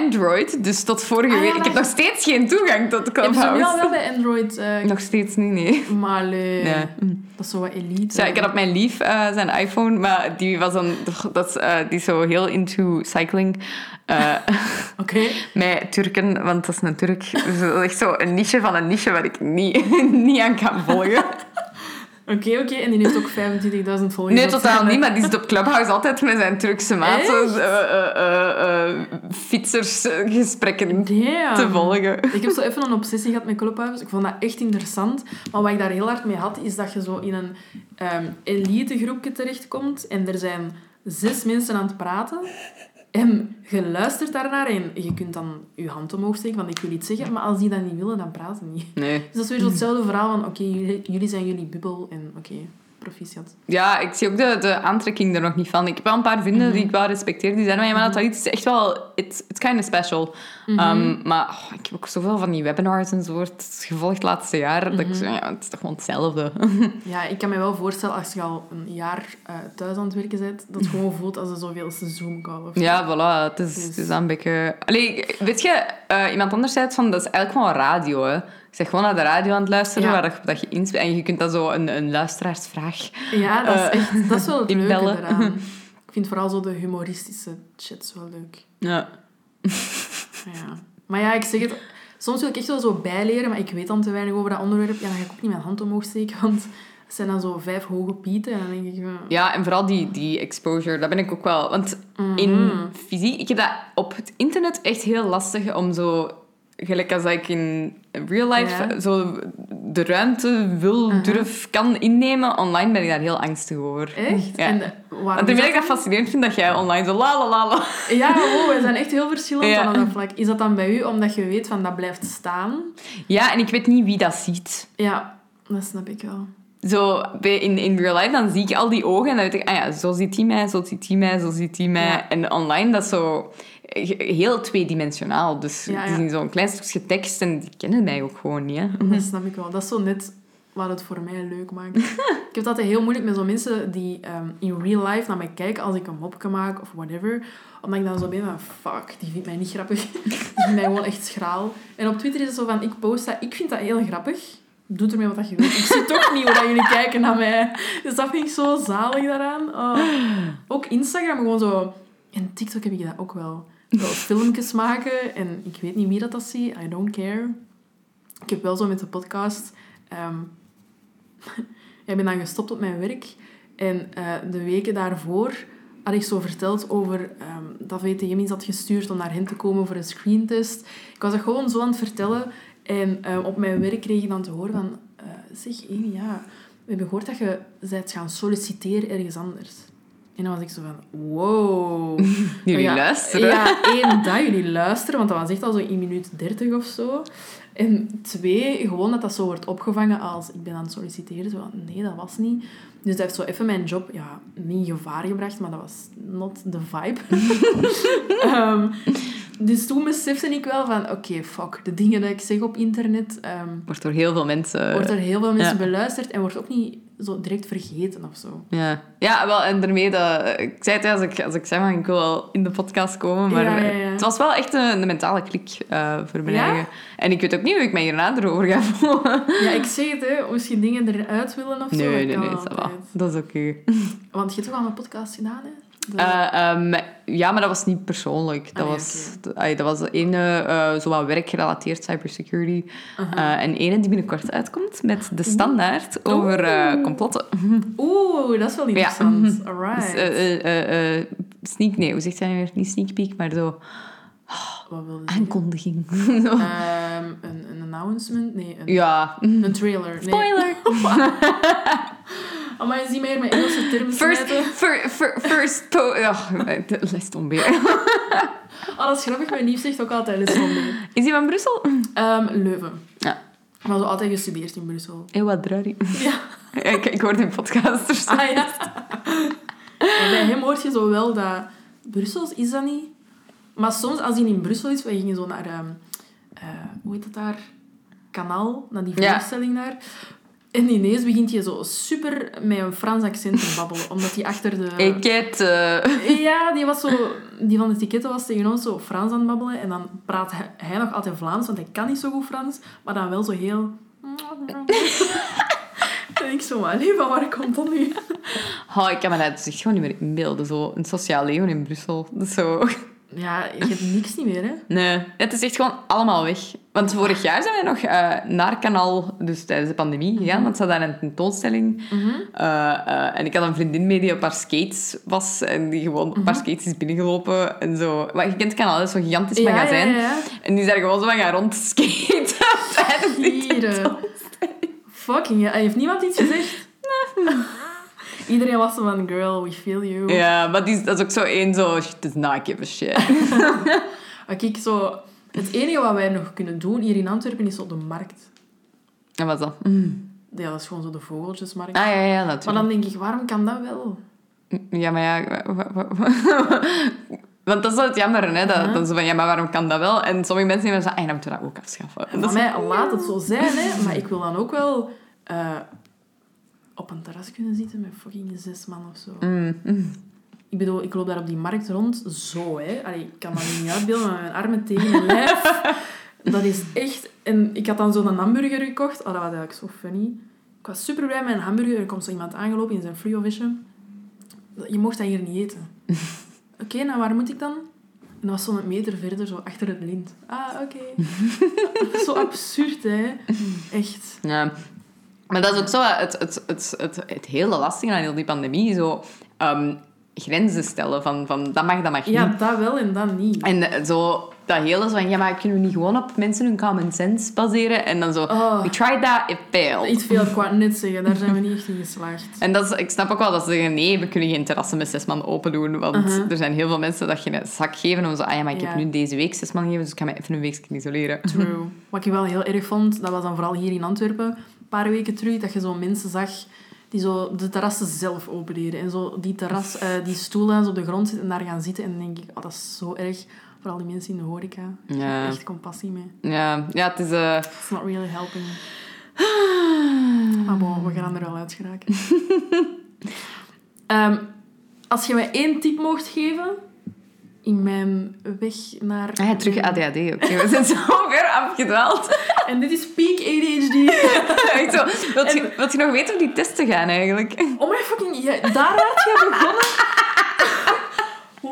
Android, dus tot vorige Ah, ja, week... Ik heb nog steeds geen toegang tot Heb je nu al Clubhouse. wel bij Android... eh Nog steeds niet, nee. Maar nee, Ja. dat is zo wat elite. Ja, ik had op mijn lief eh, zijn iPhone, maar die was dan... Dat, is, eh, die is zo heel into cycling. eh, Oké. met Turken, want dat is een Turk. Dus dat is echt zo een niche van een niche waar ik niet, niet aan kan volgen. Oké, oké. En die heeft ook 25.000 volgers. Nee, totaal niet, maar die zit op Clubhouse altijd met zijn Turkse maat. zo, eh, eh, eh, fietsersgesprekken Damn. te volgen. Ik heb zo even een obsessie gehad met Clubhouse. Ik vond dat echt interessant. Maar wat ik daar heel hard mee had, is dat je zo in een ehm elitegroepje terechtkomt en er zijn zes mensen aan het praten. En je luistert daarnaar en je kunt dan je hand omhoog steken van ik wil iets zeggen, maar als die dat niet willen, dan praten ze niet. Nee. Dus dat is weer zo hetzelfde verhaal van oké, jullie, jullie zijn jullie bubbel en oké, proficiat. Ja, ik zie ook de, de aantrekking er nog niet van. Ik heb wel een paar vrienden die ik wel respecteer. Die zeiden, maar ja, maar dat is echt wel... It's, it's kind of special. Um, maar oh, ik heb ook zoveel van die webinars en zo het gevolgd het laatste jaar. Dat ik zo, ja, het is toch gewoon hetzelfde. Ja, ik kan me wel voorstellen als je al een jaar eh, thuis aan het werken bent, dat het gewoon voelt als een zoveelste Zoom-call. ja, voilà. Het is, het is een beetje... Allee, weet je, eh, iemand anders zei het van, dat is eigenlijk gewoon radio, hè. Je zegt gewoon naar de radio aan het luisteren, Ja. waar dat, dat je inspeelt. En je kunt dan zo een, een luisteraarsvraag... Ja, dat is Eh, echt dat is wel het leuke eraan. Ik vind vooral zo de humoristische chats wel leuk. Ja. Ja. Maar ja, ik zeg het, soms wil ik echt wel zo bijleren, maar ik weet dan te weinig over dat onderwerp. Ja, dan ga ik ook niet mijn hand omhoog steken, want het zijn dan zo vijf hoge pieten. En dan denk ik, Ja, en vooral die, die exposure, dat ben ik ook wel. Want Mhm. in fysiek, ik heb dat op het internet echt heel lastig om zo, gelijk als ik in real life Ja. zo de ruimte wil, durf, kan innemen. Online ben ik daar heel angstig over. echt? Ja. En eh, waarom terwijl ik dat fascinerend vind dat jij online zo la la la? Ja, wow, we zijn echt heel verschillend Ja. op dat vlak. Is dat dan bij u omdat je weet van dat blijft staan? Ja, en ik weet niet wie dat ziet. Ja, dat snap ik wel. Zo, in, in real life, dan zie ik al die ogen en dan weet ik, ah ja, zo ziet hij mij, zo ziet hij mij, zo ziet hij mij. En online, dat is zo heel tweedimensionaal. Dus Ja, het ja. is in zo'n klein stukje tekst en die kennen mij ook gewoon niet. Hè. Dat snap ik wel. Dat is zo net wat het voor mij leuk maakt. ik heb het altijd heel moeilijk met zo'n mensen die ehm, in real life naar mij kijken als ik een mopje maak of whatever. Omdat ik dan zo ben van, fuck, die vindt mij niet grappig. Die vindt mij gewoon echt schraal. En op Twitter is het zo van, ik post dat, ik vind dat heel grappig. Doe ermee wat je wilt. Ik zie toch niet hoe dat jullie kijken naar mij. Dus dat vind ik zo zalig daaraan. Oh. Ook Instagram, gewoon zo... En TikTok heb ik dat ook wel. Zo filmpjes maken en ik weet niet wie dat, dat ziet. I don't care. Ik heb wel zo met de podcast... ehm ik ben dan gestopt op mijn werk. En eh, de weken daarvoor had ik zo verteld over ehm, dat VTM iets had gestuurd om naar hen te komen voor een screentest. Ik was dat gewoon zo aan het vertellen. En ehm, op mijn werk kreeg ik dan te horen van... eh, zeg, Amy, ja, we hebben gehoord dat je bent gaan solliciteren ergens anders. En dan was ik zo van... Wow. Jullie Ja, luisteren. Ja, één, dat jullie luisteren, want dat was echt al zo in minuut 30 of zo. En twee, gewoon dat dat zo wordt opgevangen als ik ben aan het solliciteren. Zo, van, nee, dat was niet. Dus dat heeft zo even mijn job ja, niet in gevaar gebracht, maar dat was not the vibe. Ehm, dus toen besefte ik wel van, oké, fuck, de dingen die ik zeg op internet, ehm, Wordt door heel veel mensen... wordt er heel veel mensen ja. beluisterd en wordt ook niet zo direct vergeten of zo. Ja. ja, wel, en daarmee dat... Ik zei het, als ik, als ik zei, van, ik wil wel in de podcast komen, maar Ja, ja, ja. het was wel echt een, een mentale klik eh, voor mijn Ja? eigen. En ik weet ook niet hoe ik mij hierna erover ga voelen. Ja, ik zeg het, hè, misschien dingen eruit willen of zo. Nee, dat nee, nee, altijd. Dat is oké. Want je hebt toch al een podcast gedaan, hè? De- Eh, ehm, ja, maar dat was niet persoonlijk. Dat, was, dat was de ene, wat werkgerelateerd cybersecurity. Uh-huh. Eh, en ene die binnenkort uitkomt met de standaard over complotten. Oeh, dat is wel interessant. Dus, Alright. eh, sneak, nee, hoe zegt hij weer? Niet sneak peek, maar zo aankondiging. Ehm, een, een announcement? Nee, een, ja. een trailer. Nee. Spoiler! Maar je ziet mij hier met Engelse termen First, smijten. fir, fir, first po... Oh, les tombeer. Oh, dat is grappig. Mijn lief zegt ook altijd les van mee. Is hij van Brussel? Ehm, Leuven. Ja. Maar zo altijd gestudeerd in Brussel. Heel wat drari. Ja. Ik, ik hoorde in podcasters. Ah, ja. En bij hem hoort je zo wel dat... Brussels is dat niet. Maar soms, als hij in Brussel is, wij gingen zo naar... ehm, eh, hoe heet dat daar? Kanaal, naar die Ja. voorstelling daar. En ineens begint je zo super met een Frans accent te babbelen. Omdat hij achter de... Eh, Ja, die, was zo, die van de ticketten was tegen ons zo Frans aan het babbelen. En dan praat hij, hij nog altijd Vlaams, want hij kan niet zo goed Frans. Maar dan wel zo heel... en ik zo, allee, van waar komt dat nu? Oh, ik kan me dat echt gewoon niet meer inbeelden. Zo een sociaal leven in Brussel. Dat is zo... Ja, je hebt niks niet meer, hè? Nee, het is echt gewoon allemaal weg. Want vorig jaar zijn wij nog eh, naar Kanaal, dus tijdens de pandemie, gegaan. Want ze hadden daar een tentoonstelling. Eh, eh, en ik had een vriendin mee die op haar skates was. En die gewoon op haar skates is binnengelopen. En zo. Maar je kent Kanaal, dat is zo'n gigantisch Ja, magazijn. ja, ja. En die is daar gewoon zo van gaan rondskaten tijdens die Gieren. tentoonstelling. Fucking, ja. Heeft niemand iets gezegd? Iedereen was zo van, girl, we feel you. Ja, maar die, is- dat is ook zo één zo... She does not give a shit. Maar kijk, zo... Het enige wat wij nog kunnen doen hier in Antwerpen is op de markt. En wat dan? Mm. Ja, dat is gewoon zo de vogeltjesmarkt. Ah, ja, ja, Maar natuurlijk. dan denk ik, waarom kan dat wel? Ja, maar ja... wa- wa- wa- Want dat is wel het jammer, hè? Dat, is van, ja, maar waarom kan dat wel? En sommige mensen nemen zo, ah, dan moeten we dat ook afschaffen. Van is- mij, laat het zo zijn, hè. Maar ik wil dan ook wel eh, op een terras kunnen zitten met fucking zes man of zo. Mm, mm. Ik bedoel, ik loop daar op die markt rond, zo, hè. Allee, ik kan dat niet uitbeelden, maar mijn armen tegen mijn lijf. Dat is echt... En ik had dan zo'n hamburger gekocht. Oh, dat was eigenlijk zo funny. Ik was super blij met een hamburger. Er komt zo iemand aangelopen in zijn Free Je mocht dat hier niet eten. Oké, nou waar moet ik dan? En dat was zo'n meter verder, zo achter het lint. Ah, oké. Zo absurd, hè. Echt. Ja. Maar dat is ook zo het, het, het, het, het hele lastige aan heel die pandemie. Zo, ehm, grenzen stellen van, van dat mag, dat mag Ja, niet. dat wel en dat niet. En eh, zo dat hele zo van, ja, maar kunnen we niet gewoon op mensen hun common sense baseren? En dan zo, Oh. we tried that, it failed. Iets veel, het net zeggen. Daar zijn we niet echt in geslaagd. En dat is, ik snap ook wel dat ze zeggen, nee, we kunnen geen terrassen met zes man open doen. Want Uh-huh. er zijn heel veel mensen dat geen zak geven. Om zo, ah ja, maar ik Ja. heb nu deze week zes man gegeven, dus ik ga me even een week isoleren. True. Wat ik wel heel erg vond, dat was dan vooral hier in Antwerpen, een paar weken terug, dat je zo mensen zag die zo de terrassen zelf opendeden. En zo die, terras, eh, die stoelen zo op de grond zitten en daar gaan zitten. En dan denk ik, oh, dat is zo erg. Vooral die mensen in de horeca. Ik Ja. heb echt compassie mee. Ja, ja het is... eh, It's not really helping. Maar bon, we gaan er wel uit geraken. Ehm, als je mij één tip mocht geven in mijn weg naar... Ah ja, terug ADHD. Oké, we zijn zo ver afgedwaald. En dit is peak ADHD. Echt zo. Wilt je, wilt je nog weten hoe die testen gaan eigenlijk? Oh my fucking... Ja, daar had je begonnen?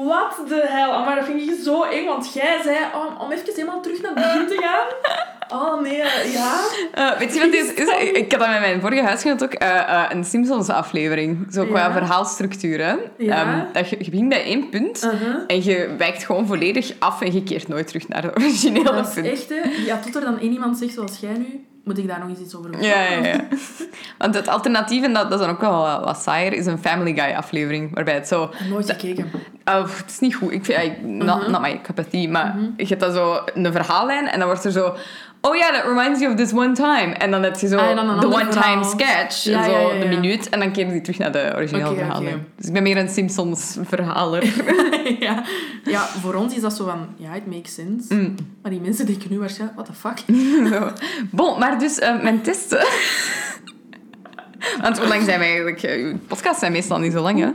Wat de hel? Maar dat vind ik zo eng, want jij zei om, om even helemaal terug naar het begin te gaan. Oh nee, ja. Eh, weet je wat is? is? Ik had dat met mijn vorige huisgenoot ook. eh, eh, een Simpsons-aflevering. Zo qua Ja. verhaalstructuur. Hè? Ja. Ehm, dat je, je begint bij één punt. Uh-huh. En je wijkt gewoon volledig af en je keert nooit terug naar het originele Dat is punt. echt, hè. Ja, tot er dan één iemand zegt zoals jij nu, moet ik daar nog eens iets over Ja, vertellen. ja, ja. Want het alternatief, en dat, dat is dan ook wel wat, wat saaier, is een Family Guy-aflevering. Waarbij het zo... Nooit gekeken. Oh, het is niet goed. Ik vind, I, not, Mhm. not my cup of tea. Maar je hebt dan zo een verhaallijn en dan wordt er zo... Oh ja, that reminds you of this one time. En dan heb je zo Ah, de one-time verhaal. sketch. Ja, zo ja, ja, ja. een minuut. En dan keren die terug naar de originele oké. Dus ik ben meer een Simpsons-verhaler. ja. ja, voor ons is dat zo van, ja, it makes sense. Mm. Maar die mensen denken nu waarschijnlijk, what the fuck? Zo. Bon, maar dus eh, mijn testen... Want hoe lang zijn wij eigenlijk... eh, podcasts zijn meestal niet zo lang, hè?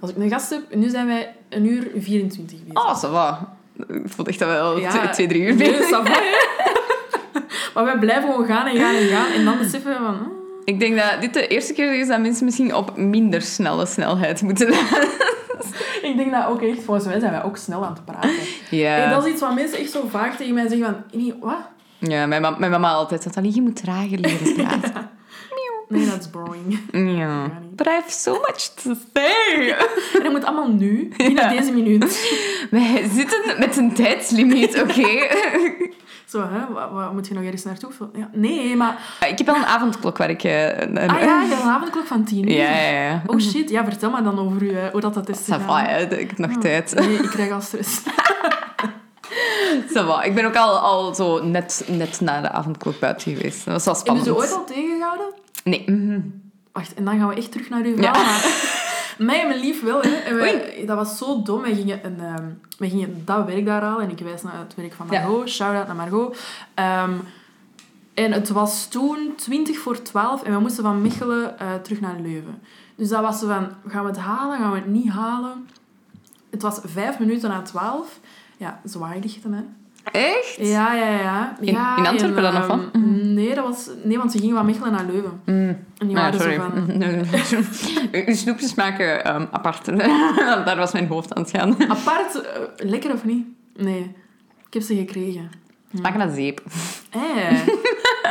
Als ik een gast heb, nu zijn wij een uur 24 bezig. Oh, ça va. Ik vond echt dat we al twee, drie uur bezig. Maar wij blijven gewoon gaan en gaan en gaan. En dan beseffen we van... oh, Ik denk dat dit de eerste keer is dat mensen misschien op minder snelle snelheid moeten letten. Ik denk dat ook echt, volgens mij zijn wij ook snel aan het praten. Ja. Hey, dat is iets wat mensen echt zo vaak tegen mij zeggen van... "Nee, Wat? Ja, mijn, ma- mijn mama altijd "Allee, je moet trager leren praten. Nee, dat is boring. ja. But I have so much to say. En dat moet allemaal nu, binnen Ja. deze minuut. Wij zitten met een tijdslimiet, oké? Zo, hè? Wat, wat, moet je nog ergens naartoe? Ja, nee, maar... ik heb wel een avondklok waar ik... eh, een- Ah ja, je hebt een avondklok van tien uur. ja, ja, ja. Oh shit, ja, vertel me dan over u, hoe dat, dat is hè. Ik heb nog tijd. Nee, ik krijg al stress. Va. Ik ben ook al, al zo net, net na de avondklok buiten geweest. Dat was wel Hebben spannend. ze ooit al tegengehouden? Nee. mhm. Wacht, en dan gaan we echt terug naar uw. Ja. Maar mij en mijn lief wel, hè. En wij, dat was zo dom. Wij gingen, een, ehm, wij gingen dat werk daar halen. En ik wijs naar het werk van Ja. Margot. Shout-out naar Margot. Ehm, en het was toen 20 voor 12. En we moesten van Mechelen eh, terug naar Leuven. Dus dat was zo van, gaan we het halen? Gaan we het niet halen? Het was vijf minuten na 12. Ja, zwaailichten, hè. Echt? Ja, ja, ja. In- ja in Antwerpen en, dan, of wat? ehm, Nee, dat was, nee, want ze gingen van Mechelen naar Leuven. Mm. En die Ah, waren sorry. zo van... Nee, nee. Uw snoepjes smaken ehm, apart. Daar was mijn hoofd aan het gaan. Apart, eh, lekker of niet? Nee, ik heb ze gekregen. Smaken naar zeep. Eh.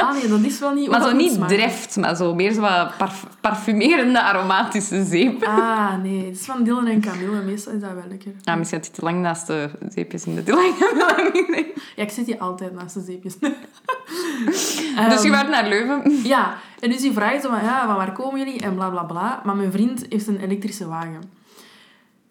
Ah nee, dat is wel niet... Maar zo niet smaken. dreft, maar zo meer zo wat parf- parfumerende aromatische zeep. Ah nee, het is van Dylan en Camille. Meestal is dat wel lekker. Ja, misschien had hij te lang naast de zeepjes in de lang. Ja, ik zit hier altijd naast de zeepjes. dus je werd naar Leuven. Ja, en dus die vraagt zo van, ja, van waar komen jullie? En bla bla bla. Maar mijn vriend heeft een elektrische wagen.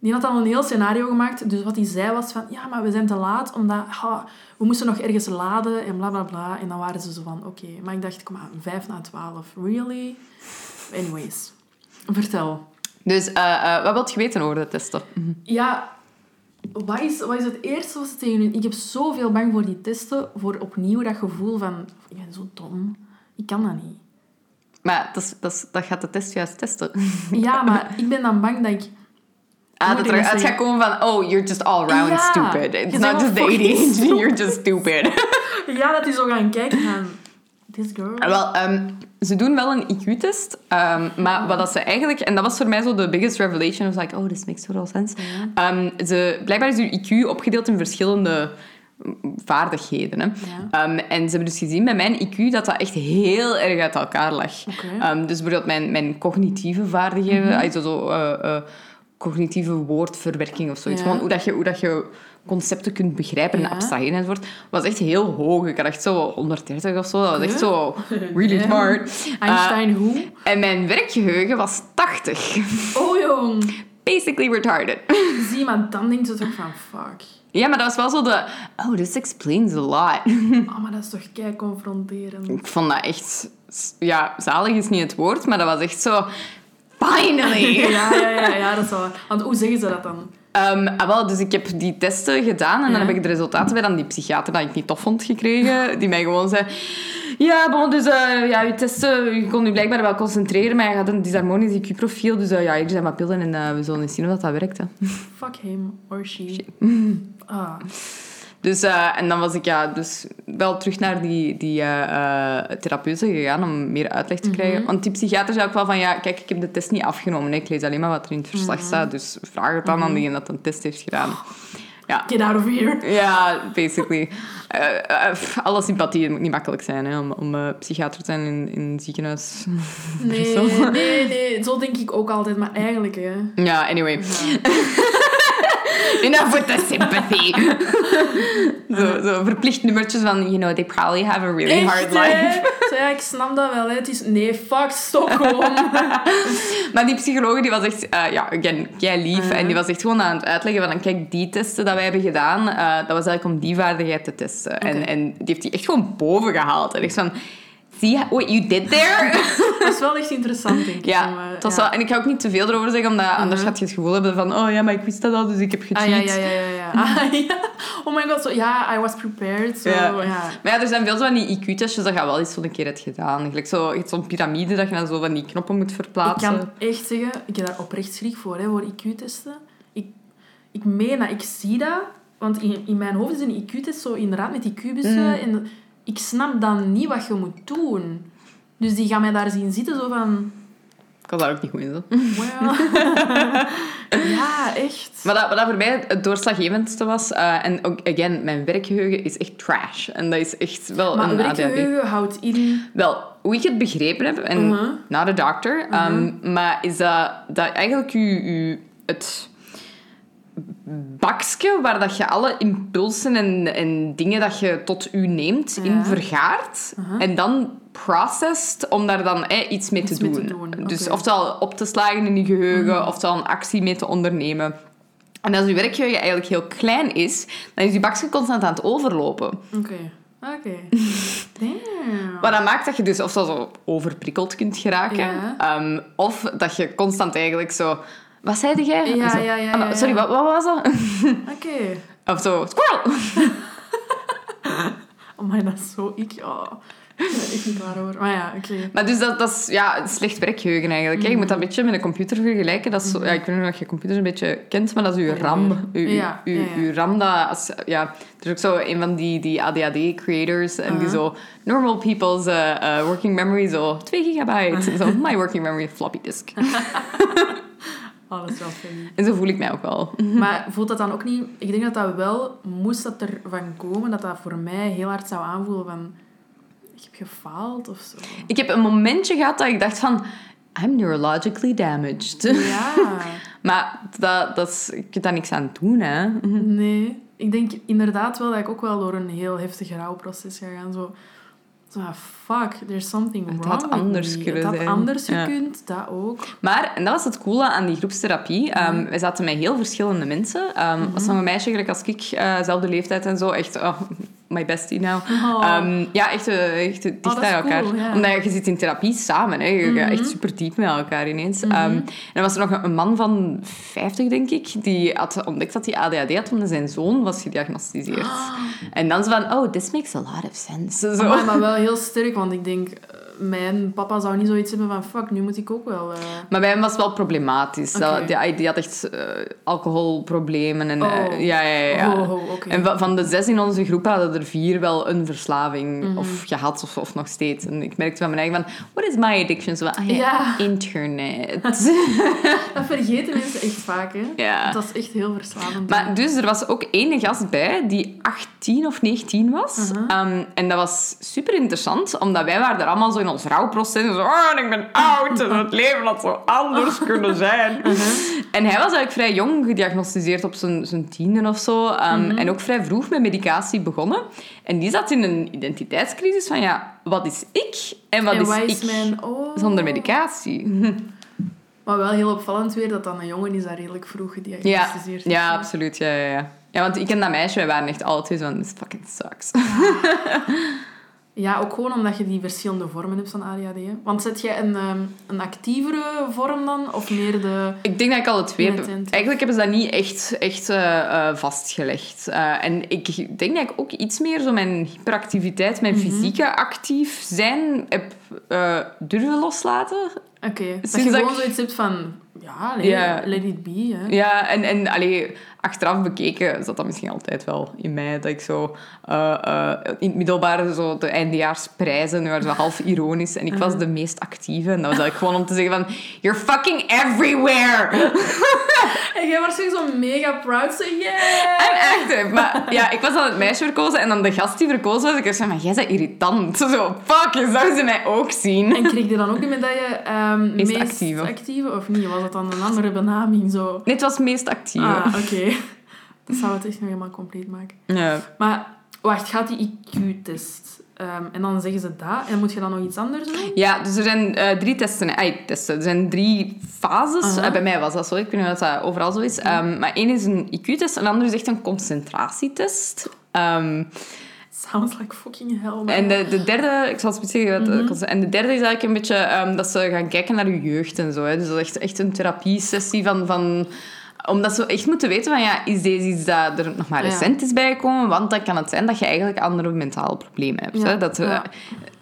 Die had al een heel scenario gemaakt. Dus wat hij zei was van, ja, maar we zijn te laat, omdat ha, we moesten nog ergens laden en bla bla bla. En dan waren ze zo van, oké. Maar ik dacht, kom aan, vijf na twaalf. Really? Anyways. Vertel. Dus eh, eh, wat wilt je weten over de testen? Ja, wat is, wat is het eerste wat ze tegen u... Ik heb zoveel bang voor die testen, voor opnieuw dat gevoel van... Ik ben zo dom. Ik kan dat niet. Maar dat, is, dat, is- dat gaat de test juist testen. Ja, maar ik ben dan bang dat ik... Ah, dat ik er dat uit gaat komen van, oh, you're just all round Ja. stupid. It's not just the ADHD, you're just stupid. Ja, dat die zo gaan kijken van... This girl... Wel, ehm, ze doen wel een IQ-test, ehm, maar wat dat ze eigenlijk... En dat was voor mij zo de biggest revelation. I was like, oh, this makes total sense. Ehm, ze, blijkbaar is je IQ opgedeeld in verschillende mm, vaardigheden. Hè. Ja. En ze hebben dus gezien bij mijn IQ dat dat echt heel erg uit elkaar lag. Dus bijvoorbeeld mijn, mijn cognitieve vaardigheden, also zo, eh, cognitieve woordverwerking of zoiets. Ja. Gewoon hoe, dat je, hoe dat je concepten kunt begrijpen en Ja. abstraheren enzovoort, was echt heel hoog. Ik had echt zo 130 of zo. Dat was echt zo really Ja. smart. Einstein hoe? Uh, en mijn werkgeheugen was 80. Oh, jong. Basically retarded. Zie, maar dan denkt ze toch van... Fuck. ja, maar dat was wel zo de... Oh, this explains a lot. Oh, maar dat is toch kei confronterend. Ik vond dat echt... Ja, zalig is niet het woord, maar dat was echt zo... Finally! Ja, ja, ja, ja, dat is wel... Want hoe zeggen ze dat dan? Ehm, ah, wel, dus ik heb die testen gedaan en dan heb ik de resultaten bij dan die psychiater dat ik niet tof vond gekregen. Die mij gewoon zei... Ja, bon, dus eh, ja, je testen, je kon je blijkbaar wel concentreren, maar je had een disharmonisch IQ-profiel. Dus eh, ja, hier zijn wat pillen en eh, we zullen eens zien of dat, dat werkt. Hè. Fuck him or she. Ah. Dus, eh, en dan was ik ja, dus wel terug naar die, die therapeute gegaan om meer uitleg te krijgen. Want die psychiater zei ook wel van, ja, kijk, ik heb de test niet afgenomen. hè. Ik lees alleen maar wat er in het verslag staat. Dus vraag het dan aan diegene dat een test heeft gedaan. Ja, Get out of here. ja basically. Pff, alle sympathie, het moet niet makkelijk zijn hè, om, om psychiater te zijn in, in een ziekenhuis. Nee, nee, nee. Zo denk ik ook altijd. Maar eigenlijk, hè. Ja, anyway. Enough with the sympathy. zo, zo verplicht nummertjes van, you know, they probably have a really hard life. hè? Zo, ja, ik snap dat wel. Hè. Het is... Nee, fuck, gewoon. Maar die psycholoog die was echt, eh, ja, again, jij lief. En die was echt gewoon aan het uitleggen van, kijk, die testen dat wij hebben gedaan, eh, dat was eigenlijk om die vaardigheid te testen. En, en die heeft die echt gewoon boven gehaald. En echt van, see what you did there? dat is wel echt interessant, denk ik. ja, eh, ja. wel, en ik ga ook niet te veel erover zeggen, omdat anders Mhm. gaat je het gevoel hebben van, oh ja, maar ik wist dat al, dus ik heb. Ah, ja, ja, ja, ja. Ah, ja. Oh my god, zo, ja, I was prepared. Zo, Ja. Maar ja, er zijn veel zo van die IQ-testjes dat je wel eens zo'n keer hebt gedaan. Gelijk zo, zo'n piramide dat je dan zo van die knoppen moet Ik verplaatsen. kan echt zeggen, ik heb daar oprecht schrik voor, hè, voor IQ-testen. Ik, ik meen dat, ik zie dat. Want in, in mijn hoofd is een IQ-test zo inderdaad met die kubussen. Mm. En ik snap dan niet wat je moet doen. Dus die gaan mij daar zien zitten zo van... Ik was daar ook niet goed in. Zo. Well. ja, echt. Maar dat, wat dat voor mij het doorslaggevendste was, eh, en ook, again, mijn werkgeheugen is echt trash. En dat is echt wel Maar een werkgeheugen houdt in... Wel, hoe ik het begrepen heb, en Mhm. not a doctor, ehm, maar is dat, dat eigenlijk u, u het bakje waar dat je alle impulsen en, en dingen dat je tot u neemt in vergaart en dan processed om daar dan eh, iets mee te mee doen. te doen, Dus oké. oftewel op te slagen in je geheugen, oftewel een actie mee te ondernemen. En als je werkgeheugen eigenlijk heel klein is, dan is je bakje constant aan het overlopen. Oké. Oké. Damn. Wat dat maakt dat je dus ofwel zo overprikkeld kunt geraken, ehm, of dat je constant eigenlijk zo... Wat zei jij? Ja, ja, ja, ah, nou, ja, Sorry, ja. wat, wat was dat? Oké. of zo, squirrel! Oh my, dat is zo ik. Oh. Ik ben er echt niet klaar over. Maar ja, oké. Maar dus dat, dat is ja, slecht werkgeheugen eigenlijk. hè. Je moet dat een beetje met een computer vergelijken. Dat is zo, ja, ik weet niet of je computers een beetje kent, maar dat is uw Ja, RAM. ja. Uw, Ja, uw, ja, ja. uw RAM, dat... Als, ja, er is ook zo een van die, die ADHD-creators en die zo... Normal people's eh, working memory, zo 2 gigabyte. zo, my working memory, floppy disk. Is wel. En zo voel ik mij ook wel. Maar voelt dat dan ook niet... Ik denk dat dat wel, moest dat ervan komen, dat dat voor mij heel hard zou aanvoelen van... ik heb gefaald of zo. Ik heb een momentje gehad dat ik dacht van... I'm neurologically damaged. Ja, maar dat, dat is, je kunt daar niks aan doen, hè. nee. Ik denk inderdaad wel dat ik ook wel door een heel heftig rouwproces ga gaan. Zo ah, fuck, there's something Het wrong had with anders me. kunnen Het had zijn. anders Ja. gekund, dat ook. Maar, en dat was het coole aan die groepstherapie. Ehm wij zaten met heel verschillende mensen. Ehm Mhm. was nog een meisje, gelijk als ik, eh zelfde leeftijd en zo. Echt, oh, my bestie now. Oh. Ehm, ja, echt, eh, echt dicht dat is bij elkaar. cool, ja. Omdat je zit in therapie samen. Hè. Je gaat echt super diep met elkaar ineens. Ehm, en dan was er nog een, man van 50, denk ik. Die had ontdekt dat hij ADHD had, omdat zijn zoon was gediagnosticeerd. En dan zo van, oh, this makes a lot of sense. Zo. Amai, maar wel heel sterk, want ik denk, eh, mijn papa zou niet zoiets hebben van fuck, nu moet ik ook wel. eh, Maar bij hem was het wel problematisch. Die, die had echt eh, alcoholproblemen. En, Oh. eh, ja, ja, ja. ja. Oh, oh. En va- van de zes in onze groep hadden er vier wel een verslaving Mhm. of gehad of, of nog steeds. En ik merkte van mijn eigen van, what is my addiction? Zo ah, ja, Ja. internet. Dat vergeten mensen echt vaak, hè. Ja. Dat is echt heel verslavend. Maar dus er was ook één gast bij die 18 of 19 was. Mhm. Ehm, en dat was super interessant, omdat wij waren er allemaal zo in ons rouwproces. en Zo, oh, ik ben oud en het leven had zo anders kunnen zijn. Mhm. En hij was eigenlijk vrij jong gediagnosticeerd op zijn, zijn tiende of zo. Ehm, Mhm. En ook vrij vroeg met medicatie begonnen. En die zat in een identiteitscrisis van, ja, wat is ik en wat en is ik mijn... Oh. zonder medicatie? Maar wel heel opvallend weer dat dan een jongen is dat redelijk vroeg Ja, gediagnosticeerd is. ja absoluut. Ja, ja, ja. ja, want ik en dat meisje, wij waren echt zo van, this fucking sucks. Ja, ook gewoon omdat je die verschillende vormen hebt van ADHD. hè. Want zet jij een, ehm, een actievere vorm dan? Of meer de... Ik denk dat ik alle twee heb. Eigenlijk hebben ze dat niet echt, echt eh, eh, vastgelegd. Eh, en ik denk dat ik ook iets meer zo mijn hyperactiviteit, mijn Mhm. fysieke actief zijn heb durven loslaten. Oké, dat Sinds je dat gewoon ik- zoiets hebt van... Ja, nee, Ja. let it be, hè. Ja, en, en allee, achteraf bekeken zat dat misschien altijd wel in mij. Dat ik zo eh, eh, in het middelbaar zo de eindejaarsprijzen waren zo half ironisch. En ik was de meest actieve. En dat was eigenlijk gewoon om te zeggen van... You're fucking everywhere! En jij was echt zo mega proud. Zo, yeah! I'm active. Maar ja, ik was dan het meisje verkozen. En dan de gast die verkozen was, ik zei, maar jij bent irritant. Zo, fuck, je zou ze mij ook zien. En kreeg je dan ook de medaille ehm Meest meest, actieve. actieve. Of niet? Was dat dan een andere benaming? Zo? Was het meest actieve. Ah, oké. Dat zou het echt nog helemaal compleet maken. Ja. Maar wacht, gaat die IQ-test? Ehm, en dan zeggen ze dat. En moet je dan nog iets anders doen? Ja, dus er zijn eh, drie testen. Ay, testen. Er zijn drie fases. Eh, bij mij was dat zo. Ik weet niet of dat overal zo is. Ehm, maar één is een IQ-test en de andere is echt een concentratietest. Ehm, Sounds like fucking hell. man. en de, de derde, ik zal het zeggen, Mhm. en de derde is eigenlijk een beetje dat ze gaan kijken naar je jeugd en zo. Hè. Dus dat is echt, echt een therapiesessie van, van omdat ze echt moeten weten van, ja, is deze iets dat er nog maar recent is bijgekomen? Want dan kan het zijn dat je eigenlijk andere mentale problemen hebt. Hè? Dat ja.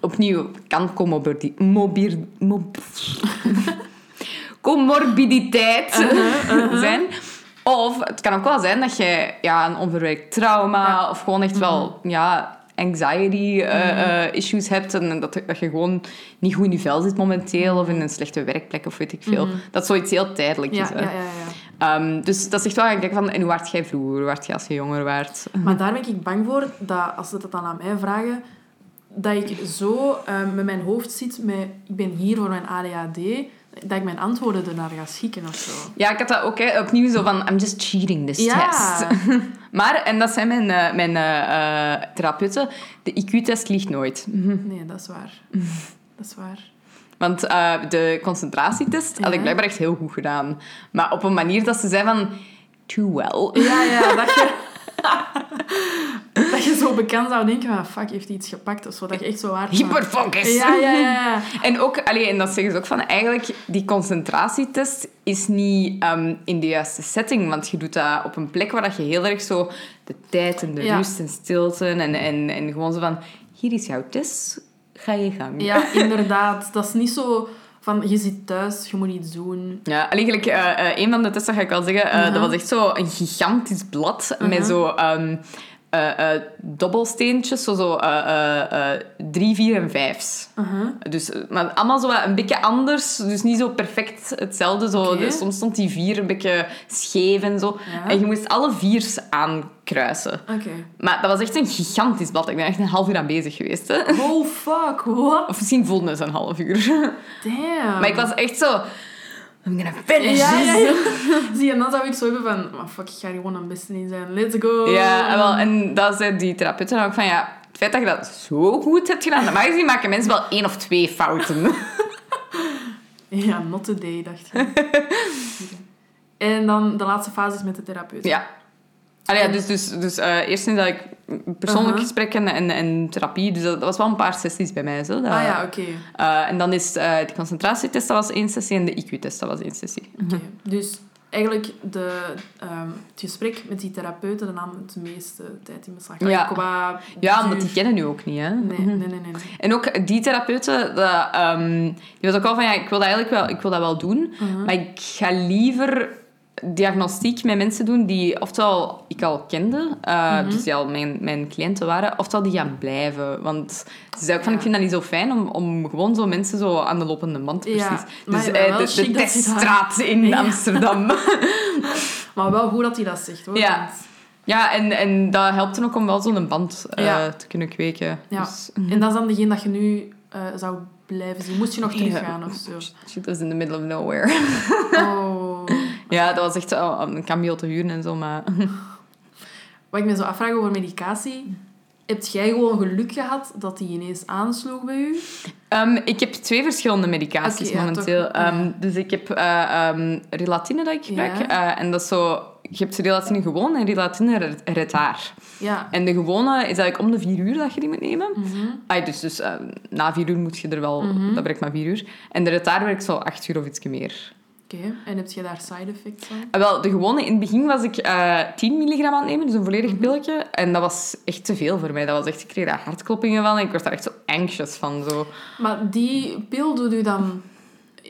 opnieuw kan comorbidi- mobir- mob- comorbiditeit Uh-huh, zijn. Of het kan ook wel zijn dat je ja, een onverwerkt trauma Ja. of gewoon echt wel ja, anxiety eh, eh, issues hebt en dat, dat je gewoon niet goed in je vel zit momenteel of in een slechte werkplek of weet ik veel. Dat zoiets heel tijdelijk ja, is. hè. ja, Ehm, dus dat is echt wel gaan kijken van, en hoe werd jij vroeger? Hoe werd jij als je jonger werd? Maar daar ben ik bang voor dat als ze dat dan aan mij vragen, dat ik zo ehm, met mijn hoofd zit met ik ben hier voor mijn ADHD, dat ik mijn antwoorden ernaar ga schikken of zo. Ja, ik had dat ook hè, opnieuw zo van, I'm just cheating this Ja. test. maar, en dat zijn mijn, eh, mijn eh, eh, therapeuten, de IQ-test liegt nooit. Nee, dat is waar. Dat is waar. Want eh, de concentratietest had ik blijkbaar echt heel goed gedaan. Maar op een manier dat ze zei van... Too well. Ja, ja, dat je... dat je zo bekend zou denken van, fuck, heeft hij iets gepakt of zo. Dat je echt zo waard Hyperfocus. Ja, ja, ja. En ook, allee, en dat zeggen ze ook van, eigenlijk, die concentratietest is niet ehm, in de juiste setting, want je doet dat op een plek waar dat je heel erg zo de tijd en de Ja. rust en stilte en, en, en gewoon zo van, hier is jouw test, ga je gang. Ja, inderdaad. Dat is niet zo van, je zit thuis, je moet iets doen. Ja, eigenlijk, eh, eh, een van de testen ga ik wel zeggen, eh, dat was echt zo een gigantisch blad met zo ehm, eh, eh, dobbelsteentjes, zo, zo eh, drie, vier en vijfs. Uh-huh. Dus, maar allemaal zo een beetje anders, dus niet zo perfect hetzelfde. Zo. Dus soms stond die vier een beetje scheef en zo. Ja. En je moest alle viers aankruisen. Maar dat was echt een gigantisch blad. Ik ben echt een half uur aan bezig geweest. Hè. Oh, fuck. What? Of misschien voelde het een half uur. Damn. Maar ik was echt zo... I'm gonna finish Ja, ja, this. ja. Zie, en dan zou ik zo hebben van... Maar fuck, ik ga er gewoon een beste in zijn. Let's go. Ja, en wel, en dat zei die therapeut dan ook van... Ja, het feit dat je dat zo goed hebt gedaan... Normaal gezien maken mensen wel één of twee fouten. Ja, not today, dacht je. en dan de laatste fase is met de therapeut. Ja. Allee, ja, dus dus, dus eh, eerst dat ik persoonlijk gesprekken en, en therapie. Dus dat, dat was wel een paar sessies bij mij. Zo. Dat, Ah ja, oké. eh, en dan is eh de concentratietest, dat was één sessie. En de IQ-test, dat was één sessie. Oké. Dus eigenlijk de, ehm, het gesprek met die therapeuten dat nam het meeste tijd in beslag. Ja. Qua Ja, omdat die kennen nu ook niet, hè. Nee, nee, nee, nee. nee. En ook die therapeuten, dat, ehm, die was ook al van, ja, ik wil dat eigenlijk wel, ik wil dat wel doen, Mhm. maar ik ga liever diagnostiek met mensen doen die oftewel ik al kende, eh, Mhm. dus die al mijn, mijn cliënten waren, oftewel die gaan blijven. Want ze zei ook van, Ja. ik vind dat niet zo fijn om, om gewoon zo mensen zo aan de lopende band, precies. dus ja, eh, wel de, teststraat in Ja. Amsterdam. Maar wel goed dat hij dat zegt, hoor. Ja. want- ja, en, en dat helpt dan ook om wel zo'n band eh, te kunnen kweken. Ja. Dus, En dat is dan degene dat je nu zou blijven zien. Moest je nog teruggaan of zo? Shit was in the middle of nowhere. Oh. Ja, dat was echt oh, een cameo te huren en zo, maar... Wat ik me zo afvraag over medicatie... Heb jij gewoon geluk gehad dat die ineens aansloeg bij u? Ehm, ik heb twee verschillende medicaties momenteel. Ja. Ehm, dus ik heb eh, ehm, relatine dat ik gebruik. Ja. Eh, en dat is zo... Je hebt relatine gewoon en relatine retaar. Ja. En de gewone is eigenlijk om de vier uur dat je die moet nemen. Mhm. Ah, dus dus na vier uur moet je er wel... Mhm. Dat werkt maar vier uur. En de retaar werkt zo acht uur of iets meer. Oké. En heb je daar side effects van? Ah, wel, de gewone, in het begin was ik eh 10 milligram aan het nemen, dus een volledig Mhm. pilletje. En dat was echt te veel voor mij. Dat was echt, ik kreeg daar hartkloppingen van en ik werd daar echt zo anxious van. Zo. Maar die pil doet u dan...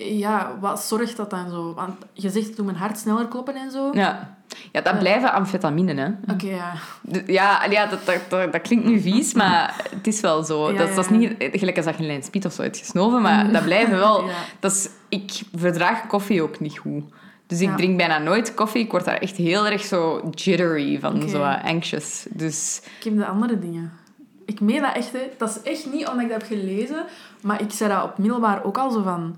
Ja, wat zorgt dat dan zo? Want je zegt, doe mijn hart sneller kloppen en zo. Ja, ja dat Ja. blijven amfetamine, hè. Oké, ja. Ja, ja dat, dat, dat, klinkt nu vies, maar het is wel zo. Ja, dat, dat is niet gelijk als dat je een lijn spiet of zo hebt gesnoven, maar dat blijven wel... Dat is, ik verdraag koffie ook niet goed. Dus ik drink bijna nooit koffie. Ik word daar echt heel erg zo jittery van, Oké. zo anxious. Dus Ik heb de andere dingen. Ik meen dat echt, hè. Dat is echt niet omdat ik dat heb gelezen, maar ik zei dat op middelbaar ook al zo van...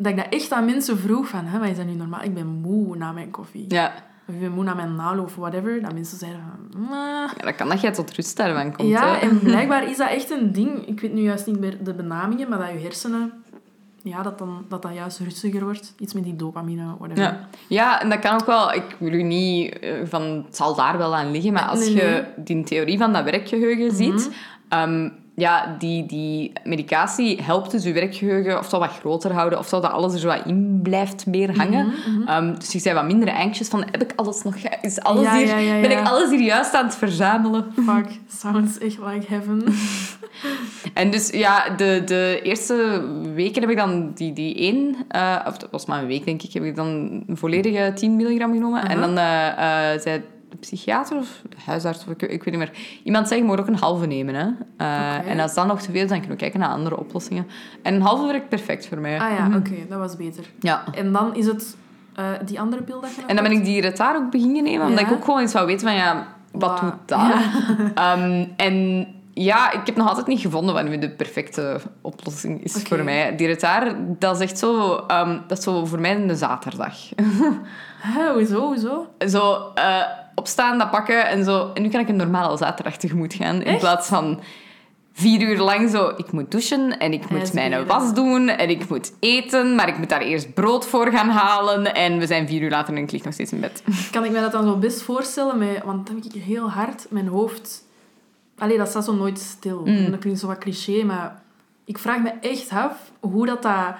Dat ik dat echt aan mensen vroeg van, hè, wat is dat nu normaal? Ik ben moe na mijn koffie. ja, Of ik ben moe na mijn nalo of whatever. Dat mensen zeiden van... Ja, dat kan dat jij tot rust daarvan komt. Ja, hè. en blijkbaar is dat echt een ding. Ik weet nu juist niet meer de benamingen, maar dat je hersenen... Ja, dat dan, dat dan juist rustiger wordt. Iets met die dopamine, whatever. Ja. ja, en dat kan ook wel... Ik wil u niet eh, van... Het zal daar wel aan liggen, maar als Nee, je die theorie van dat werkgeheugen ziet... ehm, ja, die, die medicatie helpt dus je werkgeheugen of dat wat groter houden, of dat alles er zo wat in blijft meer hangen. Mhm, Ehm, dus je bent wat minder anxious van, heb ik alles nog... Is alles Ja, hier, ja, ja, Ben ik alles hier juist aan het verzamelen? Fuck, sounds echt like heaven. En dus ja, de, de eerste weken heb ik dan die, die één, eh, of dat was maar een week denk ik, heb ik dan een volledige 10 milligram genomen. En dan eh, eh, zei de psychiater of de huisarts, of ik, ik weet niet meer, iemand zei je moet ook een halve nemen. Hè? Eh. En als dat nog te veel is, dan kunnen we kijken naar andere oplossingen. En een halve werkt perfect voor mij. Ah ja, Mhm. oké, dat was beter. Ja. En dan is het eh, die andere pil dat je En dan ben ik die retaar ook beginnen nemen, omdat Ja. ik ook gewoon eens wou weten van ja, wat doet dat? Ehm, en ja, ik heb nog altijd niet gevonden wat nu de perfecte oplossing is voor mij. Die retaar, dat is echt zo, ehm, dat is zo voor mij een zaterdag. Hè, hoezo, hoezo? zo eh, opstaan, dat pakken en zo. En nu kan ik een normale zaterdag tegemoet gaan. In plaats van vier uur lang zo, ik moet douchen en ik moet mijn was doen en ik moet eten, maar ik moet daar eerst brood voor gaan halen. En we zijn vier uur later en ik lig nog steeds in bed. Kan ik me dat dan zo best voorstellen? Met, want dan heb ik heel hard mijn hoofd... Allee, dat staat zo nooit stil. Mm. En dat klinkt zo wat cliché, maar ik vraag me echt af hoe dat, dat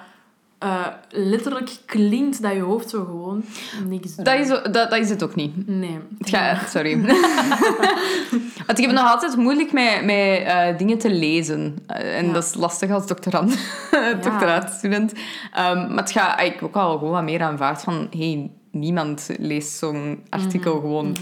eh, letterlijk klinkt dat je hoofd zo gewoon niks doet. Dat is, dat, dat is het ook niet. Nee. Het gaat, sorry. Want ik heb nog altijd moeilijk met, met eh, dingen te lezen. Eh, en Ja. dat is lastig als doctorant, doctoraatstudent. Ehm, maar het gaat ik heb ook al gewoon wat meer aanvaard van... Hey, niemand leest zo'n artikel gewoon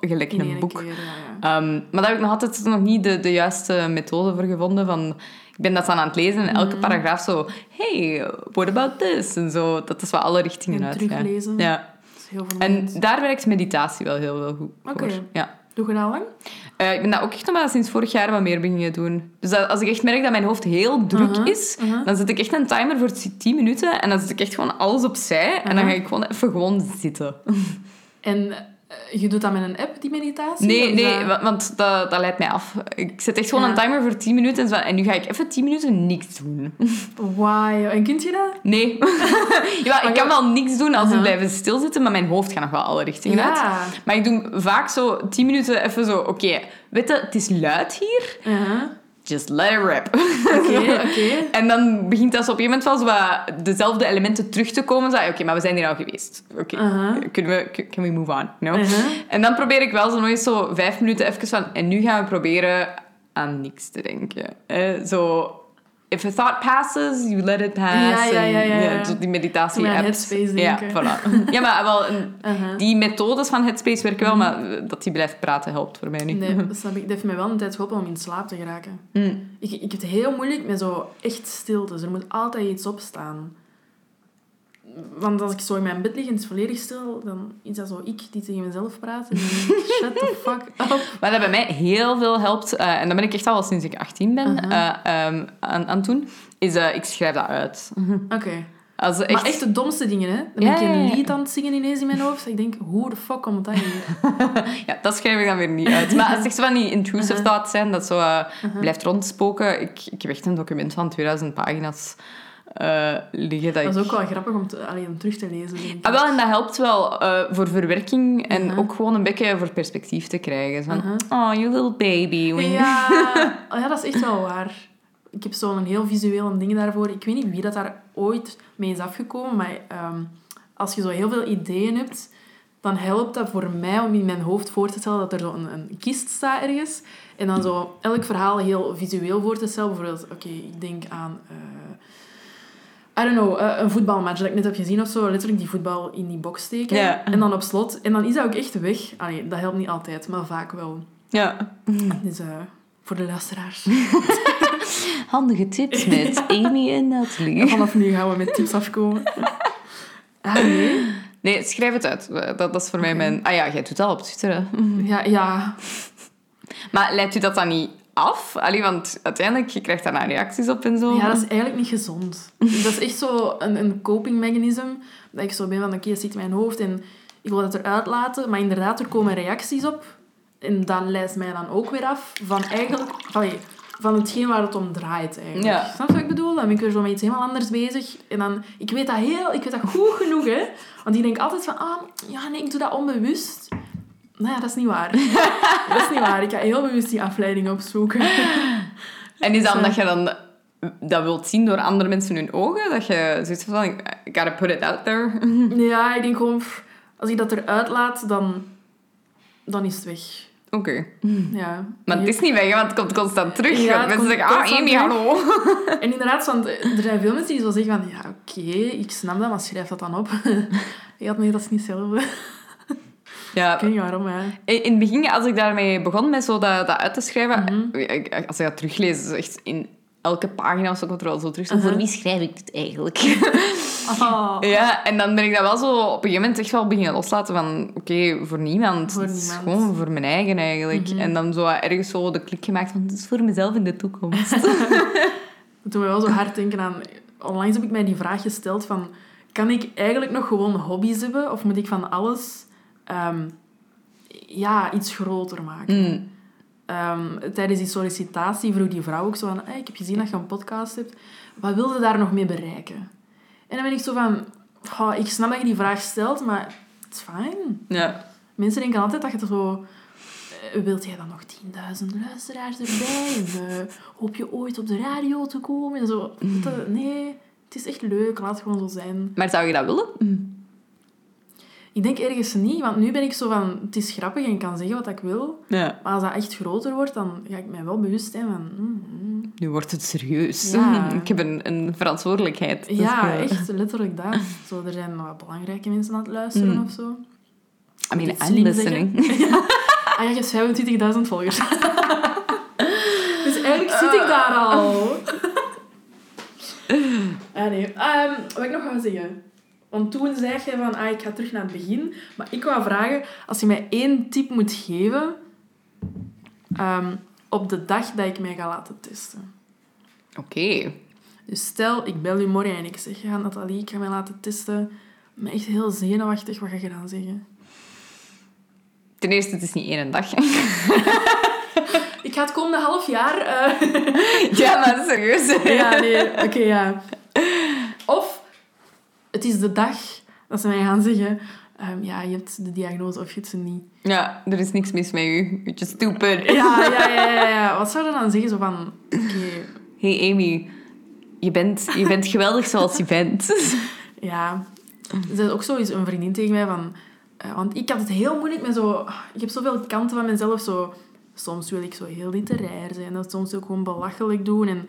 gelijk In een boek. keer, ja, ja. Ehm, maar daar heb ik nog altijd nog niet de, de juiste methode voor gevonden. Van, ik ben dat aan het lezen en elke paragraaf zo... Hey, what about this? En zo, dat is wat alle richtingen En uit. teruglezen. Ja. Dat is heel En daar werkt meditatie wel heel veel goed voor. Ja. Doe je dat lang? Eh, ik ben dat ook echt nog maar sinds vorig jaar wat meer beginnen doen. Dus dat- als ik echt merk dat mijn hoofd heel druk is, dan zet ik echt een timer voor 10 minuten en dan zet ik echt gewoon alles opzij en dan ga ik gewoon even gewoon zitten. En je doet dat met een app, die meditatie? Nee, nee, dat- want dat, dat leidt mij af. Ik zet echt gewoon Ja. een timer voor 10 minuten en, zo, en nu ga ik even 10 minuten niks doen. Wauw. En kunt je dat? Nee. ja, ik kan wel niks doen als ik Uh-huh. blijven stilzitten, maar mijn hoofd gaat nog wel alle richtingen uit. Maar ik doe vaak zo 10 minuten even zo, oké, weet je, het is luid hier. Just let it rip. Oké, oké. En dan begint dat zo op een moment wel zo wat dezelfde elementen terug te komen. Zo, Oké, maar we zijn hier al geweest. Oké, Uh-huh. kunnen we, can we move on? Uh-huh. En dan probeer ik wel zo eens zo vijf minuten even van... En nu gaan we proberen aan niks te denken. Eh, zo... If a thought passes, you let it pass. Ja, ja, En, ja, ja, ja. zo die meditatie Zo aan apps. Headspace Ja, voilà. Ja, maar wel... Een, die methodes van Headspace werken wel, maar dat die blijft praten helpt voor mij niet. Nee, dat snap ik. Dat heeft mij wel een tijd geholpen om in slaap te geraken. Mm. Ik, ik heb het heel moeilijk met zo echt stilte. Er moet altijd iets opstaan. Want als ik zo in mijn bed lig en het is volledig stil, dan is dat zo ik die tegen mezelf praat. En ik, shut the fuck up. Wat dat bij mij heel veel helpt, eh, en dat ben ik echt al sinds ik 18 ben Uh-huh. eh, ehm, aan, aan het doen, is eh, ik schrijf dat uit. Oké. Als echt, Maar echt de domste dingen, hè. Dan Ja, ben ik ja, een ja. lied aan het zingen ineens in mijn hoofd. Ik denk, hoe de fuck komt dat hier? Ja, dat schrijf ik dan weer niet uit. Maar als het echt zo van die intrusive Uh-huh. thoughts zijn, dat zo blijft rondspoken. Ik, ik heb echt een document van 2000 pagina's eh, liggen. Dat, Dat ik... is ook wel grappig om, te, allee, om terug te lezen. Ah, wel, en dat helpt wel eh, voor verwerking en Uh-huh. ook gewoon een beetje voor perspectief te krijgen. Van, Uh-huh. oh, you little baby. Ja, oh ja, dat is echt wel waar. Ik heb zo'n heel visueel ding daarvoor. Ik weet niet wie dat daar ooit mee is afgekomen, maar ehm, als je zo heel veel ideeën hebt, dan helpt dat voor mij om in mijn hoofd voor te stellen dat er zo een, een kist staat ergens. En dan zo elk verhaal heel visueel voor te stellen. Bijvoorbeeld, oké, ik denk aan... eh, I don't know, eh, een voetbalmatch dat ik net heb gezien of zo. Letterlijk die voetbal in die box steken. Ja. En dan op slot. En dan is dat ook echt weg. Allee, dat helpt niet altijd, maar vaak wel. Ja. Dus eh, voor de luisteraars. Handige tips met Amy en Natalie. Vanaf nu gaan we met tips afkomen. Ah, nee? Nee, schrijf het uit. Dat, dat is voor mij mijn... Ah ja, jij doet dat op Twitter, hè. Ja, ja. Maar leidt u dat dan niet af? Allee, want uiteindelijk, je krijgt daar reacties op en zo. ja, dat is eigenlijk niet gezond. Dat is echt zo een, een coping mechanism. Dat ik zo ben van, oké, het zit in mijn hoofd en ik wil het eruit laten. Maar inderdaad, er komen reacties op. En dat leidt mij dan ook weer af van eigenlijk... Allee, van hetgeen waar het om draait, eigenlijk. Ja. Snap je wat ik bedoel? Dan ben ik weer zo met iets helemaal anders bezig. En dan... Ik weet dat heel... Ik weet dat goed genoeg, hè. Want ik denk altijd van... Ah, ja, nee, ik doe dat onbewust. Nou ja, dat is niet waar. dat is niet waar. Ik ga heel bewust die afleiding opzoeken. En is dat omdat je dan dat wilt zien door andere mensen hun ogen? Dat je zoiets van, I gotta put it out there. Ja, ik denk gewoon... Als ik dat eruit laat, dan... Dan is het weg. Oké. Ja. Maar het is niet weg, want het komt constant terug. Ja, mensen zeggen, ah, Amy, hallo. En inderdaad, want er zijn veel mensen die zo zeggen van... Ja, oké, ik snap dat, maar schrijf dat dan op. ja, nee, dat is niet hetzelfde. Ja, Ik weet niet waarom, hè. in in het begin, als ik daarmee begon met zo dat, dat uit te schrijven, Mhm. ik- als ik dat teruglees, is het echt in elke pagina of zo er wel zo terug. Uh-huh. Voor wie schrijf ik dit eigenlijk? Oh. Ja, en dan ben ik dat wel zo op een gegeven moment echt wel beginnen loslaten van... Oké, voor niemand. Voor Het is niemand. gewoon voor mijn eigen eigenlijk. Mhm. En dan zo ergens zo de klik gemaakt van... Het is voor mezelf in de toekomst. Dat doet me wel zo hard denken aan... Onlangs heb ik mij die vraag gesteld van... Kan ik eigenlijk nog gewoon hobby's hebben? Of moet ik van alles... ehm, ja, iets groter maken? Mm. Ehm, tijdens die sollicitatie vroeg die vrouw ook zo van... "Hey, ik heb gezien dat je een podcast hebt. Wat wil je daar nog mee bereiken? En dan ben ik zo van... "Goh, ik snap dat je die vraag stelt, maar het is fijn. Ja. Mensen denken altijd dat je er zo... eh, Wilt jij dan nog 10.000 luisteraars erbij? En, eh, hoop je ooit op de radio te komen? En zo. Dat- nee, het is echt leuk, laat het gewoon zo zijn. Maar zou je dat willen? Ik denk ergens niet, want nu ben ik zo van, het is grappig en ik kan zeggen wat ik wil. Ja. Maar als dat echt groter wordt, dan ga ik mij wel bewust zijn van... mm, mm. Nu wordt het serieus. Ja. Ik heb een, een verantwoordelijkheid. Dus, ja, echt, letterlijk dat. Zo, er zijn wat belangrijke mensen aan het luisteren Mm. of zo. I mean, I'm listening. Ah ja, je hebt 25.000 volgers. dus eigenlijk zit ik daar al. ah nee. Ehm, wat ik nog wou zeggen. Want toen zei je van, ah, ik ga terug naar het begin. Maar ik wou vragen, als je mij één tip moet geven... ehm, op de dag dat ik mij ga laten testen. Oké. Dus stel, ik bel u morgen en ik zeg, ja, Nathalie, ik ga mij laten testen. Ben echt heel zenuwachtig. Wat ga je dan zeggen? Ten eerste, het is niet één dag. Ik ga het komende half jaar... eh, ja, maar serieus. Ja, nee, oké, ja. Of het is de dag dat ze mij gaan zeggen... ehm, ja, je hebt de diagnose of je hebt ze niet. Ja, er is niks mis met u. You're just stupid. Ja, ja, ja, ja. ja. Wat zou je dan zeggen? Zo van... Oké, Hey Amy, je bent, je bent geweldig zoals je bent. ja. Er zei ook zo eens een vriendin tegen mij van... eh, want ik had het heel moeilijk met zo... Ik heb zoveel kanten van mezelf. Zo, soms wil ik zo heel literair zijn. Dat soms ook gewoon belachelijk doen. En,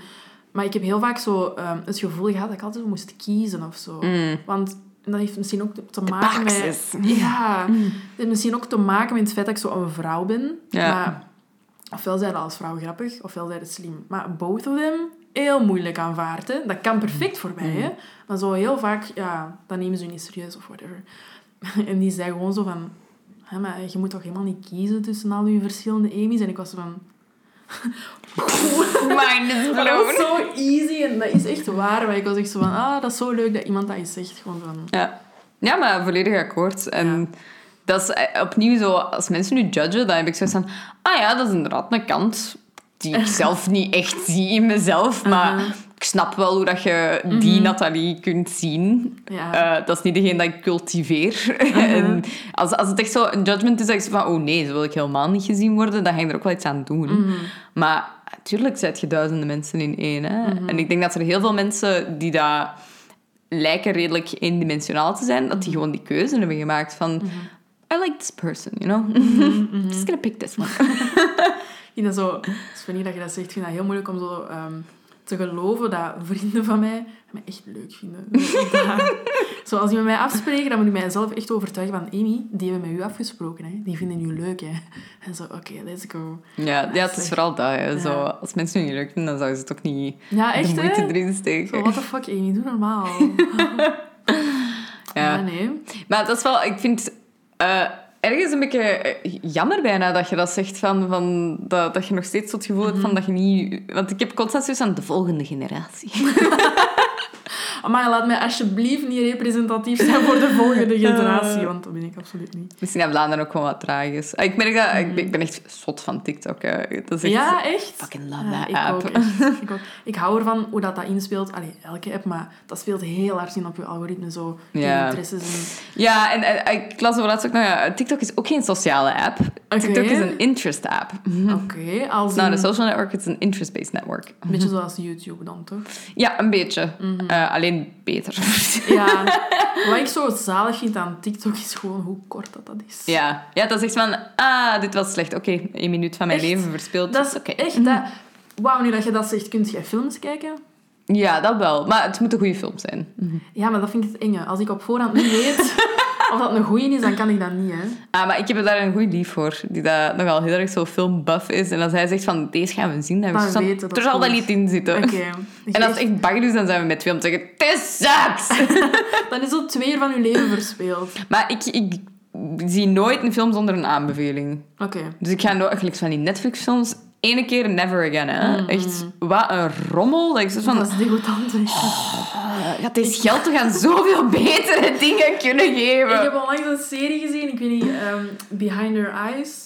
maar ik heb heel vaak zo ehm, het gevoel gehad dat ik altijd moest kiezen of zo. Mm. Want dat heeft misschien ook te maken met... Ja, het heeft misschien ook te maken met het feit dat ik zo een vrouw ben. Ja. Maar ofwel zijn als vrouw grappig, ofwel zijn slim. Maar both of them, heel moeilijk aanvaard. Hè. Dat kan perfect voor mij. Hè. Maar zo heel vaak, ja, dan nemen ze je niet serieus of whatever. En die zei gewoon zo van... Hè, maar je moet toch helemaal niet kiezen tussen al die verschillende Amy's? En ik was zo van... Mind is Maar dat was blown. zo easy en dat is echt waar. Maar ik was echt zo van, ah, dat is zo leuk dat iemand dat eens zegt. Gewoon van... Ja. ja, maar volledig akkoord. En dat is eh, opnieuw zo, als mensen nu judgen, dan heb ik zoiets van, ah ja, dat is inderdaad een kant die ik zelf niet echt zie in mezelf, maar. Ik snap wel hoe dat je die Nathalie kunt zien. Ja. Eh, dat is niet degene dat ik cultiveer. en als, als het echt zo een judgment is, dat ik van, oh nee, zo wil ik helemaal niet gezien worden, dan ga je er ook wel iets aan doen. Maar natuurlijk zet je duizenden mensen in één. Hè? En ik denk dat er heel veel mensen die dat lijken redelijk eendimensionaal te zijn, dat die gewoon die keuze hebben gemaakt van... I like this person, you know? Just gonna pick this one. Ik vind dat zo... Het is funny dat je dat zegt. Ik vind dat heel moeilijk om zo ehm, te geloven dat vrienden van mij mij echt leuk vinden. zo, als die met mij afspreken, dan moet ik mijzelf echt overtuigen van... Amy, die hebben met u afgesproken. Hè. Die vinden u leuk. Hè. En zo, oké, let's go. Ja, ja, het is vooral dat. Hè. Zo, als mensen het niet leuk vinden, dan zouden ze het ook niet Ja, echt, de moeite hè? erin steken. Zo, what the fuck, Amy? Doe normaal. Ja. ja, nee. Maar dat is wel, ik vind eh, ergens een beetje eh, jammer bijna dat je dat zegt van, van dat, dat je nog steeds zo het gevoel hebt van dat je niet. Want ik heb constant zoiets aan de volgende generatie. Maar laat mij alsjeblieft niet representatief zijn voor de volgende generatie. Want dat ben ik absoluut niet. Misschien dat Vlaanderen ook gewoon wat traag is. Ah, Ik merk dat, ik, ben- ik ben echt zot van TikTok. Hè. Dat is echt, Ja, echt? Fucking love Ja, that ik app. Ook, ik, ook. ik hou ervan hoe dat, dat inspeelt. Allee, elke app, maar dat speelt heel hard in op je algoritme. Zo, je Ja. interesses en... Ja, en, en ik las over laatst ook nog, ja, TikTok is ook geen sociale app. TikTok is een interest app. Oké, als a in- social network, it's een interest-based network. Een beetje zoals YouTube dan, toch? Ja, een beetje. Mhm. Eh, alleen beter. Ja. Wat ik zo zalig vind aan TikTok is gewoon hoe kort dat, dat is. ja. ja, dat is echt van, ah, dit was slecht. Oké, één minuut van mijn Echt? leven verspild. Dat is Oké. echt... Dat... Wauw, nu dat je dat zegt, kun jij films kijken? Ja, dat wel. Maar het moet een goede film zijn. Ja, maar dat vind ik het enge. Als ik op voorhand niet weet of dat een goeie is, dan kan ik dat niet, hè. Ah, maar ik heb daar een goede lief voor, die dat nogal heel erg zo filmbuff is. En als hij zegt van, deze gaan we zien, dan Dan van, weten dat er zal goed. iets in zitten. Oké. En als het echt bagger is, dan zijn we met twee om te zeggen, this sucks! Dan is zo twee uur van je leven verspeeld. maar ik, ik zie nooit een film zonder een aanbeveling. Oké. Dus ik ga nooit, gelijk van die Netflix-films, ene keer never again. Hè. Echt, wat een rommel. Dat ik zo van, Dat is degoutant. ja, het is geld te gaan zoveel betere dingen kunnen geven. Ik heb onlangs een serie gezien, ik weet niet, ehm, Behind Her Eyes.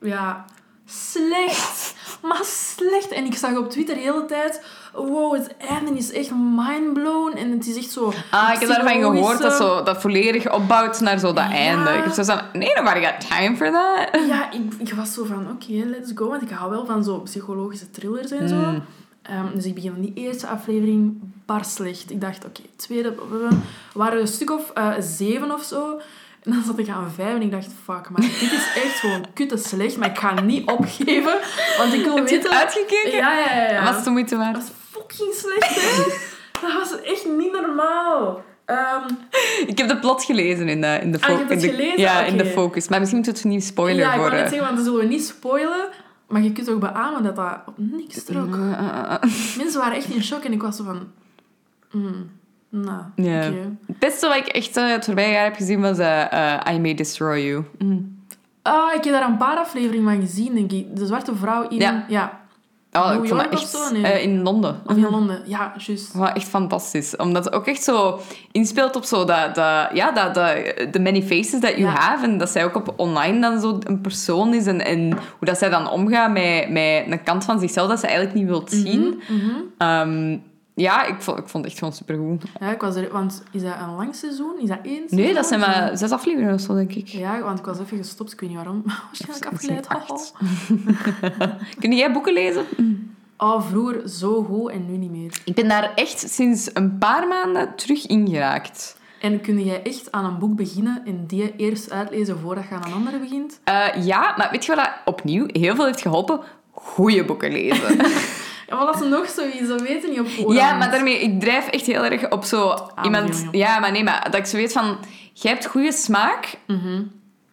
Ja, slecht. Maar slecht. En ik zag op Twitter de hele tijd... Wow, het einde is echt mindblown. En het is echt zo... Ah, ik heb daarvan gehoord dat zo, dat volledig opbouwt naar zo dat Ja. einde. Ik heb zo van, nee, nobody got time for that. Ja, ik, ik was zo van, oké, let's go. Want ik hou wel van zo psychologische thrillers en zo. Mm. Ehm, dus ik begin aan die eerste aflevering bar slecht. Ik dacht, oké, tweede... We waren een stuk of eh, zeven of zo. En dan zat ik aan vijf en ik dacht, fuck, maar dit is echt gewoon kutte slecht. Maar ik ga niet opgeven, want ik wil Heb je het uitgekeken? Ja, ja, ja. ja. Was het de moeite waard? Dat was fucking slecht, hè? Dat was echt niet normaal. Ehm, Ik heb de plot gelezen in de, in de Ah, het in de- gelezen? Ja, in de focus. Maar misschien moeten we het niet spoilen ja, ik voor... wou net eh, zeggen, want dan zullen we niet spoilen. Maar je kunt ook beamen dat dat op niks trok. eh, eh, eh. Mensen waren echt in shock en ik was zo van... Mm, nou, Ja. oké. Het beste wat ik echt eh, het voorbije jaar heb gezien was eh, eh, I May Destroy You. Mm. Ah, ik heb daar een paar afleveringen van gezien, denk ik. De zwarte vrouw in... Ja. ja. Oh, New ik vond York echt... zo? Nee. in Londen. Of in Londen. Ja, juist. Wat echt fantastisch. Omdat het ook echt zo inspeelt op zo dat, dat, ja, dat, dat, de many faces that you Ja. have. En dat zij ook op online dan zo een persoon is. En, en hoe dat zij dan omgaat met, met een kant van zichzelf dat ze eigenlijk niet wilt zien. Mhm. Ehm, ja, ik vond, ik vond het echt gewoon supergoed. Ja, ik was er... Want is dat een lang seizoen? Is dat één seizoen? Nee, dat zijn maar zes afleveringen of zo, denk ik. Ja, want ik was even gestopt. Ik weet niet waarom. Waarschijnlijk afgeleid. acht. Kun jij boeken lezen? Oh, vroeger zo goed en nu niet meer. Ik ben daar echt sinds een paar maanden terug ingeraakt. En kun jij echt aan een boek beginnen en die eerst uitlezen voordat je aan een andere begint? Eh, ja, maar weet je wat dat opnieuw heel veel heeft geholpen? Goeie boeken lezen. Maar dat is nog zoiets, dat weten niet op voorhand. Ja, maar daarmee, ik drijf echt heel erg op zo iemand... Aanbevelingen. Ja, maar nee, maar dat ik zo weet van... Jij hebt goede smaak,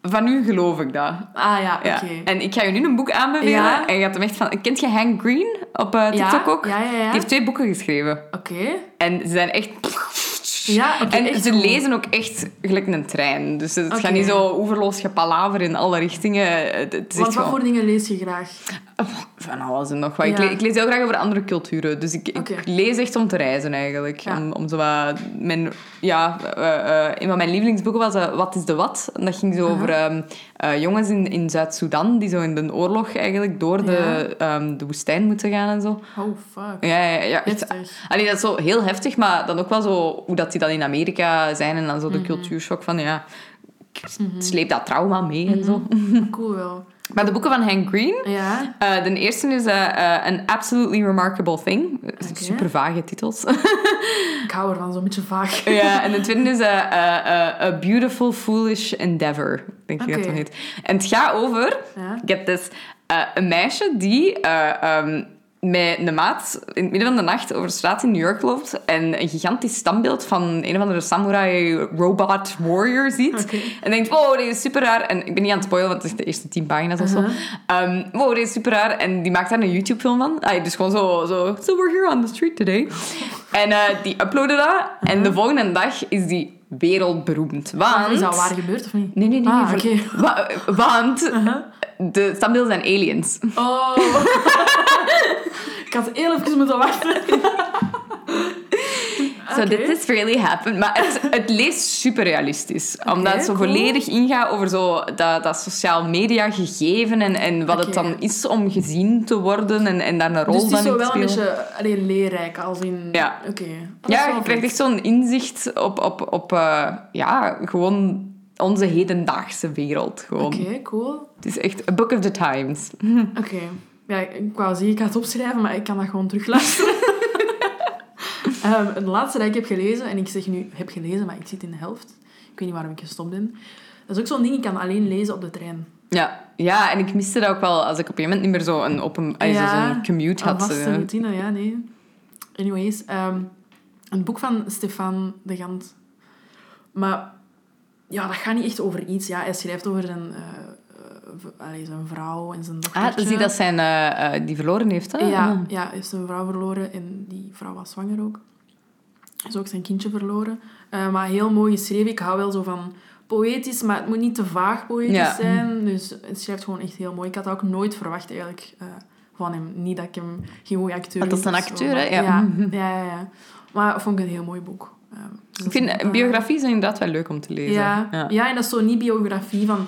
van u geloof ik dat. Ah ja, Ja. oké. En ik ga je nu een boek aanbevelen. Ja. En je gaat hem echt van... Kent je Hank Green op eh, TikTok Ja, ook? ja, ja, ja. Die heeft twee boeken geschreven. Oké. En ze zijn echt... Ja, en ze lezen ook echt gelijk een trein. Dus het gaat niet zo oeverloos gepalaver in alle richtingen. Het, wat gewoon- voor dingen lees je graag? Van alles en nog wat. Ik, lees heel graag over andere culturen. Dus ik, lees echt om te reizen eigenlijk. Ja. Om, om zo wat... Mijn, ja, eh, eh, een van mijn lievelingsboeken was eh, Wat is de Wat? En dat ging zo over ehm, eh, jongens in, in Zuid-Soedan die zo in de oorlog eigenlijk door de, ehm, de woestijn moeten gaan en zo. Oh, fuck. Ja, ja, ja. Heftig. Allee, dat is zo heel heftig, maar dan ook wel zo hoe dat die dan in Amerika zijn en dan zo de Mhm. cultuurshock van ja, ik sleep dat trauma mee en zo. Cool wel. Maar de boeken van Hank Green, Ja. eh, de eerste is eh, An Absolutely Remarkable Thing. Super vage titels. Ik hou ervan, zo'n beetje vaag. ja, en de tweede is A Beautiful Foolish Endeavor. Denk ik dat het heet. En het gaat over, Ja. get this, eh, een meisje die eh, ehm, met een maat in het midden van de nacht over de straat in New York loopt en een gigantisch standbeeld van een of andere samurai robot warrior ziet. En denkt, wow, dit is super raar. En ik ben niet aan het spoilen, want het is de eerste tien pagina's of zo. Uh-huh. Ehm, wow, dit is super raar. En die maakt daar een YouTube-film van. Ah, dus gewoon zo, zo, so we're here on the street today. En eh, die uploadde dat. En de volgende dag is die wereldberoemd. Want... Ah, Is dat waar gebeurd of niet? Nee, nee, nee. Ah, nee, voor- Wa- Want de standbeelden zijn aliens. Oh. ik had heel even moeten wachten. So this is really happened. Maar het, het leest super realistisch. Omdat het zo cool. volledig ingaat over zo dat, dat sociaal media gegeven en, en wat het dan is om gezien te worden en, en daar een rol Dus het is zo te wel een spelen. beetje allee, leerrijk, als in... Ja. Oké. Ja, je krijgt echt zo'n inzicht op, op, op eh, ja, gewoon onze hedendaagse wereld. Gewoon. Oké, cool. Het is echt a book of the times. Oké. Ja, ik wou zeggen, ik ga het opschrijven, maar ik kan dat gewoon terugluisteren. Ehm het laatste dat ik heb gelezen, en ik zeg nu heb gelezen, maar ik zit in de helft. Ik weet niet waarom ik gestopt ben. Dat is ook zo'n ding, ik kan alleen lezen op de trein. Ja. ja, en ik miste dat ook wel als ik op een moment niet meer zo een, op een, allee, zo zo'n commute Een had. vaste eh. routine, ja, nee. Anyways, ehm, een boek van Stefan de Gant. Maar ja, dat gaat niet echt over iets. Ja, hij schrijft over een, allee, zijn vrouw en zijn dochter. Ah, dus die dat zijn, eh, eh, die verloren heeft, hè? Ja, Ah. ja, heeft zijn vrouw verloren en die vrouw was zwanger ook. Is ook zijn kindje verloren. Eh, maar heel mooi geschreven. Ik hou wel zo van poëtisch, maar het moet niet te vaag poëtisch Ja. zijn. Dus het schrijft gewoon echt heel mooi. Ik had dat ook nooit verwacht eigenlijk van hem. Niet dat ik hem geen goede acteur Want dat is vind een acteur, hè? Ja. Ja, ja, ja, ja. Maar vond ik een heel mooi boek. Dus dat Ik vind is een- een biografie zijn inderdaad wel leuk om te lezen. ja, ja. ja. en dat is zo niet biografie van...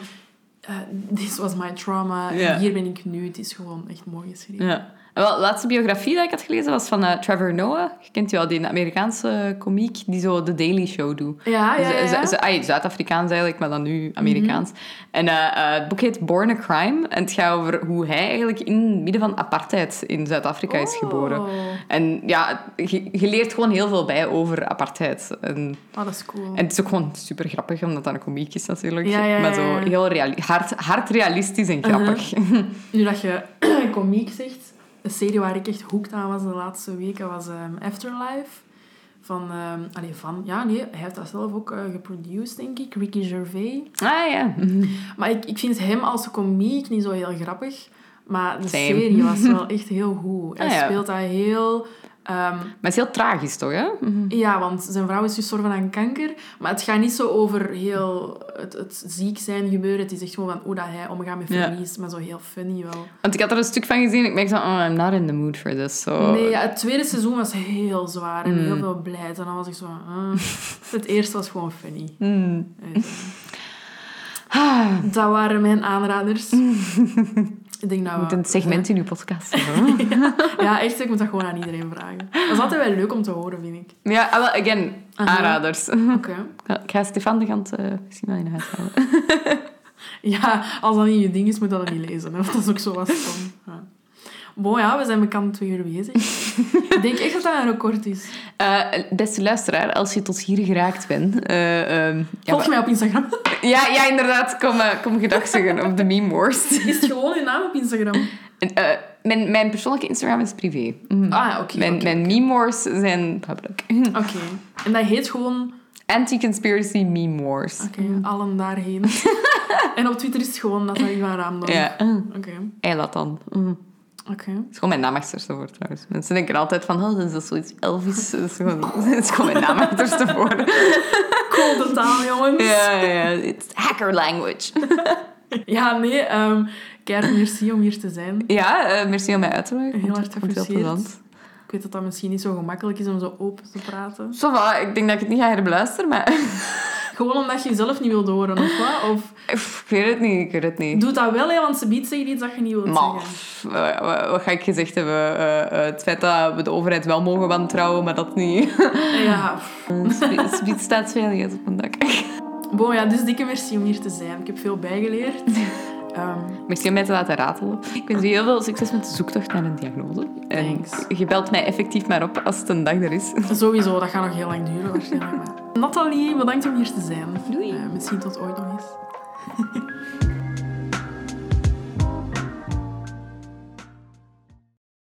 eh, this was my trauma, hier ben ik nu. Het is gewoon echt mooi geschreven. Ja. Wel, de laatste biografie dat ik had gelezen was van eh, Trevor Noah. Je kent wel, die Amerikaanse komiek die zo The Daily Show doet. Ja, ja, ja. Ai, Zuid-Afrikaans eigenlijk, maar dan nu Amerikaans. En eh, eh, het boek heet Born a Crime. En het gaat over hoe hij eigenlijk in het midden van apartheid in Zuid-Afrika is geboren. Oh. En ja, je, je leert gewoon heel veel bij over apartheid. En, Oh, dat is cool. en het is ook gewoon super grappig, omdat dat een komiek is natuurlijk. Ja, ja, Maar zo ja, ja. heel reali- hard, hard realistisch en grappig. Nu dat je komiek zegt, een serie waar ik echt hooked aan was de laatste weken was ehm, Afterlife. Van, ehm allee, van, ja nee, hij heeft dat zelf ook eh, geproduced, denk ik, Ricky Gervais. Ah ja. Maar ik, ik vind hem als komiek niet zo heel grappig. Maar de Same. serie was wel echt heel goed. Hij Ah, ja. speelt dat heel... ehm, Maar het is heel tragisch, toch? Hè? ja, want zijn vrouw is gestorven aan kanker. Maar het gaat niet zo over heel het, het ziek zijn gebeuren. Het is echt gewoon van hoe dat hij omgaat met Ja. verlies. Maar zo heel funny wel. Want ik had er een stuk van gezien en ik merkte van, oh, I'm not in the mood for this. So. Nee, ja, het tweede seizoen was heel zwaar en Mm. heel veel beleid. En dan was ik zo van... ah. Het eerste was gewoon funny. Hmm. Eh, Dat waren mijn aanraders. Ik denk dat Je moet een segment in uw podcast hebben. Ja, echt, ik moet dat gewoon aan iedereen vragen. Dat is altijd wel leuk om te horen, vind ik. ja, ah, wel, again, Aha. aanraders. Oké. Ik ga Stefan de Gant eh, misschien wel in huis halen. Ja, als dat niet je ding is, moet dat dan niet lezen. Hè? Want dat is ook zo wat stom. Ja. Bon, ja, we zijn bekend twee uur bezig. ik denk echt dat dat een record is. Eh, beste luisteraar, als je tot hier geraakt bent... eh, ehm, ja, Volg mij op Instagram. ja, ja, inderdaad. Kom, eh, kom gedag zeggen op de meme wars. Is het gewoon je naam op Instagram? Mijn, mijn persoonlijke Instagram is privé. Mhm. Ah oké. mijn, oké, mijn meme wars zijn public. Oké. En dat heet gewoon... Anti-conspiracy meme wars. Oké, allen daarheen. en op Twitter is het gewoon Nathalie van Raamdam. Ja. Oké. Eilat dan. Mhm. Het is gewoon mijn naam achterstevoor trouwens. Mensen denken altijd van, oh, dat is zoiets Elvis. Het is gewoon, is gewoon mijn naam achterstevoor. Cool taal, jongens. ja, ja, it's hacker language. Ja, nee. Keihard merci om hier te zijn. Ja, eh, merci om mij uit te nodigen. Heel hard plezant. Ik weet dat dat misschien niet zo gemakkelijk is om zo open te praten. Zo ik denk dat ik het niet ga herbeluisteren, maar... Gewoon omdat je jezelf niet wilt horen, of wat? Of Ik weet het niet, ik weet het niet. doe dat wel, hè, want ze biedt zeggen iets dat je niet wilt Maar, zeggen. wat, ga ik gezegd hebben? Eh, eh, het feit dat we de overheid wel mogen wantrouwen, maar dat niet. Ja. Het biedt staatsveiligheid op mijn dak. Bon, ja, dus dikke merci om hier te zijn. Ik heb veel bijgeleerd. Ehm, Merci om mij te laten ratelen. Ik wens u heel veel succes met de zoektocht naar een diagnose. En Thanks. je belt mij effectief maar op als het een dag er is. sowieso, dat gaat nog heel lang duren waarschijnlijk. Nathalie, bedankt om hier te zijn. Doei. Eh, misschien tot ooit nog eens.